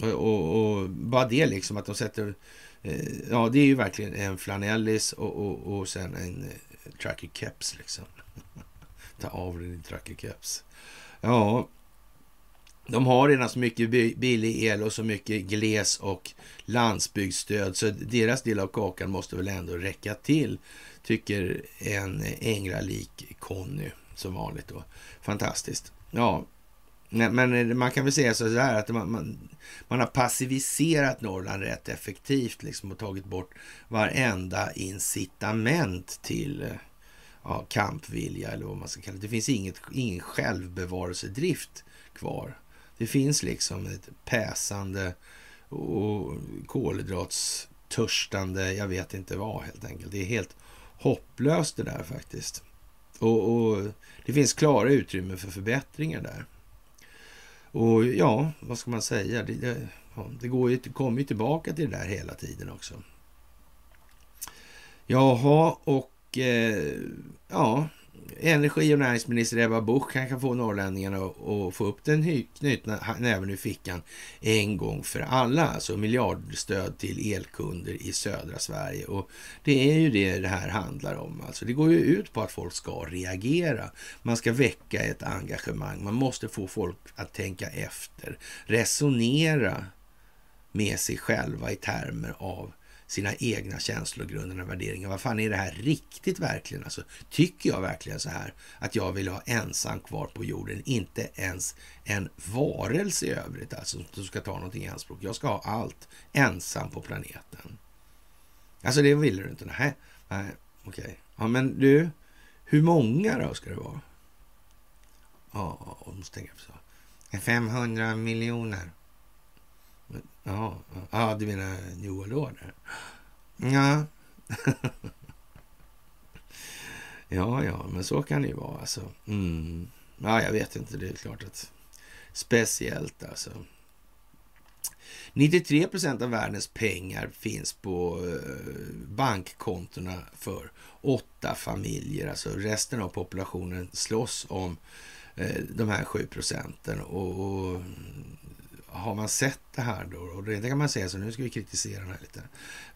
Och, och, och, bara det liksom att de sätter, eh, ja det är ju verkligen en flanellis och, och, och sen en eh, tracker keps liksom. Ta av dig din tracker keps. Ja, de har redan så mycket billig el och så mycket gles och landsbygdsstöd så deras del av kakan måste väl ändå räcka till, tycker en änglalik Conny som vanligt då. Fantastiskt. Ja, men man kan väl säga så här att man, man, man, har passiviserat Norrland rätt effektivt liksom och tagit bort varenda incitament till ja, kampvilja eller vad man ska kalla det. Det finns inget, ingen självbevarelsedrift kvar. Det finns liksom ett päsande och kolhydratstörstande, jag vet inte vad helt enkelt. Det är helt hopplöst det där faktiskt. Och, och det finns klara utrymmen för förbättringar där. Och ja, vad ska man säga? Det, det, ja, det går ju, kommer ju tillbaka till det där hela tiden också. Jaha, och eh, ja, energi och näringsminister Ebba Busch kan få norrlänningarna att få upp den knutna näven ur fickan en gång för alla. Alltså miljardstöd till elkunder i södra Sverige. Och det är ju det det här handlar om. Alltså det går ju ut på att folk ska reagera. Man ska väcka ett engagemang. Man måste få folk att tänka efter, resonera med sig själva i termer av sina egna känslogrundande värderingar. Vad fan är det här riktigt verkligen? Alltså, tycker jag verkligen så här att jag vill ha ensam kvar på jorden, inte ens en varelse i övrigt alltså som ska ta någonting i anspråk. Jag ska ha allt ensam på planeten. Alltså det vill du inte? Nej, nej okej. Okay. Ja, men du, hur många då ska det vara? Ja, jag måste tänka på så. 500 miljoner. Ja, ja ah, du menar New World Order? Ja. ja, ja, men så kan det ju vara alltså. Mm. Ja, jag vet inte. Det är klart att speciellt alltså. 93 procent av världens pengar finns på eh, bankkontona för åtta familjer. Alltså resten av populationen slåss om eh, de här sju procenten. Och, och, har man sett det här då, och det kan man säga så nu ska vi kritisera den här lite.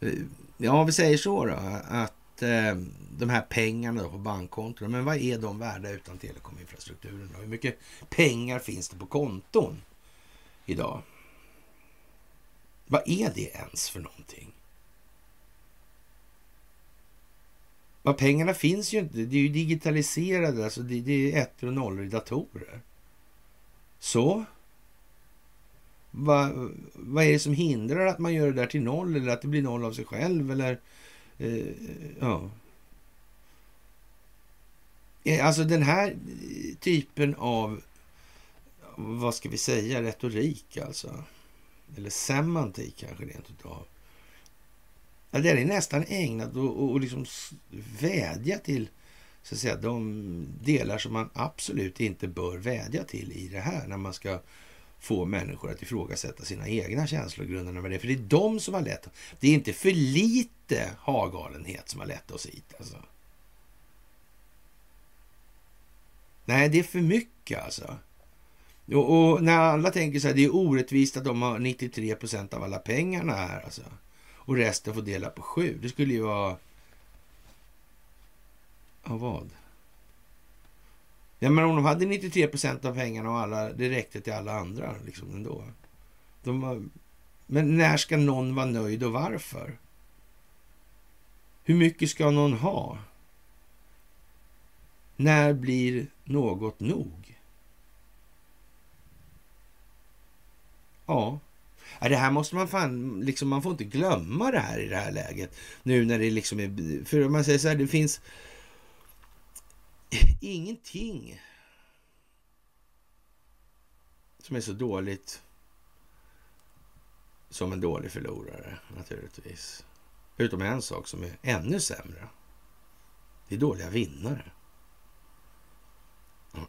Eh, ja, vi säger så då, att eh, de här pengarna då på bankkonton, men vad är de värda utan telekominfrastrukturen? Då? Hur mycket pengar finns det på konton idag? Vad är det ens för någonting? Vad pengarna finns ju inte. Det är ju digitaliserade. Alltså det, det är ettor och nollor i datorer. Så? Vad, vad är det som hindrar att man gör det där till noll eller att det blir noll av sig själv? Eller, eh, ja. Eh, alltså den här typen av, vad ska vi säga, retorik alltså. Eller semantik kanske rent utav. Ja, den är nästan ägnad att, liksom vädja till så att säga, de delar som man absolut inte bör vädja till i det här när man ska få människor att ifrågasätta sina egna känslogrunder med det. För det är de som har lett. Det är inte för lite hagalenhet som har lett oss hit. Alltså. Nej, det är för mycket alltså. Och, och, när alla tänker så här, det är orättvist att de har 93 procent av alla pengarna här alltså. Och resten får dela på sju. Det skulle ju vara... Ja, vad? Ja, men om de hade 93 procent av pengarna och alla, det räckte till alla andra liksom ändå. De var, men när ska någon vara nöjd och varför? Hur mycket ska någon ha? När blir något nog? Ja, det här måste man fan, liksom, man får inte glömma det här i det här läget. Nu när det liksom är, för om man säger så här, det finns ingenting som är så dåligt som en dålig förlorare naturligtvis. Utom en sak som är ännu sämre. Det är dåliga vinnare.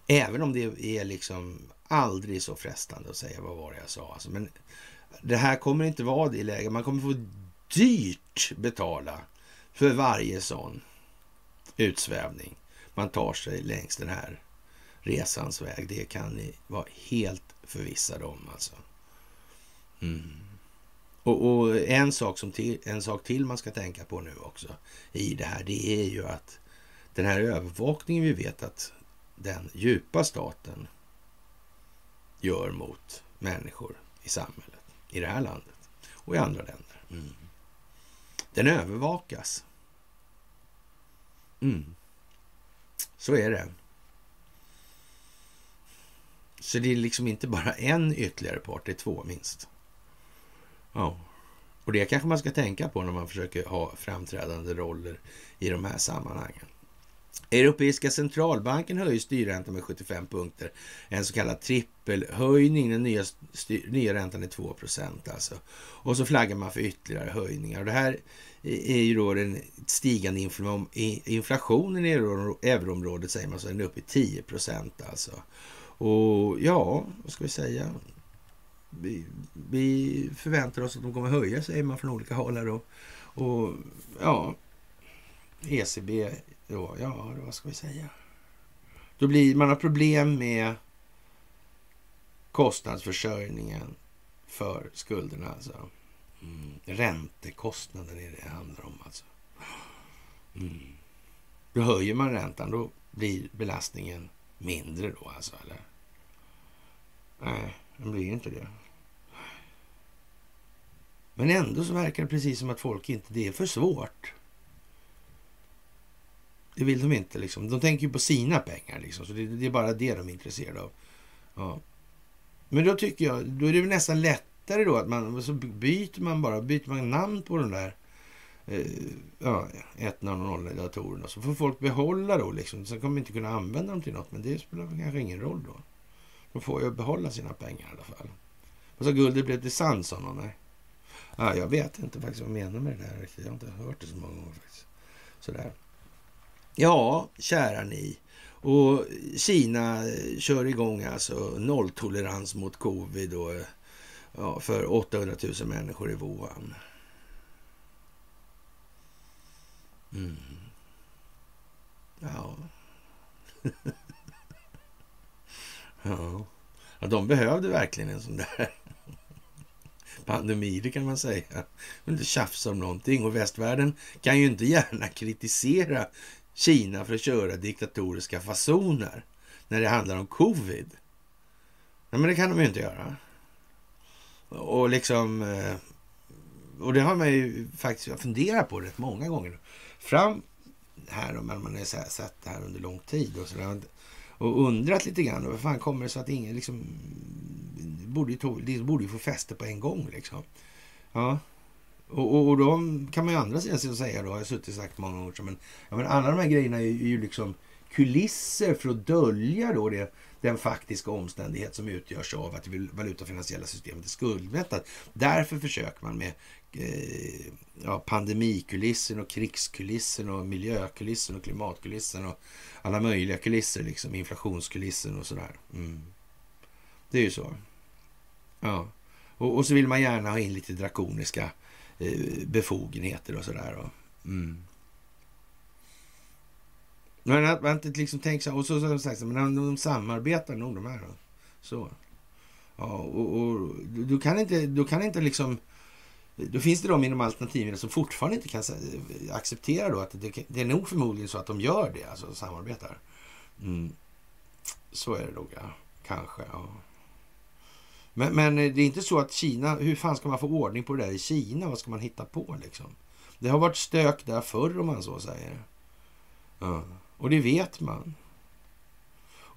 Även om det är liksom aldrig så frestande att säga vad var det jag sa. Alltså, men det här kommer inte vara det läget. Man kommer få dyrt betala för varje sån utsvävning man tar sig längs den här resans väg. Det kan ni vara helt förvissade om alltså. Mm. Och, och, en, sak som till, en sak till man ska tänka på nu också i det här, det är ju att den här övervakningen vi vet att den djupa staten gör mot människor i samhället, i det här landet och i andra länder. Mm. Den övervakas. Mm. Så är det. Så det är liksom inte bara en ytterligare part, det är två minst. Ja. Och det kanske man ska tänka på när man försöker ha framträdande roller i de här sammanhangen. Europeiska centralbanken höjer styrräntan med 75 punkter. En så kallad trippelhöjning. Den nya, styr, nya räntan är 2% alltså. Och så flaggar man för ytterligare höjningar. Och det här är ju då den stigande inflationen i euroområdet säger man så. Den är uppe i 10 procent. alltså. Och ja, vad ska vi säga? Vi, vi, förväntar oss att de kommer höja säger man från olika håll här. Och, och ja, ECB då, ja, vad ska vi säga? Då blir man har problem med kostnadsförsörjningen för skulderna. Alltså. Mm. Räntekostnaden är det det handlar om. Alltså. Mm. Då höjer man räntan, då blir belastningen mindre då alltså, eller? Nej, den blir inte det. Men ändå så verkar det precis som att folk inte... Det är för svårt. Det vill de inte. Liksom. De tänker ju på sina pengar. Liksom. Så det, det, är bara det de är intresserade av. Ja. Men då tycker jag, då är det nästan lätt lättare då att man, så byter man bara, byter man namn på de där eh, ja, 100 datorerna. Så får folk behålla då liksom. Sen kommer vi inte kunna använda dem till något, men det spelar kanske ingen roll då. De får ju behålla sina pengar i alla fall. Och så guldet blev till sand, sa någon. Nej. Ja, jag vet inte faktiskt vad jag menar med det där riktigt. Jag har inte hört det så många gånger faktiskt. Sådär. Ja, kära ni. Och Kina eh, kör igång alltså nolltolerans mot covid och eh, ja, för 800 000 människor i Wuhan. Mm. Ja. ja. ja. De behövde verkligen en sån där pandemi, det kan man säga. De vill inte tjafsa om någonting och västvärlden kan ju inte gärna kritisera Kina för att köra diktatoriska fasoner när det handlar om covid. Nej, men det kan de ju inte göra. Och liksom... Eh, och det har man ju faktiskt funderat på rätt många gånger. Fram här, om man har sett det här under lång tid och sådär. Och undrat lite grann, vad fan kommer det så att ingen liksom... Borde ju, det borde ju få fäste på en gång liksom. Ja. Och, och, och då kan man ju andra sidan säga då, jag har suttit och sagt många gånger, men, ja, men alla de här grejerna är ju, är ju liksom kulisser för att dölja då det, den faktiska omständighet som utgörs av att det valutafinansiella systemet är skuldmättat. Därför försöker man med eh, ja, pandemikulissen och krigskulissen och miljökulissen och klimatkulissen och alla möjliga kulisser, liksom inflationskulissen och sådär. Mm. Det är ju så. Ja. Och, och, så vill man gärna ha in lite drakoniska eh, befogenheter och sådär. Mm. Men att man inte liksom tänker så Och så som sagt men de samarbetar nog de här. Då. Så. Ja, och, och du kan inte, du kan inte liksom... Då finns det de inom alternativen som fortfarande inte kan acceptera då att det, det är nog förmodligen så att de gör det, alltså samarbetar. Mm. Så är det nog, ja. Kanske, ja. Men, men det är inte så att Kina, hur fan ska man få ordning på det där i Kina? Vad ska man hitta på liksom? Det har varit stök där förr om man så säger. Ja. Och det vet man.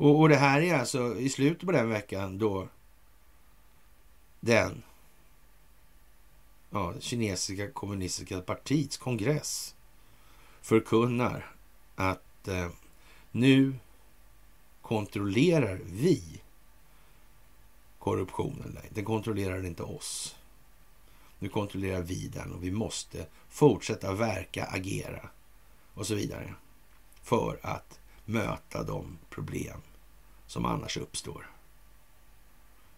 Och, och det här är alltså i slutet på den veckan då den ja, kinesiska kommunistiska partiets kongress förkunnar att eh, nu kontrollerar vi korruptionen. Den kontrollerar inte oss. Nu kontrollerar vi den och vi måste fortsätta verka, agera och så vidare för att möta de problem som annars uppstår.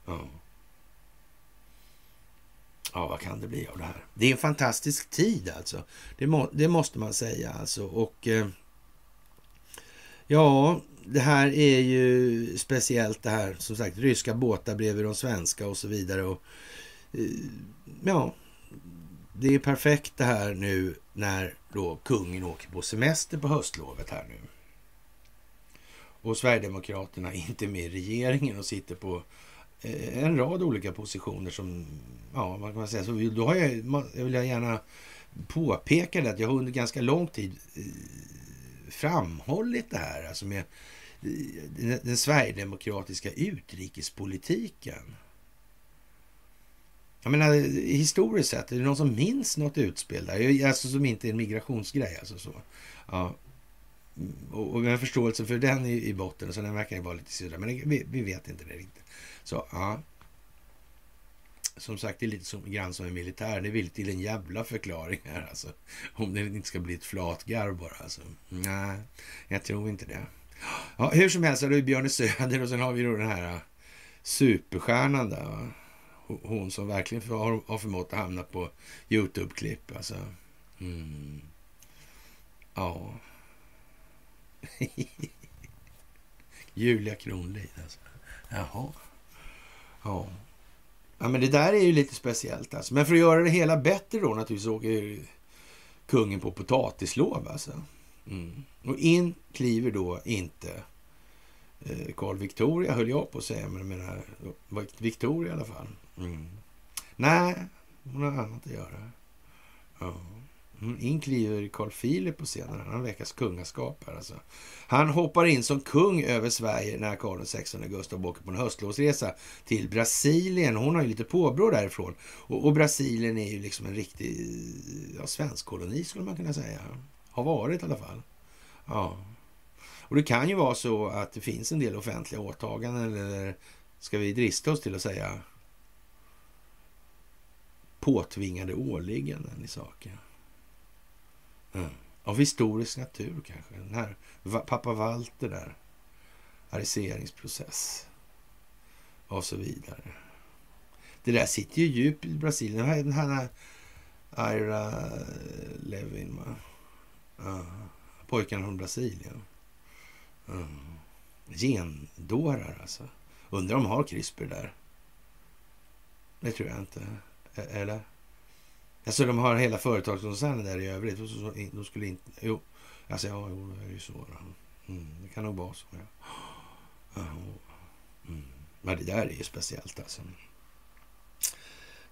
Ja. ja, vad kan det bli av det här? Det är en fantastisk tid alltså. Det, må, det måste man säga alltså. Och eh, ja, det här är ju speciellt det här, som sagt, ryska båtar bredvid de svenska och så vidare. Och, eh, ja, det är perfekt det här nu när då kungen åker på semester på höstlovet här nu. Och Sverigedemokraterna är inte med i regeringen och sitter på eh, en rad olika positioner som, ja, vad kan man säga, så då har jag, jag vill jag gärna påpeka det att jag har under ganska lång tid eh, framhållit det här, alltså med eh, den sverigedemokratiska utrikespolitiken. Jag menar, historiskt sett, är det någon som minns något utspel där? Alltså som inte är en migrationsgrej. Alltså så. Ja. Och, och med förståelse för den i, i botten, så den verkar ju vara lite syrra. Men det, vi, vi, vet inte det riktigt. Så, ja. Som sagt, det är lite som, grann som en militär. Det vill till en jävla förklaring här alltså. Om det inte ska bli ett flatgarv bara alltså. Nej, jag tror inte det. Ja, hur som helst, då är Björn Söder och sen har vi då den här superstjärnan där. Va? Hon som verkligen har, har förmått att hamna på Youtube-klipp. Alltså. Mm. Ja. Julia Kronlid alltså. Jaha. Ja. Ja, men det där är ju lite speciellt alltså. Men för att göra det hela bättre då naturligtvis åker kungen på potatislov alltså. Mm. Och in kliver då inte Karl Carl Victoria höll jag på att säga, men menar Victoria i alla fall. Mm. Nej, hon har annat att göra. Ja. Mm, in kliver Carl Philip på scenen. Han har veckans kungaskap här alltså. Han hoppar in som kung över Sverige när Karl XVI Gustav åker på en höstlovsresa till Brasilien. Hon har ju lite påbrå därifrån. Och, och, Brasilien är ju liksom en riktig ja, svensk koloni skulle man kunna säga. Har varit i alla fall. Ja. Och det kan ju vara så att det finns en del offentliga åtaganden eller ska vi drista oss till att säga påtvingade åligganden i saken. Mm. Av historisk natur kanske. Den här pappa Walter där. Ariseringsprocess. Och så vidare. det där sitter ju djupt i Brasilien. Den här Ira Levin, uh, pojkarna från Brasilien. Mm. Gendårar alltså. Undrar om de har CRISPR där. Det tror jag inte. Eller? Alltså de har hela företagskoncernen där i övrigt. De skulle inte... Jo, alltså ja, jo, det är ju så. Mm, det kan nog vara så. Ja. Mm. Men det där är ju speciellt alltså.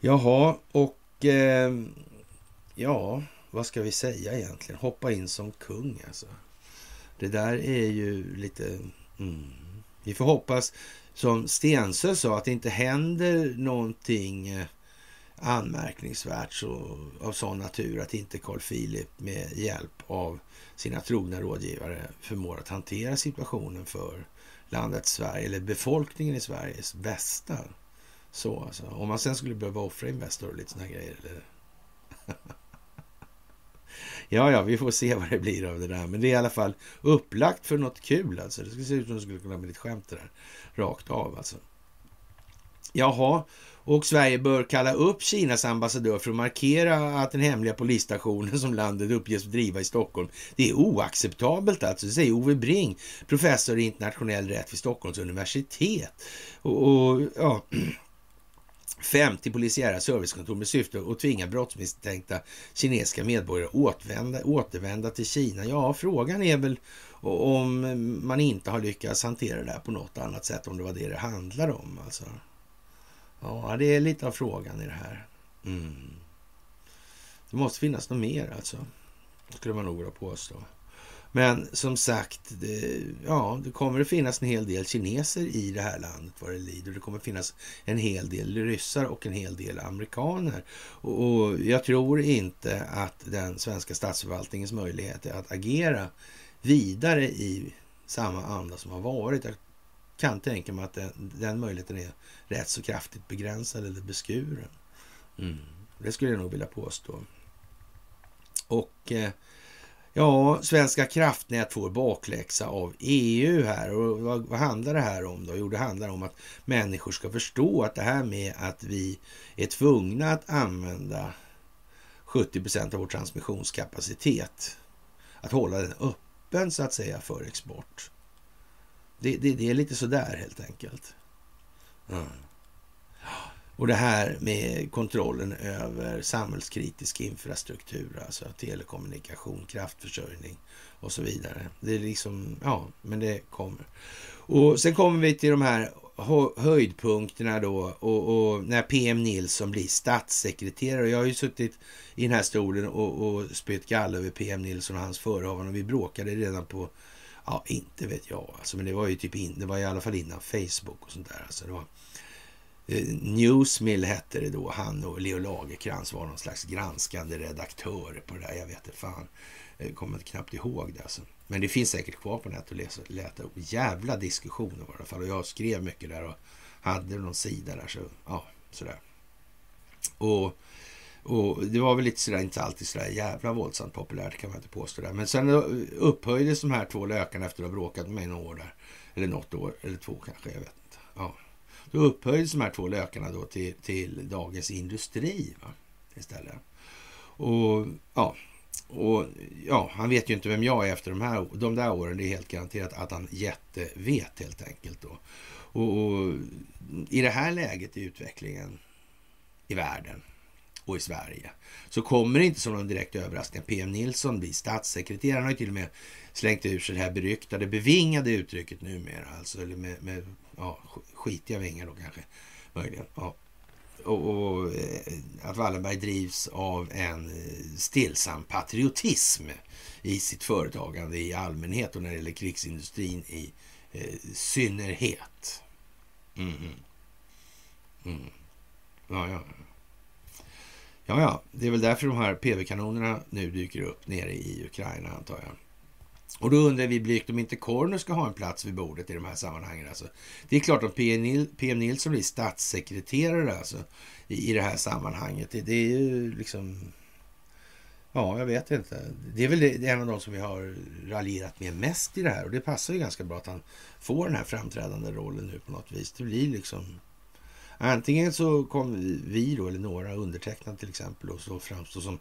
Jaha, och eh, ja, vad ska vi säga egentligen? Hoppa in som kung alltså. Det där är ju lite... Mm. Vi får hoppas, som Stensö sa, att det inte händer någonting eh, anmärkningsvärt så, av sån natur att inte Carl Philip med hjälp av sina trogna rådgivare förmår att hantera situationen för landet Sverige, eller befolkningen i Sveriges bästa. Så alltså. Om man sen skulle behöva offra Investor och lite såna grejer. Eller? ja, ja, vi får se vad det blir av det där. Men det är i alla fall upplagt för något kul alltså. Det skulle se ut som det skulle kunna bli ett skämt det där. Rakt av alltså. Jaha, och Sverige bör kalla upp Kinas ambassadör för att markera att den hemliga polisstationen som landet uppges driva i Stockholm, det är oacceptabelt alltså, det säger Ove Bring, professor i internationell rätt vid Stockholms universitet. Och, och ja, 50 polisiära servicekontor med syfte att tvinga brottsmisstänkta kinesiska medborgare att återvända, återvända till Kina. Ja, frågan är väl om man inte har lyckats hantera det här på något annat sätt, om det var det det handlar om. Alltså. Ja, det är lite av frågan i det här. Mm. Det måste finnas något mer alltså, skulle man nog vilja påstå. Men som sagt, det, ja, det kommer att finnas en hel del kineser i det här landet vad det lider. Det kommer att finnas en hel del ryssar och en hel del amerikaner. Och, jag tror inte att den svenska statsförvaltningens möjligheter att agera vidare i samma anda som har varit. Jag kan tänka mig att den, den möjligheten är rätt så kraftigt begränsad eller beskuren. Mm. Det skulle jag nog vilja påstå. Och eh, ja, Svenska kraftnät får bakläxa av EU här. Och vad, vad, handlar det här om då? Jo, det handlar om att människor ska förstå att det här med att vi är tvungna att använda 70 procent av vår transmissionskapacitet, att hålla den öppen så att säga för export. Det, det, det är lite sådär helt enkelt. Mm. Och det här med kontrollen över samhällskritisk infrastruktur, alltså telekommunikation, kraftförsörjning och så vidare. Det är liksom, ja, men det kommer. Och sen kommer vi till de här höjdpunkterna då och, och, när PM Nilsson blir statssekreterare. Jag har ju suttit i den här stolen och, och spytt galla över PM Nilsson och hans förehavanden och vi bråkade redan på Ja, inte vet jag alltså, men det var ju typ in, det var i alla fall innan Facebook och sånt där. Alltså, det var, Eh, Newsmill hette det då. Han och Leo Lagerkrans var någon slags granskande redaktör på det där. Jag vet inte fan. Jag kommer knappt ihåg det. Alltså. Men det finns säkert kvar på nätet att läsa. läsa. Jävla diskussioner var det i alla fall. Och jag skrev mycket där och hade någon sida där. Så, ja, sådär. Och och det var väl lite sådär, inte alltid sådär jävla våldsamt populärt kan man inte påstå Där. Men sen upphöjdes de här två lökarna efter att ha bråkat med mig några år där. Eller något år, eller två kanske, jag vet inte. Ja. Då upphöjdes de här två lökarna då till, till Dagens Industri va? istället. Och ja, och ja, han vet ju inte vem jag är efter de, här, de där åren. Det är helt garanterat att han jättevet helt enkelt. Då. Och, och i det här läget i utvecklingen i världen och i Sverige. Så kommer det inte som någon direkt överraskning PM Nilsson blir statssekreterare. Han har ju till och med slängt ur sig det här beryktade, bevingade uttrycket numera. Alltså, eller med, med ja, skitiga vingar då kanske, möjligen. Ja. Och, och eh, att Wallenberg drivs av en eh, stillsam patriotism i sitt företagande i allmänhet och när det gäller krigsindustrin i eh, synnerhet. Mm. Mm. mm. Ja, ja. Ja, ja, det är väl därför de här PV-kanonerna nu dyker upp nere i Ukraina antar jag. Och då undrar vi blygt om inte Corner ska ha en plats vid bordet i de här sammanhangen. Alltså, det är klart att PM Nilsson blir statssekreterare alltså, i, i det här sammanhanget. Det, det, är ju liksom... Ja, jag vet inte. Det är väl det, en av de som vi har raljerat med mest i det här. Och det passar ju ganska bra att han får den här framträdande rollen nu på något vis. Det blir liksom Antingen så kommer vi då, eller några undertecknade till exempel, och så framstå som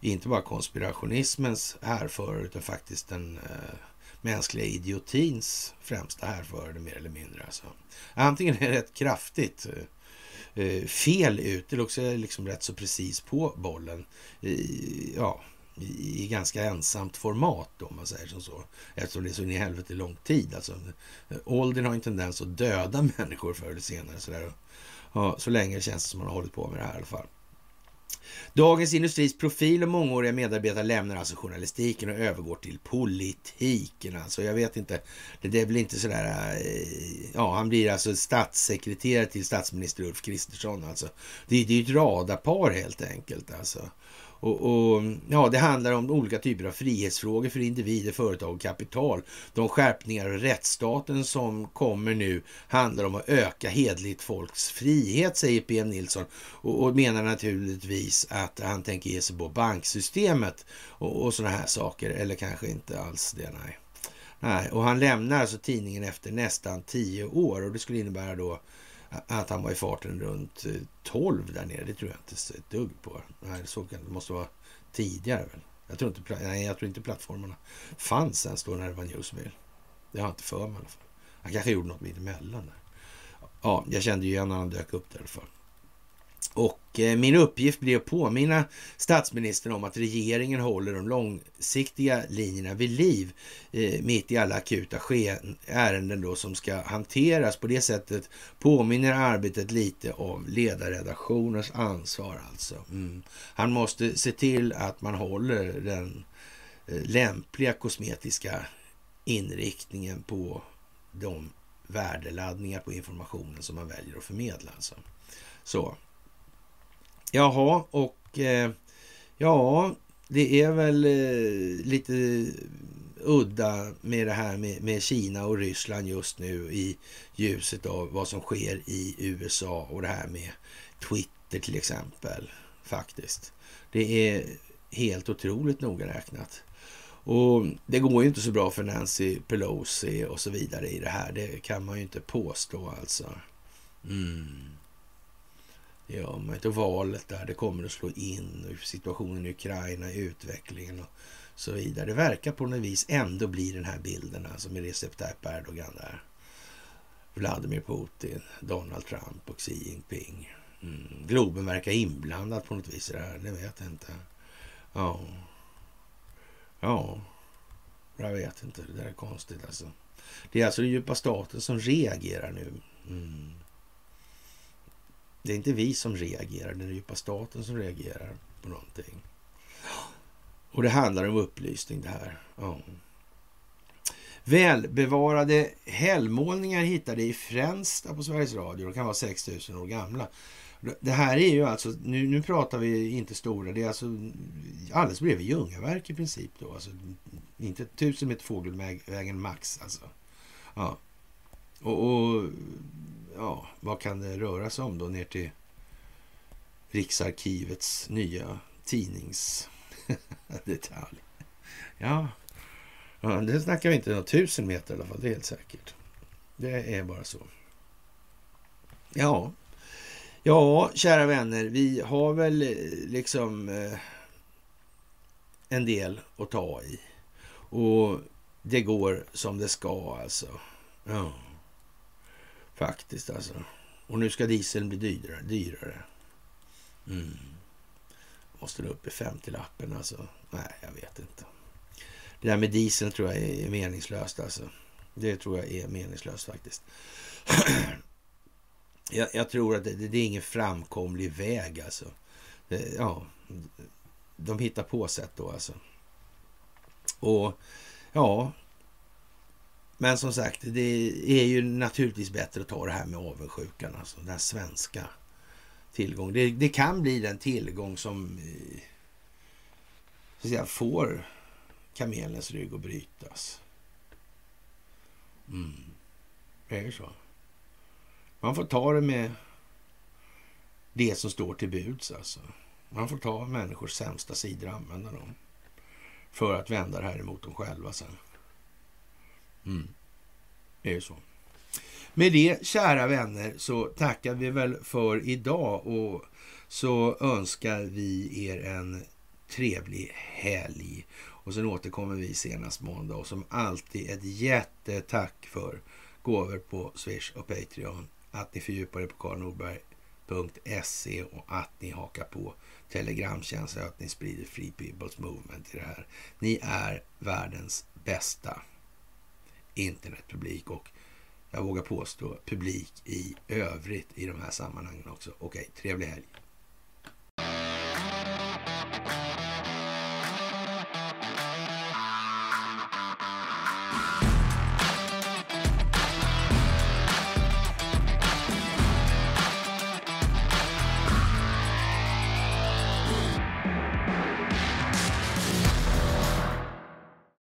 inte bara konspirationismens härförare utan faktiskt den eh, mänskliga idiotins främsta härförare mer eller mindre. Alltså. Antingen är det rätt kraftigt eh, eh fel ut eller också är det liksom rätt så precis på bollen. I, ja, i, ganska ensamt format då, om man säger som så. Eftersom det är så in i helvete lång tid. Alltså, eh, åldern har en tendens att döda människor förr eller senare. Så, där. Ja, så länge det känns som man har hållit på med det här i alla fall. Dagens Industris profil och mångåriga medarbetare lämnar alltså journalistiken och övergår till politiken. Alltså, jag vet inte, det är väl inte sådär... Eh, ja, han blir alltså statssekreterare till statsminister Ulf Kristersson. Alltså. Det, det är ju ett radarpar helt enkelt. Alltså. Och, och, ja, Det handlar om olika typer av frihetsfrågor för individer, företag och kapital. De skärpningar av rättsstaten som kommer nu handlar om att öka hedligt folks frihet, säger PM Nilsson och, och menar naturligtvis att han tänker ge sig på banksystemet och, och sådana här saker, eller kanske inte alls det, nej. Nej, och han lämnar alltså tidningen efter nästan tio år och det skulle innebära då att han var i farten runt eh, 12 där nere, det tror jag inte ett dugg på. Nej, så kan, det måste vara tidigare väl. Jag tror inte, nej, jag tror inte plattformarna fanns ens då när det var Newsmill. Det har jag inte för mig i alla fall. Han kanske gjorde något mittemellan där. Ja, jag kände ju igen när han dök upp där i alla fall. Och eh, min uppgift blir att påminna statsministern om att regeringen håller de långsiktiga linjerna vid liv eh, mitt i alla akuta ärenden då som ska hanteras. På det sättet påminner arbetet lite om ledarredaktionens ansvar alltså. Mm. Han måste se till att man håller den eh, lämpliga kosmetiska inriktningen på de värdeladdningar på informationen som man väljer att förmedla. Alltså. Så. Jaha, och eh, ja, det är väl eh, lite udda med det här med, med, Kina och Ryssland just nu i ljuset av vad som sker i USA och det här med Twitter till exempel. Faktiskt. Det är helt otroligt noga räknat. Och det går ju inte så bra för Nancy Pelosi och så vidare i det här. Det kan man ju inte påstå alltså. Mm. Ja, men inte valet där, det kommer att slå in, situationen i Ukraina, utvecklingen och så vidare. Det verkar på något vis ändå bli den här bilden, alltså med Recep Tayyip Erdogan där. Vladimir Putin, Donald Trump och Xi Jinping. Mm. Globen verkar inblandad på något vis i det här, det vet jag inte. Ja. Ja. Jag vet inte, det där är konstigt alltså. Det är alltså den djupa staten som reagerar nu. Mm. Det är inte vi som reagerar, det är den djupa staten som reagerar på någonting. Och det handlar om upplysning det här. Ja. Välbevarade hällmålningar hittade i Fränsta på Sveriges Radio. De kan vara 6000 år gamla. Det här är ju alltså, nu, nu pratar vi inte stora, det är alltså alldeles bredvid Ljungaverk i princip då. Alltså, inte tusen meter fågelvägen max alltså. Ja. Och, och ja, vad kan det röra sig om då ner till Riksarkivets nya tidningsdetalj? ja, ja, det snackar vi inte om tusen meter i alla fall, det är helt säkert. Det är bara så. Ja, ja, kära vänner, vi har väl eh, liksom eh, en del att ta i. Och det går som det ska alltså. Ja. Faktiskt alltså. Och nu ska dieseln bli dyrare. dyrare. Mm. Måste den upp i 50-lappen alltså? Nej, jag vet inte. Det där med dieseln tror jag är meningslöst alltså. Det tror jag är meningslöst faktiskt. jag, jag, tror att det, det, är ingen framkomlig väg alltså. Det, ja, de hittar på sätt då alltså. Och ja, men som sagt, det är ju naturligtvis bättre att ta det här med avundsjukan, alltså den svenska tillgången. Det, det, kan bli den tillgång som eh, så att säga, får kamelens rygg att brytas. Mm. Det är så. Man får ta det med det som står till buds. Alltså. Man får ta människors sämsta sidor och använda dem för att vända det här emot dem själva sen. Mm. Det är så. Med det, kära vänner, så tackar vi väl för idag och så önskar vi er en trevlig helg. Och sen återkommer vi senast måndag och som alltid ett jättetack för gåvor på Swish och Patreon. Att ni fördjupar er på karlnorberg.se och att ni hakar på Telegramtjänsten och att ni sprider Free People's Movement i det här. Ni är världens bästa internetpublik och jag vågar påstå publik i övrigt i de här sammanhangen också. Okej, trevlig helg!